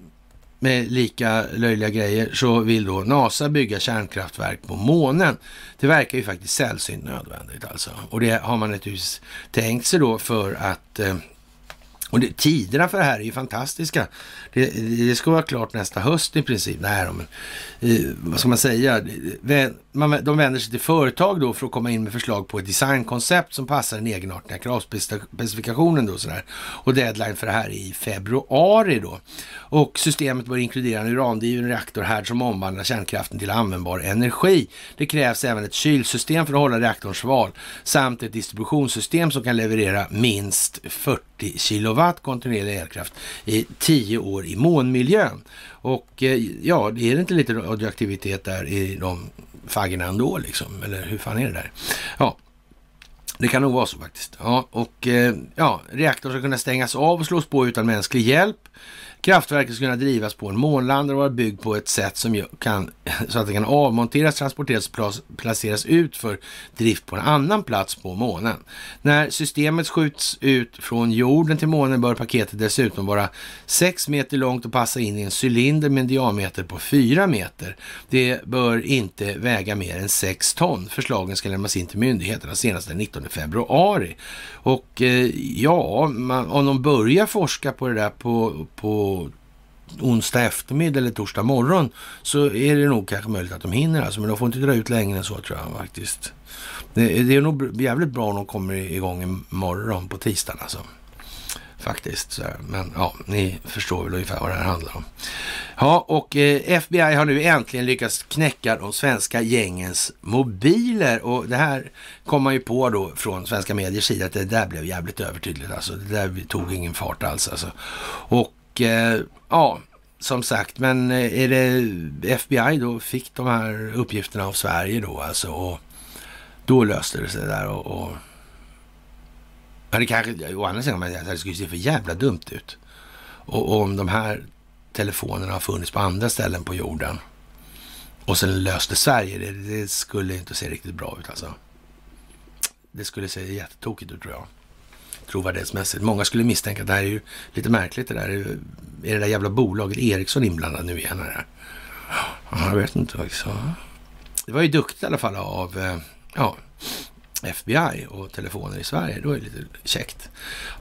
S1: med lika löjliga grejer så vill då NASA bygga kärnkraftverk på månen. Det verkar ju faktiskt sällsynt nödvändigt alltså. Och det har man naturligtvis tänkt sig då för att eh, och det, tiderna för det här är ju fantastiska. Det, det ska vara klart nästa höst i princip. Nej, de, eh, vad ska man säga? De vänder sig till företag då för att komma in med förslag på ett designkoncept som passar den egenartiga kravspecifikationen. Då, sådär. Och deadline för det här är i februari då. Och systemet bör inkludera en urandriven reaktorhärd som omvandlar kärnkraften till användbar energi. Det krävs även ett kylsystem för att hålla reaktorn sval samt ett distributionssystem som kan leverera minst 40 kilowatt kontinuerlig elkraft i 10 år i månmiljön. Och eh, ja, är det inte lite radioaktivitet där i de faggorna ändå liksom? Eller hur fan är det där? Ja, det kan nog vara så faktiskt. Ja, och eh, ja, reaktorn ska kunna stängas av och slås på utan mänsklig hjälp. Kraftverket ska kunna drivas på en månlandare och vara byggd på ett sätt som kan, så att det kan avmonteras, transporteras och placeras ut för drift på en annan plats på månen. När systemet skjuts ut från jorden till månen bör paketet dessutom vara 6 meter långt och passa in i en cylinder med en diameter på 4 meter. Det bör inte väga mer än 6 ton. Förslagen ska lämnas in till myndigheterna senast den 19 februari. Och eh, ja, man, om de börjar forska på det där på, på onsdag eftermiddag eller torsdag morgon så är det nog kanske möjligt att de hinner alltså, men de får inte dra ut längre än så tror jag faktiskt. Det, det är nog jävligt bra om de kommer igång imorgon på tisdagen alltså. Faktiskt. Så, men ja, ni förstår väl ungefär vad det här handlar om. Ja, och eh, FBI har nu äntligen lyckats knäcka de svenska gängens mobiler. Och det här kom man ju på då från svenska mediers sida att det där blev jävligt övertydligt. Alltså det där tog ingen fart alls alltså. Och och eh, ja, som sagt, men eh, är det FBI då fick de här uppgifterna av Sverige då alltså. Och då löste det sig där och, och men det kanske, å andra sidan, det skulle se för jävla dumt ut. Och, och, om de här telefonerna har funnits på andra ställen på jorden och sen löste Sverige det, det skulle inte se riktigt bra ut alltså. Det skulle se jättetokigt ut tror jag. Trovärdighetsmässigt. Många skulle misstänka att det här är ju lite märkligt det där. Är det där jävla bolaget Ericsson inblandad nu igen? Här? Ja, jag vet inte faktiskt. Det var ju duktigt i alla fall av eh, ja, FBI och telefoner i Sverige. Det var ju lite käckt.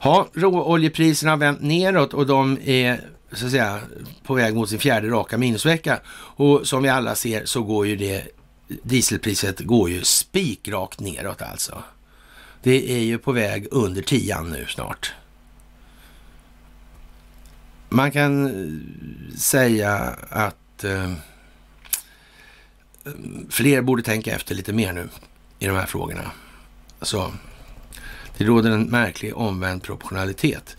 S1: Ja, råoljepriserna har vänt neråt och de är så att säga på väg mot sin fjärde raka minusvecka. Och som vi alla ser så går ju det dieselpriset går ju spikrakt neråt alltså. Det är ju på väg under tian nu snart. Man kan eh, säga att eh, fler borde tänka efter lite mer nu i de här frågorna. Så det råder en märklig omvänd proportionalitet.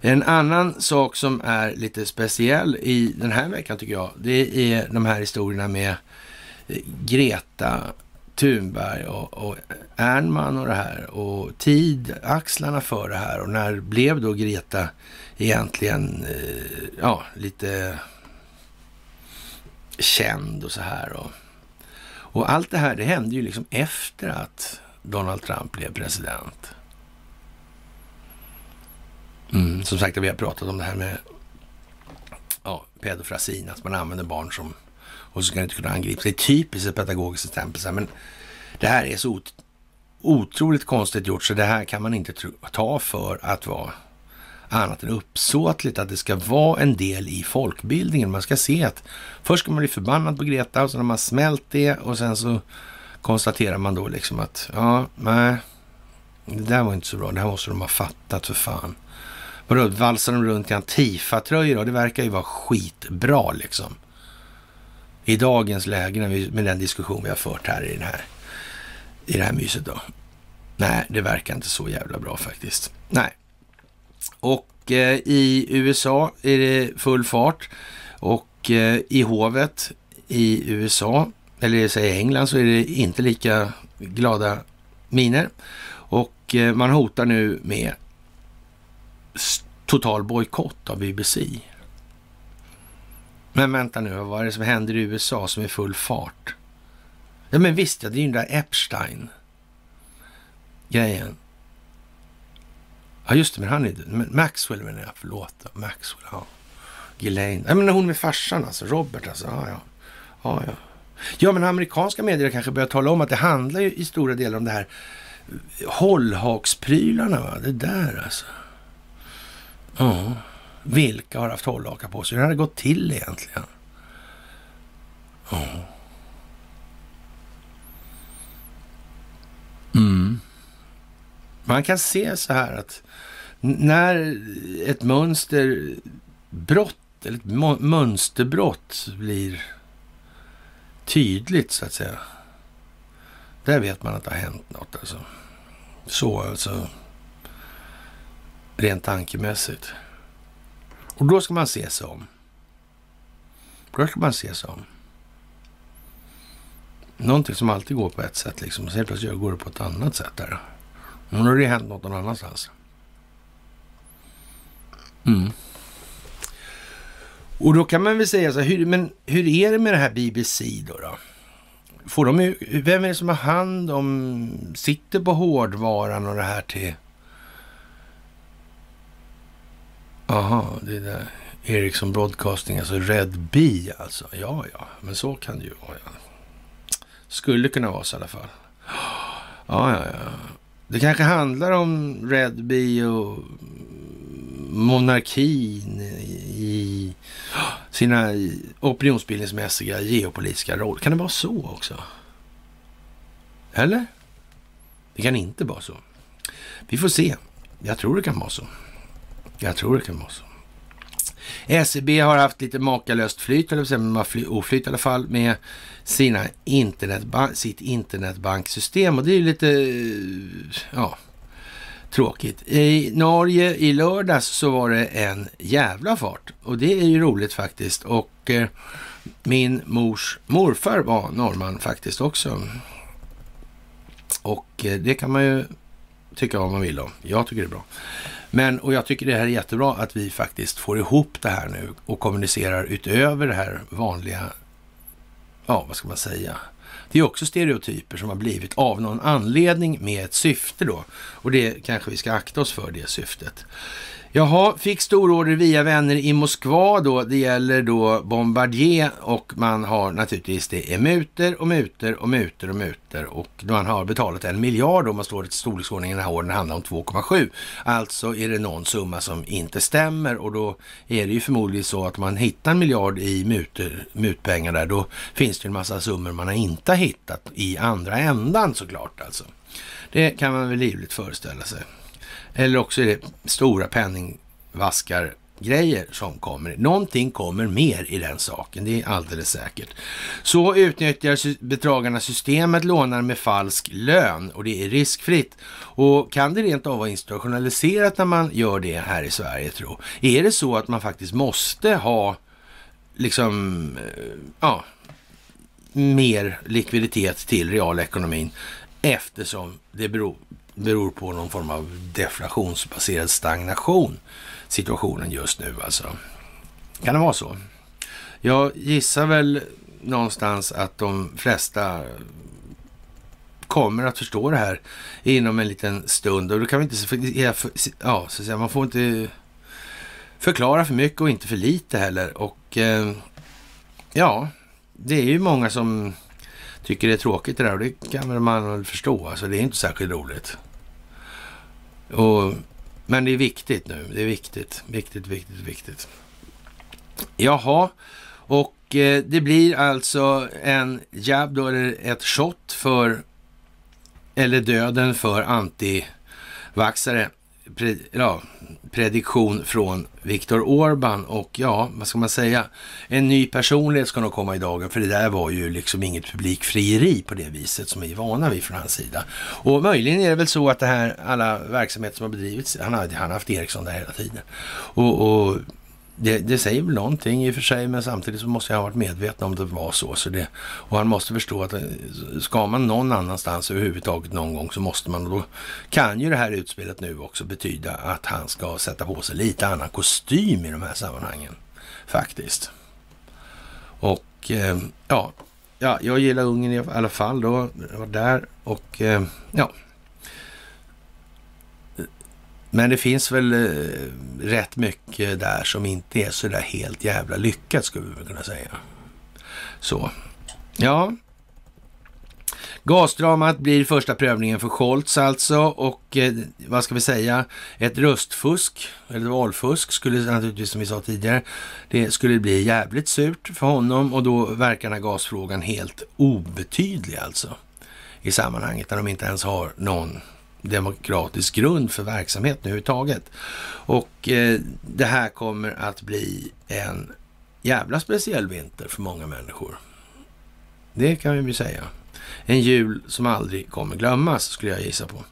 S1: En annan sak som är lite speciell i den här veckan tycker jag, det är de här historierna med eh, Greta Thunberg och, och Ernman och det här och tid, axlarna för det här och när blev då Greta egentligen, eh, ja, lite känd och så här och, och allt det här, det hände ju liksom efter att Donald Trump blev president. Mm, som sagt, vi har pratat om det här med ja, pedofrasin, att man använder barn som och så ska det inte kunna angripas. Det är typiskt ett pedagogiskt exempel. Men det här är så otroligt konstigt gjort så det här kan man inte ta för att vara annat än uppsåtligt, att det ska vara en del i folkbildningen. Man ska se att först ska man bli förbannad på Greta och sen har man smält det och sen så konstaterar man då liksom att ja, nej, det där var inte så bra. Det här måste de ha fattat för fan. Vadå, valsar de runt i Antifa-tröjor Det verkar ju vara skitbra liksom. I dagens läge med den diskussion vi har fört här i, den här i det här myset då. Nej, det verkar inte så jävla bra faktiskt. Nej. Och eh, i USA är det full fart och eh, i hovet i USA eller i England, så är det inte lika glada miner. Och eh, man hotar nu med total bojkott av BBC. Men vänta nu, vad är det som händer i USA som är full fart? Ja men visst, ja, det är ju den där Epstein-grejen. Ja just det, men han är Maxwell menar jag, förlåt. Maxwell, ja. Ghislaine. Ja men hon med farsan alltså, Robert alltså. Ja, ja. ja, ja. Ja, men amerikanska medier kanske börjar tala om att det handlar ju i stora delar om det här hållhaksprylarna. Va? Det där alltså. Ja, vilka har haft hållhakar på sig? Hur har det gått till egentligen? Oh. Mm. Man kan se så här att när ett mönsterbrott eller ett mönsterbrott blir tydligt så att säga. Där vet man att det har hänt något alltså. Så alltså. Rent tankemässigt. Och då ska man se sig om. Då ska man se sig om. Någonting som alltid går på ett sätt liksom. Och sen plötsligt går det på ett annat sätt där. Men nu har det hänt något någon annanstans. Mm. Och då kan man väl säga så här, hur, men hur är det med det här BBC då? då? Får de, vem är det som har hand om, sitter på hårdvaran och det här till... Aha, det är där Ericsson Broadcasting, alltså Red Bee alltså. Ja, ja, men så kan det ju vara. Ja. Skulle kunna vara så i alla fall. Ja, ja, ja. Det kanske handlar om Red Bee och monarkin i sina opinionsbildningsmässiga geopolitiska roll. Kan det vara så också? Eller? Det kan inte vara så. Vi får se. Jag tror det kan vara så. Jag tror det kan vara så. SEB har haft lite makalöst flyt, eller oflyt i alla fall, med sina internetban sitt internetbanksystem. Och det är ju lite, ja, tråkigt. I Norge i lördags så var det en jävla fart och det är ju roligt faktiskt. Och eh, min mors morfar var norrman faktiskt också. Och eh, det kan man ju tycka vad man vill om. Jag tycker det är bra. Men, och jag tycker det här är jättebra att vi faktiskt får ihop det här nu och kommunicerar utöver det här vanliga, ja vad ska man säga, det är också stereotyper som har blivit av någon anledning med ett syfte då. Och det kanske vi ska akta oss för, det syftet. Jaha, fick stororder via vänner i Moskva då. Det gäller då Bombardier och man har naturligtvis det är muter och muter och muter och muter och man har betalat en miljard om man står i storleksordningen den här åren handlar om 2,7. Alltså är det någon summa som inte stämmer och då är det ju förmodligen så att man hittar en miljard i muter, mutpengar där, då finns det en massa summor man har inte hittat i andra ändan såklart alltså. Det kan man väl livligt föreställa sig. Eller också är det stora penningvaskar grejer som kommer. Någonting kommer mer i den saken, det är alldeles säkert. Så utnyttjar bedragarna systemet, lånar med falsk lön och det är riskfritt. Och kan det rent av vara institutionaliserat när man gör det här i Sverige tro? Är det så att man faktiskt måste ha liksom, eh, ja, mer likviditet till realekonomin eftersom det beror beror på någon form av deflationsbaserad stagnation, situationen just nu alltså. Kan det vara så? Jag gissar väl någonstans att de flesta kommer att förstå det här inom en liten stund och då kan vi inte, ja, så att säga, man får inte förklara för mycket och inte för lite heller och eh, ja, det är ju många som tycker det är tråkigt det där och det kan man väl förstå. Alltså det är inte särskilt roligt. Och, men det är viktigt nu. Det är viktigt, viktigt, viktigt, viktigt. Jaha, och eh, det blir alltså en jab då, eller ett shot för, eller döden för antivaxare. Pre, ja, prediktion från Viktor Orban och ja, vad ska man säga? En ny personlighet ska nog komma i dagen, för det där var ju liksom inget publikfrieri på det viset som vi är vana vid från hans sida. Och möjligen är det väl så att det här, alla verksamheter som har bedrivits, han har, han har haft Ericsson där hela tiden. Och, och det, det, säger väl någonting i och för sig, men samtidigt så måste jag ha varit medveten om det var så. så det, och han måste förstå att eh, ska man någon annanstans överhuvudtaget någon gång så måste man. Och då kan ju det här utspelet nu också betyda att han ska sätta på sig lite annan kostym i de här sammanhangen. Faktiskt. Och eh, ja, ja, jag gillar Ungern i alla fall då. Jag var där och eh, ja. Men det finns väl eh, rätt mycket där som inte är så där helt jävla lyckat skulle vi kunna säga. Så, ja. Gasdramat blir första prövningen för Scholz alltså och eh, vad ska vi säga, ett röstfusk eller valfusk skulle naturligtvis som vi sa tidigare, det skulle bli jävligt surt för honom och då verkar den här gasfrågan helt obetydlig alltså i sammanhanget när de inte ens har någon demokratisk grund för verksamheten överhuvudtaget. Och eh, det här kommer att bli en jävla speciell vinter för många människor. Det kan vi väl säga. En jul som aldrig kommer glömmas, skulle jag gissa på.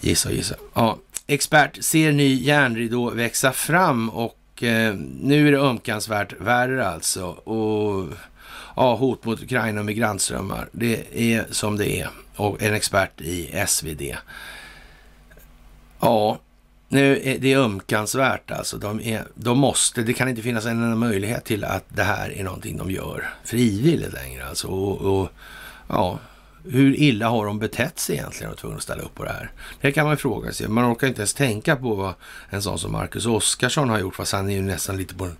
S1: Gissa och gissa. Ja, expert ser ny järnridå växa fram och eh, nu är det ömkansvärt värre alltså. Och ja, hot mot Ukraina och migrantströmmar. Det är som det är. Och en expert i SvD. Ja, nu är det ömkansvärt alltså. De, är, de måste, det kan inte finnas en enda möjlighet till att det här är någonting de gör frivilligt längre alltså. Och, och ja, hur illa har de betett sig egentligen och tvungna att ställa upp på det här? Det kan man fråga sig. Man orkar inte ens tänka på vad en sån som Marcus Oskarsson har gjort, fast han är ju nästan lite på en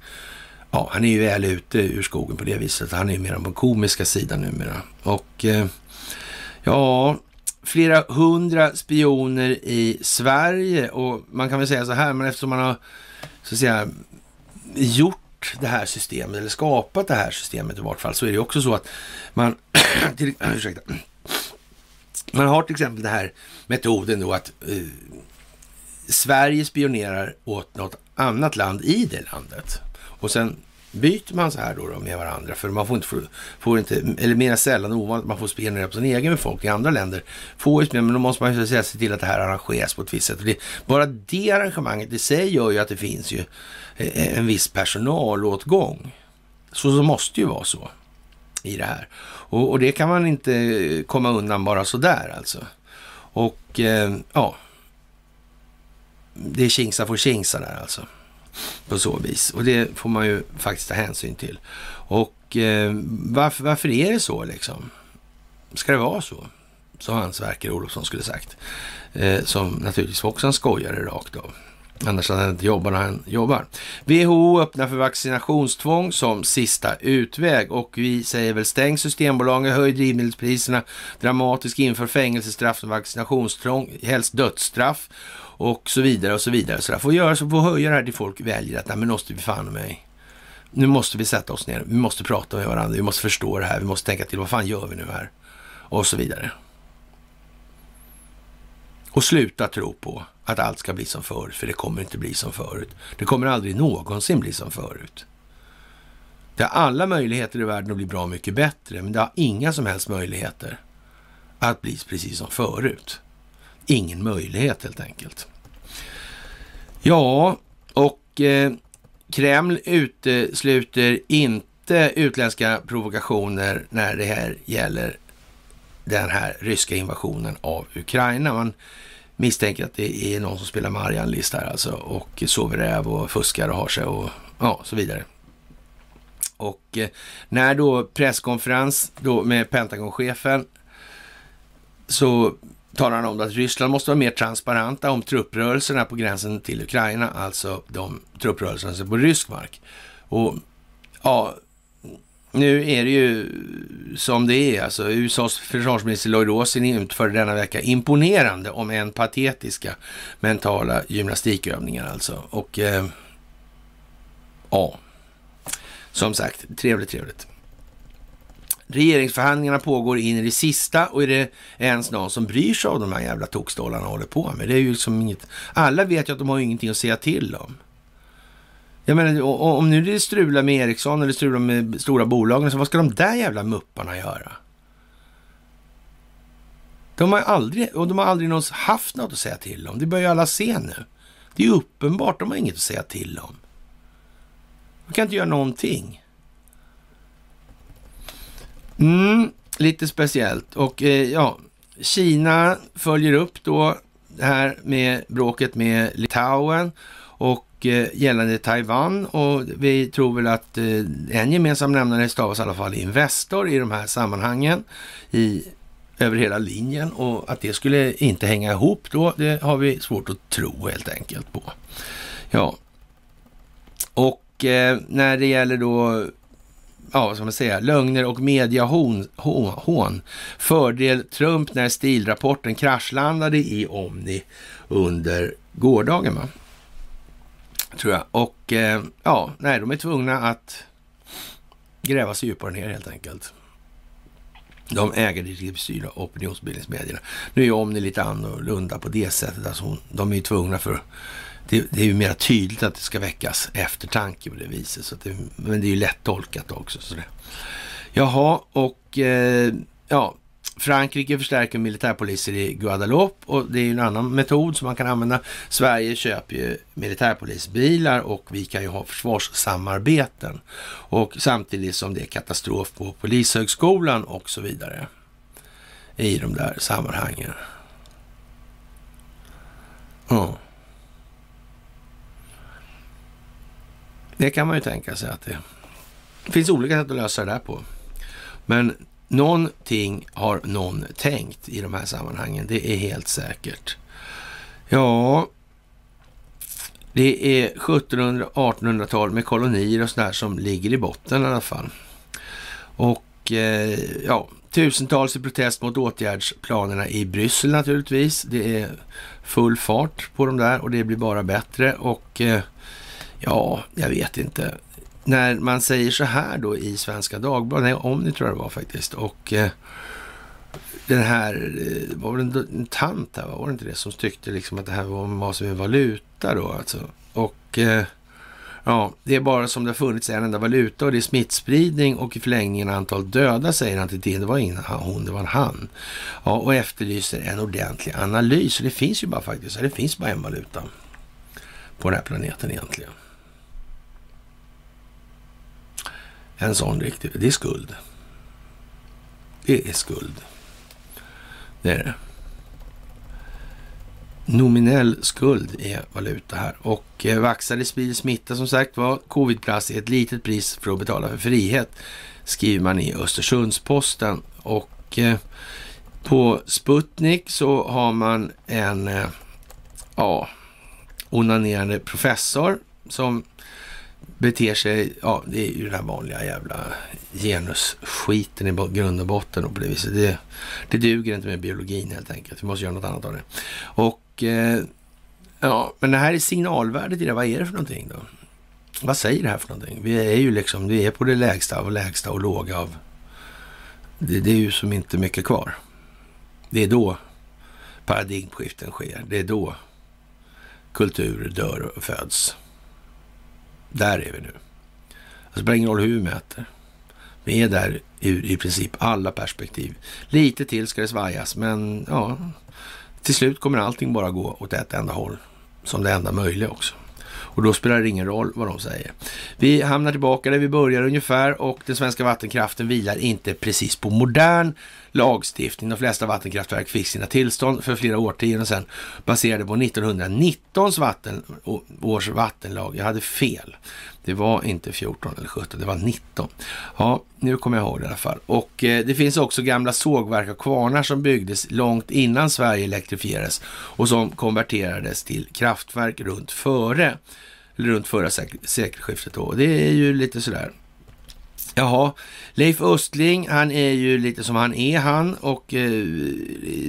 S1: ja, han är ju väl ute ur skogen på det viset. Han är ju mer på den komiska sidan numera. Och eh, ja, flera hundra spioner i Sverige och man kan väl säga så här, men eftersom man har så att säga gjort det här systemet, eller skapat det här systemet i vart fall, så är det också så att man, till, ursäkta, man har till exempel den här metoden då att eh, Sverige spionerar åt något annat land i det landet. Och sen byter man så här då, då med varandra. För man får inte, får inte eller mer sällan ovanligt, man får spionera på sin egen befolkning. Andra länder får ju men då måste man ju säga, se till att det här arrangeras på ett visst sätt. Och det, bara det arrangemanget i sig gör ju att det finns ju eh, en viss personalåtgång. Så, så måste ju vara så i det här. Och, och det kan man inte komma undan bara sådär alltså. Och eh, ja, det är tjingsa får tjingsa där alltså på så vis. Och det får man ju faktiskt ta hänsyn till. Och eh, varför, varför är det så liksom? Ska det vara så? Så Hans verkar Olofsson skulle sagt. Eh, som naturligtvis också en skojare rakt av. Annars hade han inte jobbat när han jobbar. WHO öppnar för vaccinationstvång som sista utväg och vi säger väl stäng Systembolaget, höj drivmedelspriserna, dramatiskt inför fängelsestraff och vaccinationstvång, helst dödsstraff och så vidare och så vidare. Så där får göra så, får höja det här till folk väljer att, nej men måste vi fan mig. Nu måste vi sätta oss ner, vi måste prata med varandra, vi måste förstå det här, vi måste tänka till, vad fan gör vi nu här? Och så vidare. Och sluta tro på att allt ska bli som förut, för det kommer inte bli som förut. Det kommer aldrig någonsin bli som förut. Det har alla möjligheter i världen att bli bra mycket bättre, men det har inga som helst möjligheter att bli precis som förut ingen möjlighet helt enkelt. Ja, och eh, Kreml utesluter inte utländska provokationer när det här gäller den här ryska invasionen av Ukraina. Man misstänker att det är någon som spelar Marianne-list här alltså och sover räv och fuskar och har sig och ja, så vidare. Och eh, när då presskonferens då med Pentagonchefen så talar han om att Ryssland måste vara mer transparenta om trupprörelserna på gränsen till Ukraina, alltså de trupprörelserna som är på rysk mark. Och ja, nu är det ju som det är. Alltså, USAs försvarsminister Lloyd Austin utförde denna vecka imponerande, om än patetiska, mentala gymnastikövningar alltså. Och eh, ja, som sagt, trevligt, trevligt. Regeringsförhandlingarna pågår in i det sista och är det ens någon som bryr sig av de här jävla tokstollarna håller på med? Det är ju liksom inget... Alla vet ju att de har ingenting att säga till om. Jag menar, om nu det strular med Ericsson eller strular med stora bolagen, så liksom, vad ska de där jävla mupparna göra? De har aldrig, och de har aldrig någonsin haft något att säga till om. Det börjar ju alla se nu. Det är ju uppenbart, de har inget att säga till om. De kan inte göra någonting. Mm, lite speciellt. Och eh, ja, Kina följer upp då det här med bråket med Litauen och eh, gällande Taiwan. Och vi tror väl att eh, en gemensam nämnare stavas i alla fall Investor i de här sammanhangen i, över hela linjen. Och att det skulle inte hänga ihop då, det har vi svårt att tro helt enkelt på. Ja, och eh, när det gäller då ja, vad ska man säga, lögner och mediahån. Hon, Fördel Trump när stilrapporten kraschlandade i Omni under gårdagen, va? Tror jag. Och eh, ja, nej, de är tvungna att gräva sig djupare ner helt enkelt. De ägardirektivstyrda opinionsbildningsmedierna. Nu är ju Omni lite annorlunda på det sättet. Alltså, de är ju tvungna för att det, det, är ju mer tydligt att det ska väckas eftertanke på det viset. Så det, men det är ju lätt tolkat också. Så det. Jaha, och eh, ja, Frankrike förstärker militärpoliser i Guadeloupe och det är ju en annan metod som man kan använda. Sverige köper ju militärpolisbilar och vi kan ju ha försvarssamarbeten. Och samtidigt som det är katastrof på Polishögskolan och så vidare i de där sammanhangen. Mm. Det kan man ju tänka sig att det, det finns olika sätt att lösa det där på. Men någonting har någon tänkt i de här sammanhangen. Det är helt säkert. Ja, det är 1700-1800-tal med kolonier och sådär som ligger i botten i alla fall. Och eh, ja, tusentals i protest mot åtgärdsplanerna i Bryssel naturligtvis. Det är full fart på de där och det blir bara bättre och eh, Ja, jag vet inte. När man säger så här då i Svenska Dagbladet, nej om ni tror jag det var faktiskt, och eh, den här, eh, var det en, en tant här, var det inte det, som tyckte liksom att det här var, var som en valuta då alltså. Och eh, ja, det är bara som det har funnits en enda valuta och det är smittspridning och i förlängningen antal döda, säger han till DN. Det var ingen hon, det var en han. Ja, och efterlyser en ordentlig analys. Och det finns ju bara faktiskt, det finns bara en valuta på den här planeten egentligen. En sån riktig, det är skuld. Det är skuld. Det är det. Nominell skuld är valuta här. Och eh, vaxade sprider smitta som sagt var. Covidplast är ett litet pris för att betala för frihet. Skriver man i Östersundsposten. Och eh, på Sputnik så har man en eh, ja, onanerande professor som beter sig, ja det är ju den här vanliga jävla genusskiten i grund och botten och på det viset. Det, det duger inte med biologin helt enkelt. Vi måste göra något annat av det. Och eh, ja, men det här är signalvärdet i det. Vad är det för någonting då? Vad säger det här för någonting? Vi är ju liksom, vi är på det lägsta av lägsta och låga av det, det är ju som inte mycket kvar. Det är då paradigmskiften sker. Det är då kulturer dör och föds. Där är vi nu. Alltså, det spelar ingen roll hur vi mäter. Vi är där ur i princip alla perspektiv. Lite till ska det svajas, men ja, till slut kommer allting bara gå åt ett enda håll som det enda möjliga också. Och då spelar det ingen roll vad de säger. Vi hamnar tillbaka där vi börjar ungefär och den svenska vattenkraften vilar inte precis på modern lagstiftning. De flesta vattenkraftverk fick sina tillstånd för flera årtionden sedan baserade på 1919 vatten, års vattenlag. Jag hade fel. Det var inte 14 eller 17, det var 19. Ja, nu kommer jag ihåg det i alla fall. Och eh, det finns också gamla sågverk och kvarnar som byggdes långt innan Sverige elektrifierades och som konverterades till kraftverk runt före, eller runt förra sekelskiftet då. Det är ju lite sådär Jaha, Leif Östling, han är ju lite som han är han och eh,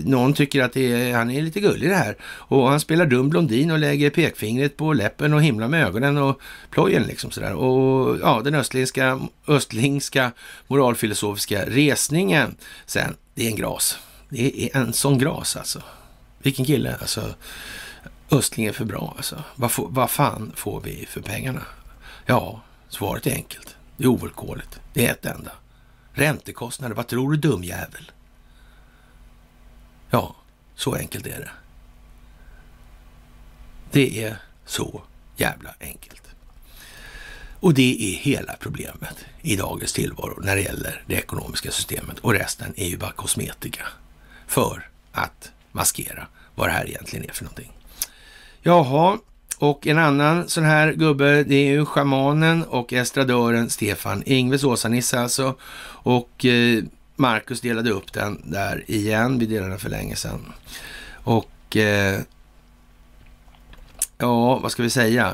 S1: någon tycker att är, han är lite gullig det här. Och han spelar dum blondin och lägger pekfingret på läppen och himlar med ögonen och plojen liksom sådär. Och ja, den östlingska, östlingska moralfilosofiska resningen sen, det är en gras. Det är en sån gras alltså. Vilken kille alltså. Östling är för bra alltså. Vad, vad fan får vi för pengarna? Ja, svaret är enkelt. Det är ovillkorligt. Det är ett enda. Räntekostnader, vad tror du dumjävel? Ja, så enkelt är det. Det är så jävla enkelt. Och det är hela problemet i dagens tillvaro när det gäller det ekonomiska systemet. Och resten är ju bara kosmetika för att maskera vad det här egentligen är för någonting. Jaha, och en annan sån här gubbe, det är ju schamanen och estradören Stefan Ingves Åsa-Nisse alltså. Och eh, Marcus delade upp den där igen. Vi delade den för länge sedan. Och eh, ja, vad ska vi säga?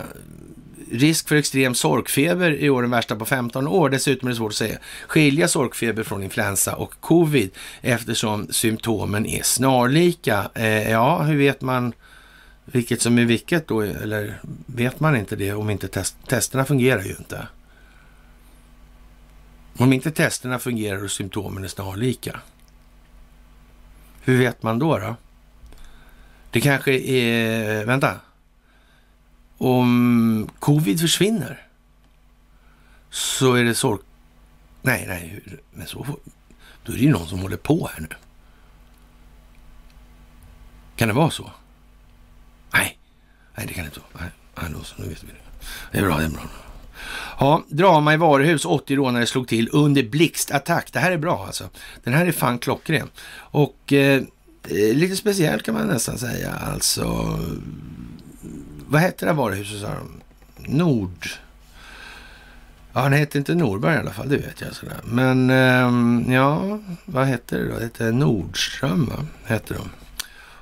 S1: risk för extrem sorkfeber i år den värsta på 15 år. Dessutom är det svårt att säga skilja sorkfeber från influensa och covid eftersom symptomen är snarlika. Eh, ja, hur vet man vilket som är vilket då? Eller vet man inte det om inte test testerna fungerar ju inte? Om inte testerna fungerar och symptomen är snarlika. Hur vet man då? då? Det kanske är... Vänta. Om covid försvinner så är det sorg... Nej, nej, men så... Då är det ju någon som håller på här nu. Kan det vara så? Nej, det kan det inte vara. Nej, nej nu vet vi det. Det är bra, det är bra. Ja, drama i varuhus. 80 rånare slog till under blixtattack. Det här är bra alltså. Den här är fan klockren. Och eh, eh lite speciellt kan man nästan säga. Alltså, vad hette det här varuhuset sa de? Nord... Ja, han hette inte Norberg i alla fall, det vet jag. Sådär. Men eh, ja, vad hette det då? Det hette Nordström, va? Hette de.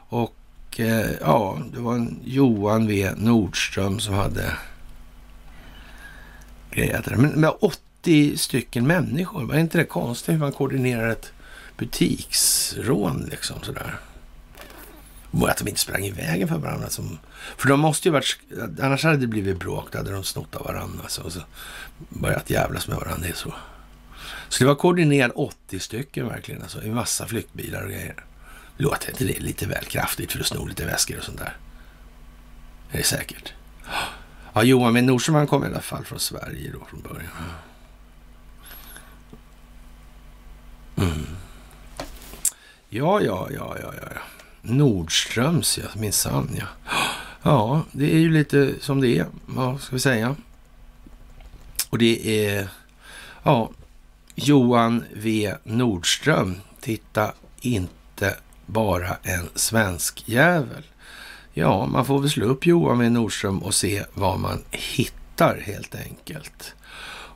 S1: Och och eh, ja, det var en Johan V Nordström som hade grejat det. Men med 80 stycken människor, var inte det konstigt hur man koordinerar ett butiksrån liksom sådär? Och att de inte sprang i vägen för varandra. Som, för de måste ju varit, annars hade det blivit bråk, då hade de snott av varandra Så, och så börjat jävlas med varandra. Det är så. Så det var koordinerat 80 stycken verkligen, alltså, i massa flyktbilar och grejer. Låter inte det lite väl kraftigt för att sno lite väskor och sånt där? Det är säkert. Ja, Johan med Nordström han kom i alla fall från Sverige då från början. Mm. Ja, ja, ja, ja, ja. Nordströms, ja, minsann ja. Ja, det är ju lite som det är, vad ska vi säga? Och det är, ja, Johan V Nordström. Titta inte bara en svensk jävel. Ja, man får väl slå upp Johan med Nordström och se vad man hittar helt enkelt.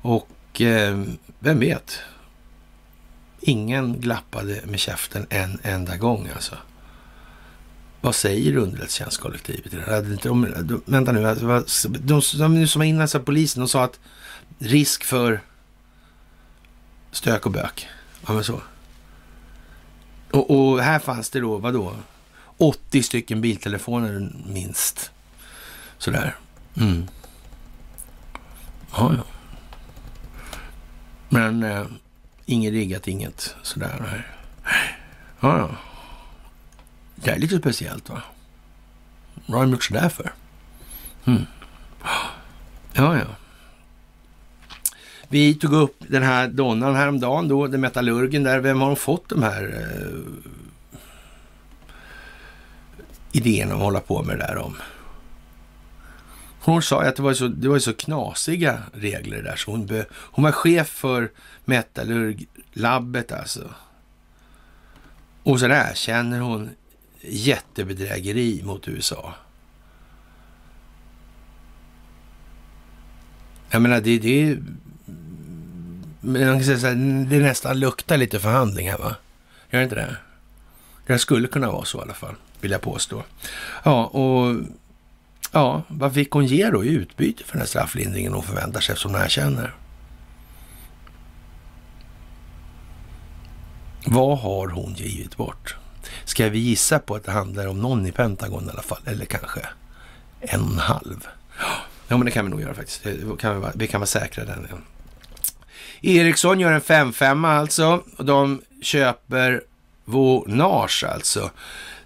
S1: Och eh, vem vet? Ingen glappade med käften en enda gång alltså. Vad säger underrättelsetjänstkollektivet? De, vänta nu, alltså, de, de som var inne, alltså, polisen, de sa att risk för stök och bök. Ja, men så. Och, och här fanns det då, vadå? 80 stycken biltelefoner minst. Sådär. Mm. Ja, ja. Men eh, inget riggat, inget sådär. Ja, ja. Det är lite speciellt va? Vad har de gjort sådär för? Mm. Ja, ja. Vi tog upp den här donnan häromdagen då, den metallurgen där. Vem har de fått de här eh, idéerna att hålla på med det där om? Hon sa att det var så, det var så knasiga regler där, så hon, be, hon var chef för metallurglabbet alltså. Och sen erkänner hon jättebedrägeri mot USA. Jag menar, det, det, man kan säga så här, det nästan luktar lite förhandlingar va? Gör det inte det? Det skulle kunna vara så i alla fall, vill jag påstå. Ja, och ja, vad fick hon ge då i utbyte för den här strafflindringen hon förväntar sig eftersom hon erkänner? Vad har hon givit bort? Ska vi gissa på att det handlar om någon i Pentagon i alla fall, eller kanske en och en halv? Ja, men det kan vi nog göra faktiskt. Det kan vi, vi kan vara säkra den. Ericsson gör en 5-5 alltså. Och de köper Vonage alltså.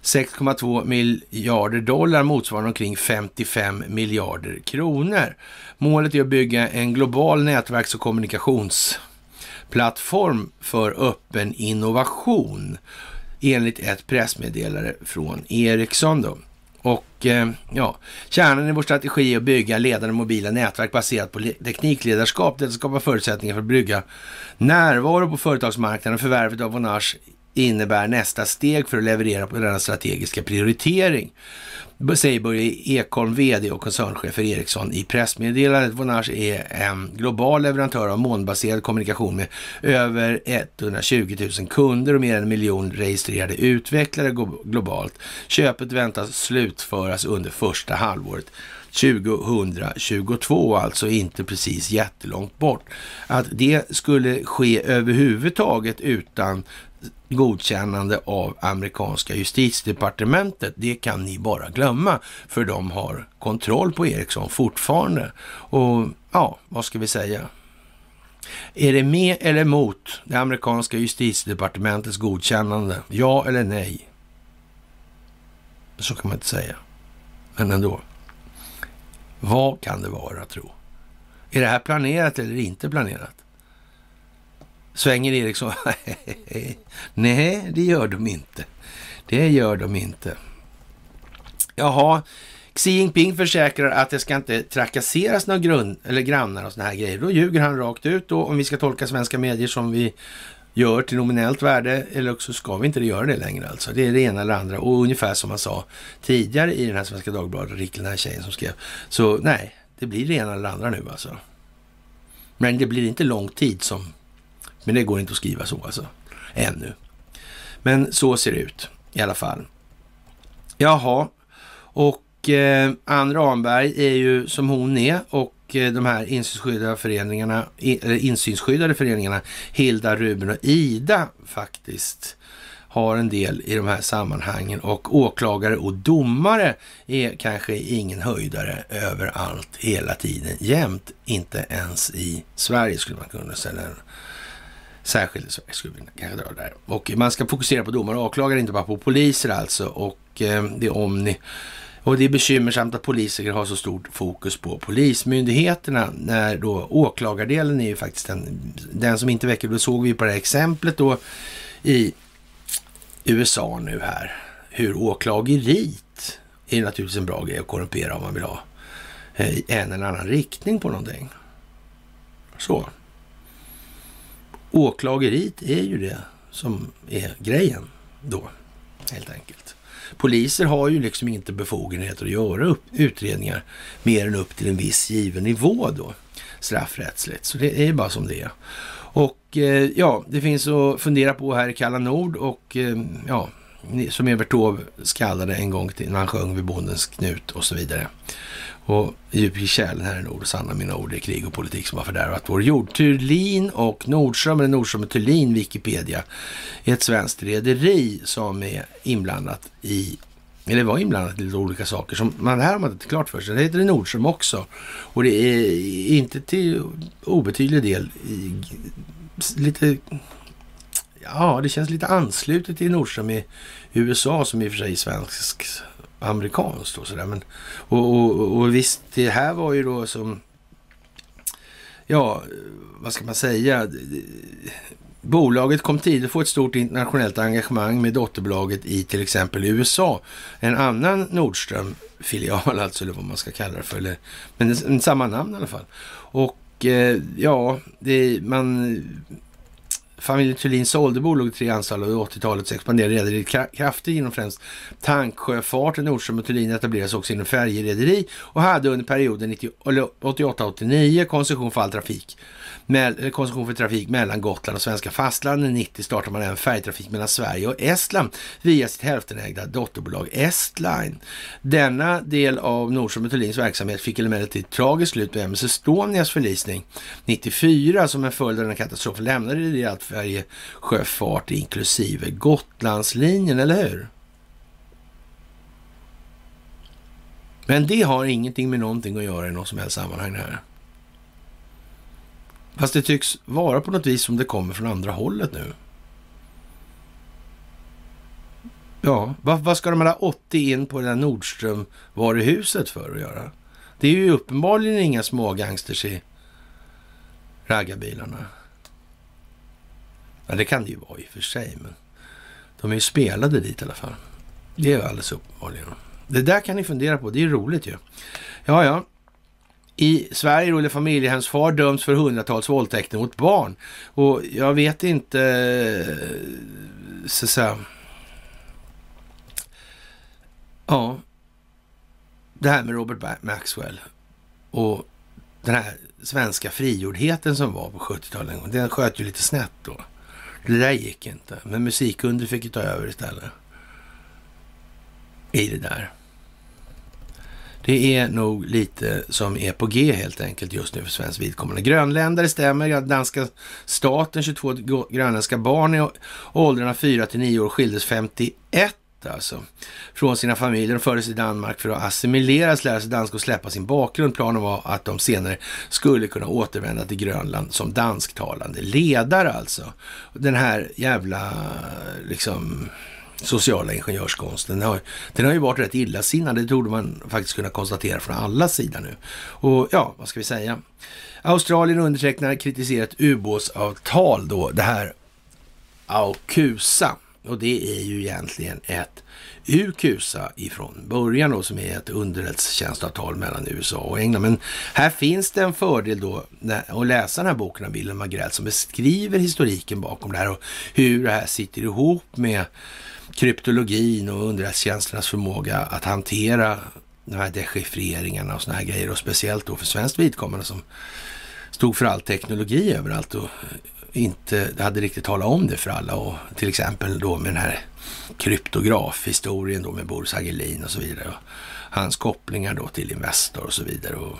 S1: 6,2 miljarder dollar motsvarande omkring 55 miljarder kronor. Målet är att bygga en global nätverks och kommunikationsplattform för öppen innovation enligt ett pressmeddelande från Ericsson. Då. Och eh, ja, kärnan i vår strategi är att bygga ledande mobila nätverk baserat på teknikledarskap. Det skapar förutsättningar för att bygga närvaro på företagsmarknaden. Förvärvet av Vonage innebär nästa steg för att leverera på denna strategiska prioritering säger Börje Ekholm, vd och koncernchef för Ericsson i pressmeddelandet. Vonage är en global leverantör av månbaserad kommunikation med över 120 000 kunder och mer än en miljon registrerade utvecklare globalt. Köpet väntas slutföras under första halvåret 2022, alltså inte precis jättelångt bort. Att det skulle ske överhuvudtaget utan godkännande av amerikanska justitiedepartementet, det kan ni bara glömma, för de har kontroll på Ericsson fortfarande. Och ja, vad ska vi säga? Är det med eller mot det amerikanska justitiedepartementets godkännande? Ja eller nej? Så kan man inte säga. Men ändå. Vad kan det vara, tro? Är det här planerat eller inte planerat? Svänger Eriksson? Liksom, nej, det gör de inte. Det gör de inte. Jaha, Xi Jinping försäkrar att det ska inte trakasseras några grund, eller grannar och såna här grejer. Då ljuger han rakt ut då, om vi ska tolka svenska medier som vi gör till nominellt värde, eller också ska vi inte göra det längre alltså. Det är det ena eller andra. Och ungefär som man sa tidigare i den här Svenska Dagbladet, Rick, den här tjejen som skrev. Så nej, det blir det ena eller andra nu alltså. Men det blir inte lång tid som... Men det går inte att skriva så alltså. Ännu. Men så ser det ut i alla fall. Jaha, och eh, Ann Ramberg är ju som hon är och eh, de här insynsskyddade föreningarna, eller eh, insynsskyddade föreningarna Hilda, Ruben och Ida faktiskt har en del i de här sammanhangen och åklagare och domare är kanske ingen höjdare överallt hela tiden jämt. Inte ens i Sverige skulle man kunna säga. Särskilt i Sverige skulle vi kanske dra där. Och man ska fokusera på domare och åklagare, inte bara på poliser alltså. Och eh, det är Omni och det är bekymmersamt att politiker har så stort fokus på polismyndigheterna när då åklagardelen är ju faktiskt den, den som inte väcker. Då såg vi på det här exemplet då i USA nu här hur åklageriet är naturligtvis en bra grej att korrumpera om man vill ha eh, en eller annan riktning på någonting. Så. Åklageriet är ju det som är grejen då, helt enkelt. Poliser har ju liksom inte befogenheter att göra upp, utredningar mer än upp till en viss given nivå då, straffrättsligt. Så det är bara som det är. Och eh, ja, det finns att fundera på här i Kalla Nord och eh, ja, som Evert Taube skallade en gång till när han sjöng vid Bondens knut och så vidare. Och djup i kärlen här i nord, och sanna mina ord, det är krig och politik som har fördärvat vår jord. Thulin och Nordström, eller Nordström och Thulin, Wikipedia, är ett svenskt rederi som är inblandat i eller var inblandat i lite olika saker. Som man här har man inte klart för sig. Det heter Nordström också. Och det är inte till obetydlig del i, lite... Ja, det känns lite anslutet till Nordström i USA som i och för sig är svensk amerikanskt och sådär. Men, och, och, och visst, det här var ju då som, ja, vad ska man säga? Bolaget kom tidigt att få ett stort internationellt engagemang med dotterbolaget i till exempel USA. En annan Nordström-filial alltså, eller vad man ska kalla det för. Eller, men samma namn i alla fall. Och eh, ja, det, man Familjen Thulin sålde bolaget tre anställda och 80-talet expanderade rederiet kraftigt inom främst tanksjöfarten. Nordström och Thulin etablerades också inom färjerederi och hade under perioden 88-89 koncession för all trafik Eh, koncession för trafik mellan Gotland och svenska fastlandet. 90 startar man även färjetrafik mellan Sverige och Estland via sitt hälftenägda dotterbolag Estline. Denna del av Nordström Thulins verksamhet fick emellertid tragiskt slut med MS Estonias förlisning 94 som en följd av den katastrofen lämnade det allt färjesjöfart inklusive Gotlandslinjen, eller hur? Men det har ingenting med någonting att göra i något som helst sammanhang det här. Fast det tycks vara på något vis som det kommer från andra hållet nu. Ja, vad, vad ska de här 80 in på det där Nordström-varuhuset för att göra? Det är ju uppenbarligen inga smågangsters i raggarbilarna. Ja, det kan det ju vara i och för sig, men de är ju spelade dit i alla fall. Det är ju alldeles uppenbarligen. Det där kan ni fundera på, det är ju roligt ju. Ja, ja. I Sverige eller familjehemsfar döms för hundratals våldtäkter mot barn. Och jag vet inte, eh, så att säga. Ja, det här med Robert Maxwell och den här svenska frigjordheten som var på 70-talet, den sköt ju lite snett då. Det där gick inte, men musikunder fick ju ta över istället. I det där. Det är nog lite som är på G helt enkelt just nu för svensk vidkommande. Grönländare stämmer. Danska staten, 22 grönländska barn i åldrarna 4 till 9 år skildes 51 alltså från sina familjer och fördes till Danmark för att assimileras, lära sig danska och släppa sin bakgrund. Planen var att de senare skulle kunna återvända till Grönland som dansktalande ledare alltså. Den här jävla liksom sociala ingenjörskonsten. Den har, den har ju varit rätt illasinnad, det trodde man faktiskt kunna konstatera från alla sidor nu. Och ja, vad ska vi säga? Australien undertecknar kritiserat ubåtsavtal då, det här AUKUSA. Och det är ju egentligen ett UKUSA ifrån början då, som är ett underrättelsetjänstavtal mellan USA och England. Men här finns det en fördel då att läsa den här boken av Wilhelm Agrell som beskriver historiken bakom det här och hur det här sitter ihop med kryptologin och underrättelsetjänsternas förmåga att hantera de här dechiffreringarna och såna här grejer och speciellt då för svenskt vidkommande som stod för all teknologi överallt och inte hade riktigt talat om det för alla och till exempel då med den här kryptografhistorien då med Boris Hagelin och så vidare. Och hans kopplingar då till Investor och så vidare. Och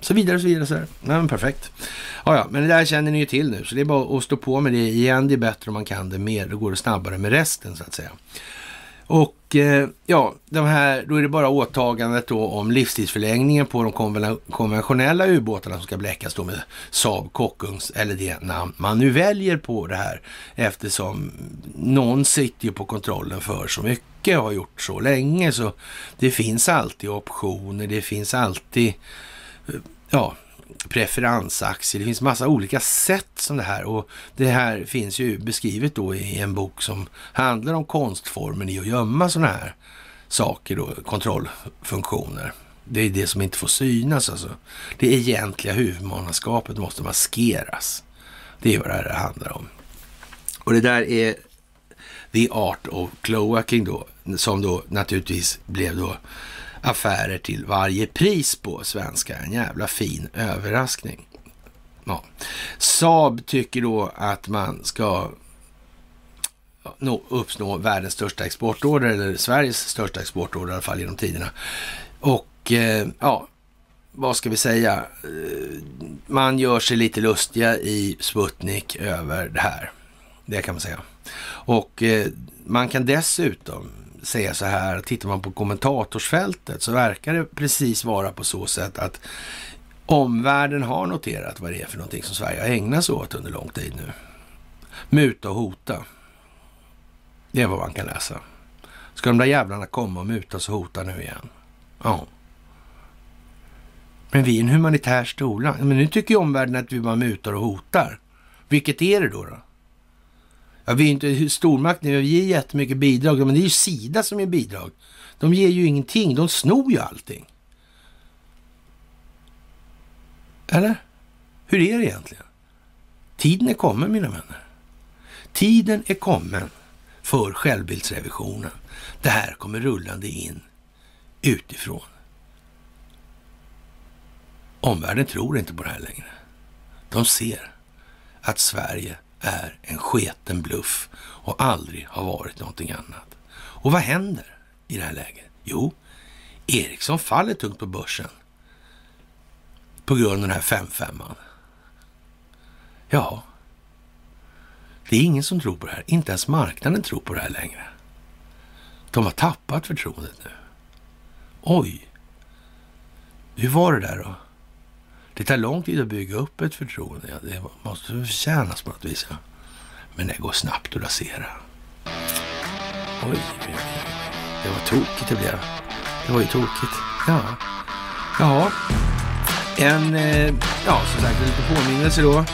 S1: så vidare och så vidare. Så ja, men perfekt. Ja, ja, men det där känner ni ju till nu, så det är bara att stå på med det igen. Det är bättre om man kan det mer. Då går det snabbare med resten så att säga. Och eh, ja, de här, då är det bara åtagandet då om livstidsförlängningen på de konventionella ubåtarna som ska bläckas då med Saab Kockums, eller det namn man nu väljer på det här eftersom någon sitter ju på kontrollen för så mycket och har gjort så länge så det finns alltid optioner, det finns alltid ja, preferensaktier. Det finns massa olika sätt som det här och det här finns ju beskrivet då i en bok som handlar om konstformen i att gömma sådana här saker då, kontrollfunktioner. Det är det som inte får synas alltså. Det egentliga huvudmannaskapet måste maskeras. Det är vad det här handlar om. Och det där är The Art of Cloaking då, som då naturligtvis blev då affärer till varje pris på svenska. En jävla fin överraskning. Ja. Saab tycker då att man ska uppnå världens största exportorder, eller Sveriges största exportorder i alla fall genom tiderna. Och eh, ja, vad ska vi säga? Eh, man gör sig lite lustiga i Sputnik över det här. Det kan man säga. Och eh, man kan dessutom säga så här, tittar man på kommentatorsfältet så verkar det precis vara på så sätt att omvärlden har noterat vad det är för någonting som Sverige har ägnat sig åt under lång tid nu. Muta och hota. Det är vad man kan läsa. Ska de där jävlarna komma och mutas och hota nu igen? Ja. Men vi är en humanitär stola. Men nu tycker ju omvärlden att vi bara mutar och hotar. Vilket är det då? då? Ja, vi är inte stormakt nu, vi ger jättemycket bidrag, men det är ju Sida som ger bidrag. De ger ju ingenting, de snor ju allting. Eller? Hur är det egentligen? Tiden är kommen, mina vänner. Tiden är kommen för självbildsrevisionen. Det här kommer rullande in utifrån. Omvärlden tror inte på det här längre. De ser att Sverige är en sketen bluff och aldrig har varit någonting annat. Och vad händer i det här läget? Jo, Ericsson faller tungt på börsen på grund av den här 5-5an. Ja, det är ingen som tror på det här. Inte ens marknaden tror på det här längre. De har tappat förtroendet nu. Oj, hur var det där då? Det tar lång tid att bygga upp ett förtroende. Ja, det måste förtjänas på något vis. Ja. Men det går snabbt att rasera. Oj, det var tokigt det blev. Det var ju tokigt. Ja, Jaha. En, eh, ja som sagt, en liten påminnelse då.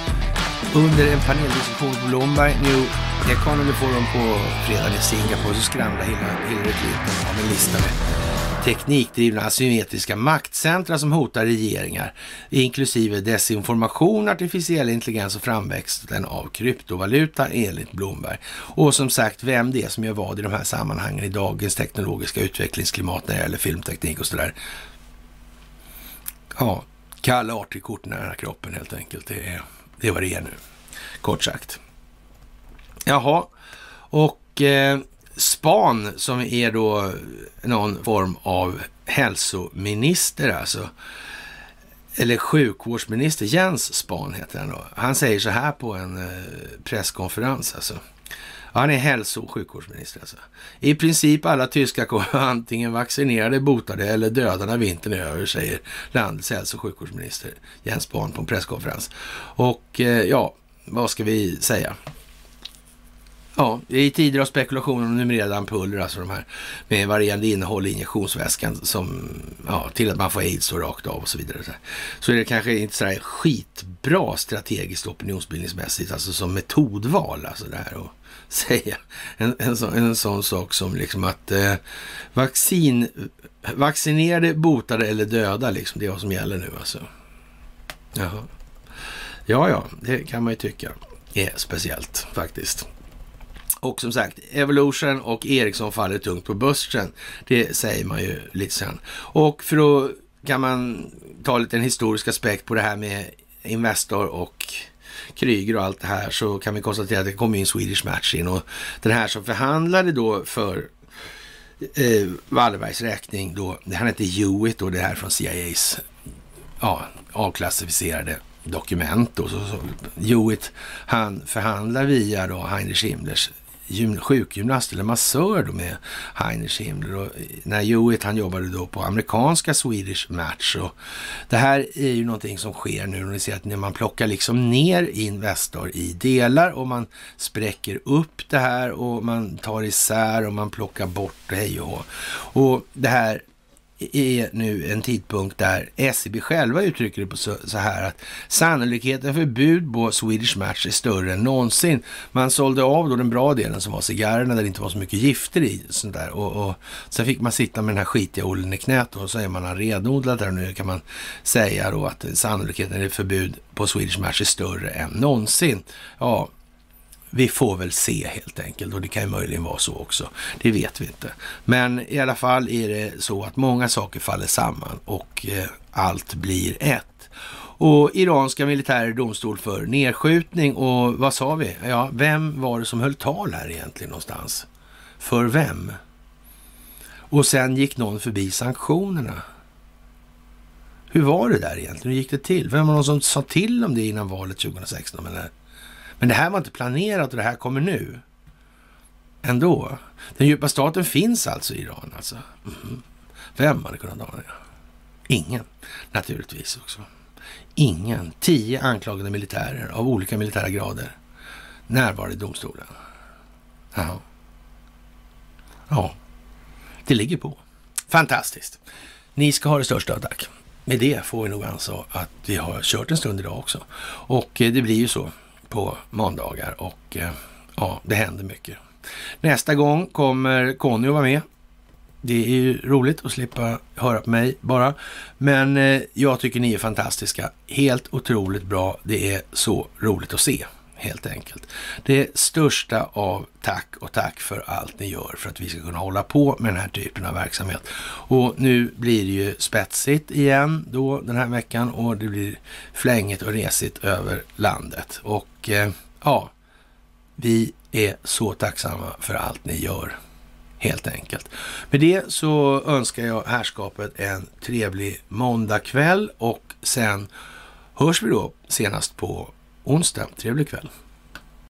S1: Under en paneldiskussion på Bloomberg New Economy Forum på fredag i Singapore så skramlade Hillary Clinton av en lista med teknikdrivna asymmetriska maktcentra som hotar regeringar, inklusive desinformation, artificiell intelligens och framväxten av kryptovaluta enligt Blomberg. Och som sagt, vem det är som gör vad i de här sammanhangen i dagens teknologiska utvecklingsklimat när det gäller filmteknik och sådär. Ja, kalla artig kort nära kroppen helt enkelt. Det är, det är vad det är nu, kort sagt. Jaha, och eh, Span som är då någon form av hälsominister alltså. Eller sjukvårdsminister, Jens Span heter han då. Han säger så här på en eh, presskonferens alltså. Han är hälso och sjukvårdsminister alltså. I princip alla tyskar kommer antingen vaccinerade, botade eller döda när vintern är över, säger landets hälso och sjukvårdsminister Jens Spahn på en presskonferens. Och eh, ja, vad ska vi säga? Ja, i tider av spekulationer om numrerade ampuller, alltså de här med varierande innehåll i injektionsväskan som, ja, till att man får aids och rakt av och så vidare. Så är det kanske inte sådär skitbra strategiskt opinionsbildningsmässigt, alltså som metodval, alltså det här och säga en, en, så, en sån sak som liksom att eh, vaccin, vaccinerade, botade eller döda, liksom, det är vad som gäller nu alltså. Jaha. Ja, ja, det kan man ju tycka är speciellt faktiskt. Och som sagt, Evolution och Ericsson faller tungt på börsen. Det säger man ju lite sen. Och för att kan man ta lite en historisk aspekt på det här med Investor och Kryger och allt det här så kan vi konstatera att det kom in Swedish Match in och den här som förhandlade då för eh, Wallenbergs räkning då, han hette Hewitt och det här från CIAs ja, avklassificerade dokument. Då, så, så, Hewitt, han förhandlar via då Heinrich Himmlers sjukgymnast eller massör då med Heinrich Himmler. Och eh, när Hewitt han jobbade då på amerikanska Swedish Match. Och det här är ju någonting som sker nu. Ni ser att när man plockar liksom ner Investor i delar och man spräcker upp det här och man tar isär och man plockar bort det hej och Och det här är nu en tidpunkt där SEB själva uttrycker det på så, så, här att sannolikheten för bud på Swedish Match är större än någonsin. Man sålde av då den bra delen som var cigarrerna där det inte var så mycket gifter i. Sånt där. Och, och sen fick man sitta med den här skitiga ollen i knät och så är man renodlad där och nu kan man säga då att sannolikheten för bud på Swedish Match är större än någonsin. Ja, vi får väl se helt enkelt och det kan ju möjligen vara så också. Det vet vi inte. Men i alla fall är det så att många saker faller samman och eh, allt blir ett. Och iranska militärer domstol för nedskjutning och vad sa vi? Ja, vem var det som höll tal här egentligen någonstans? För vem? Och sen gick någon förbi sanktionerna. Hur var det där egentligen? Hur gick det till? Vem var någon som sa till om det innan valet 2016? Eller? Men det här var inte planerat och det här kommer nu. Ändå. Den djupa staten finns alltså i Iran alltså. Mm. Vem hade kunnat ana det? Ingen, naturligtvis också. Ingen. Tio anklagade militärer av olika militära grader närvarade i domstolen. Ja. ja, det ligger på. Fantastiskt. Ni ska ha det största tack. Med det får vi nog alltså att vi har kört en stund idag också. Och eh, det blir ju så på måndagar och eh, ja, det händer mycket. Nästa gång kommer Conny att vara med. Det är ju roligt att slippa höra på mig bara. Men eh, jag tycker ni är fantastiska. Helt otroligt bra. Det är så roligt att se helt enkelt. Det största av tack och tack för allt ni gör för att vi ska kunna hålla på med den här typen av verksamhet. Och nu blir det ju spetsigt igen då den här veckan och det blir flängigt och resigt över landet. Och eh, ja, vi är så tacksamma för allt ni gör. Helt enkelt. Med det så önskar jag härskapet en trevlig måndagkväll och sen hörs vi då senast på onsdag. Trevlig kväll!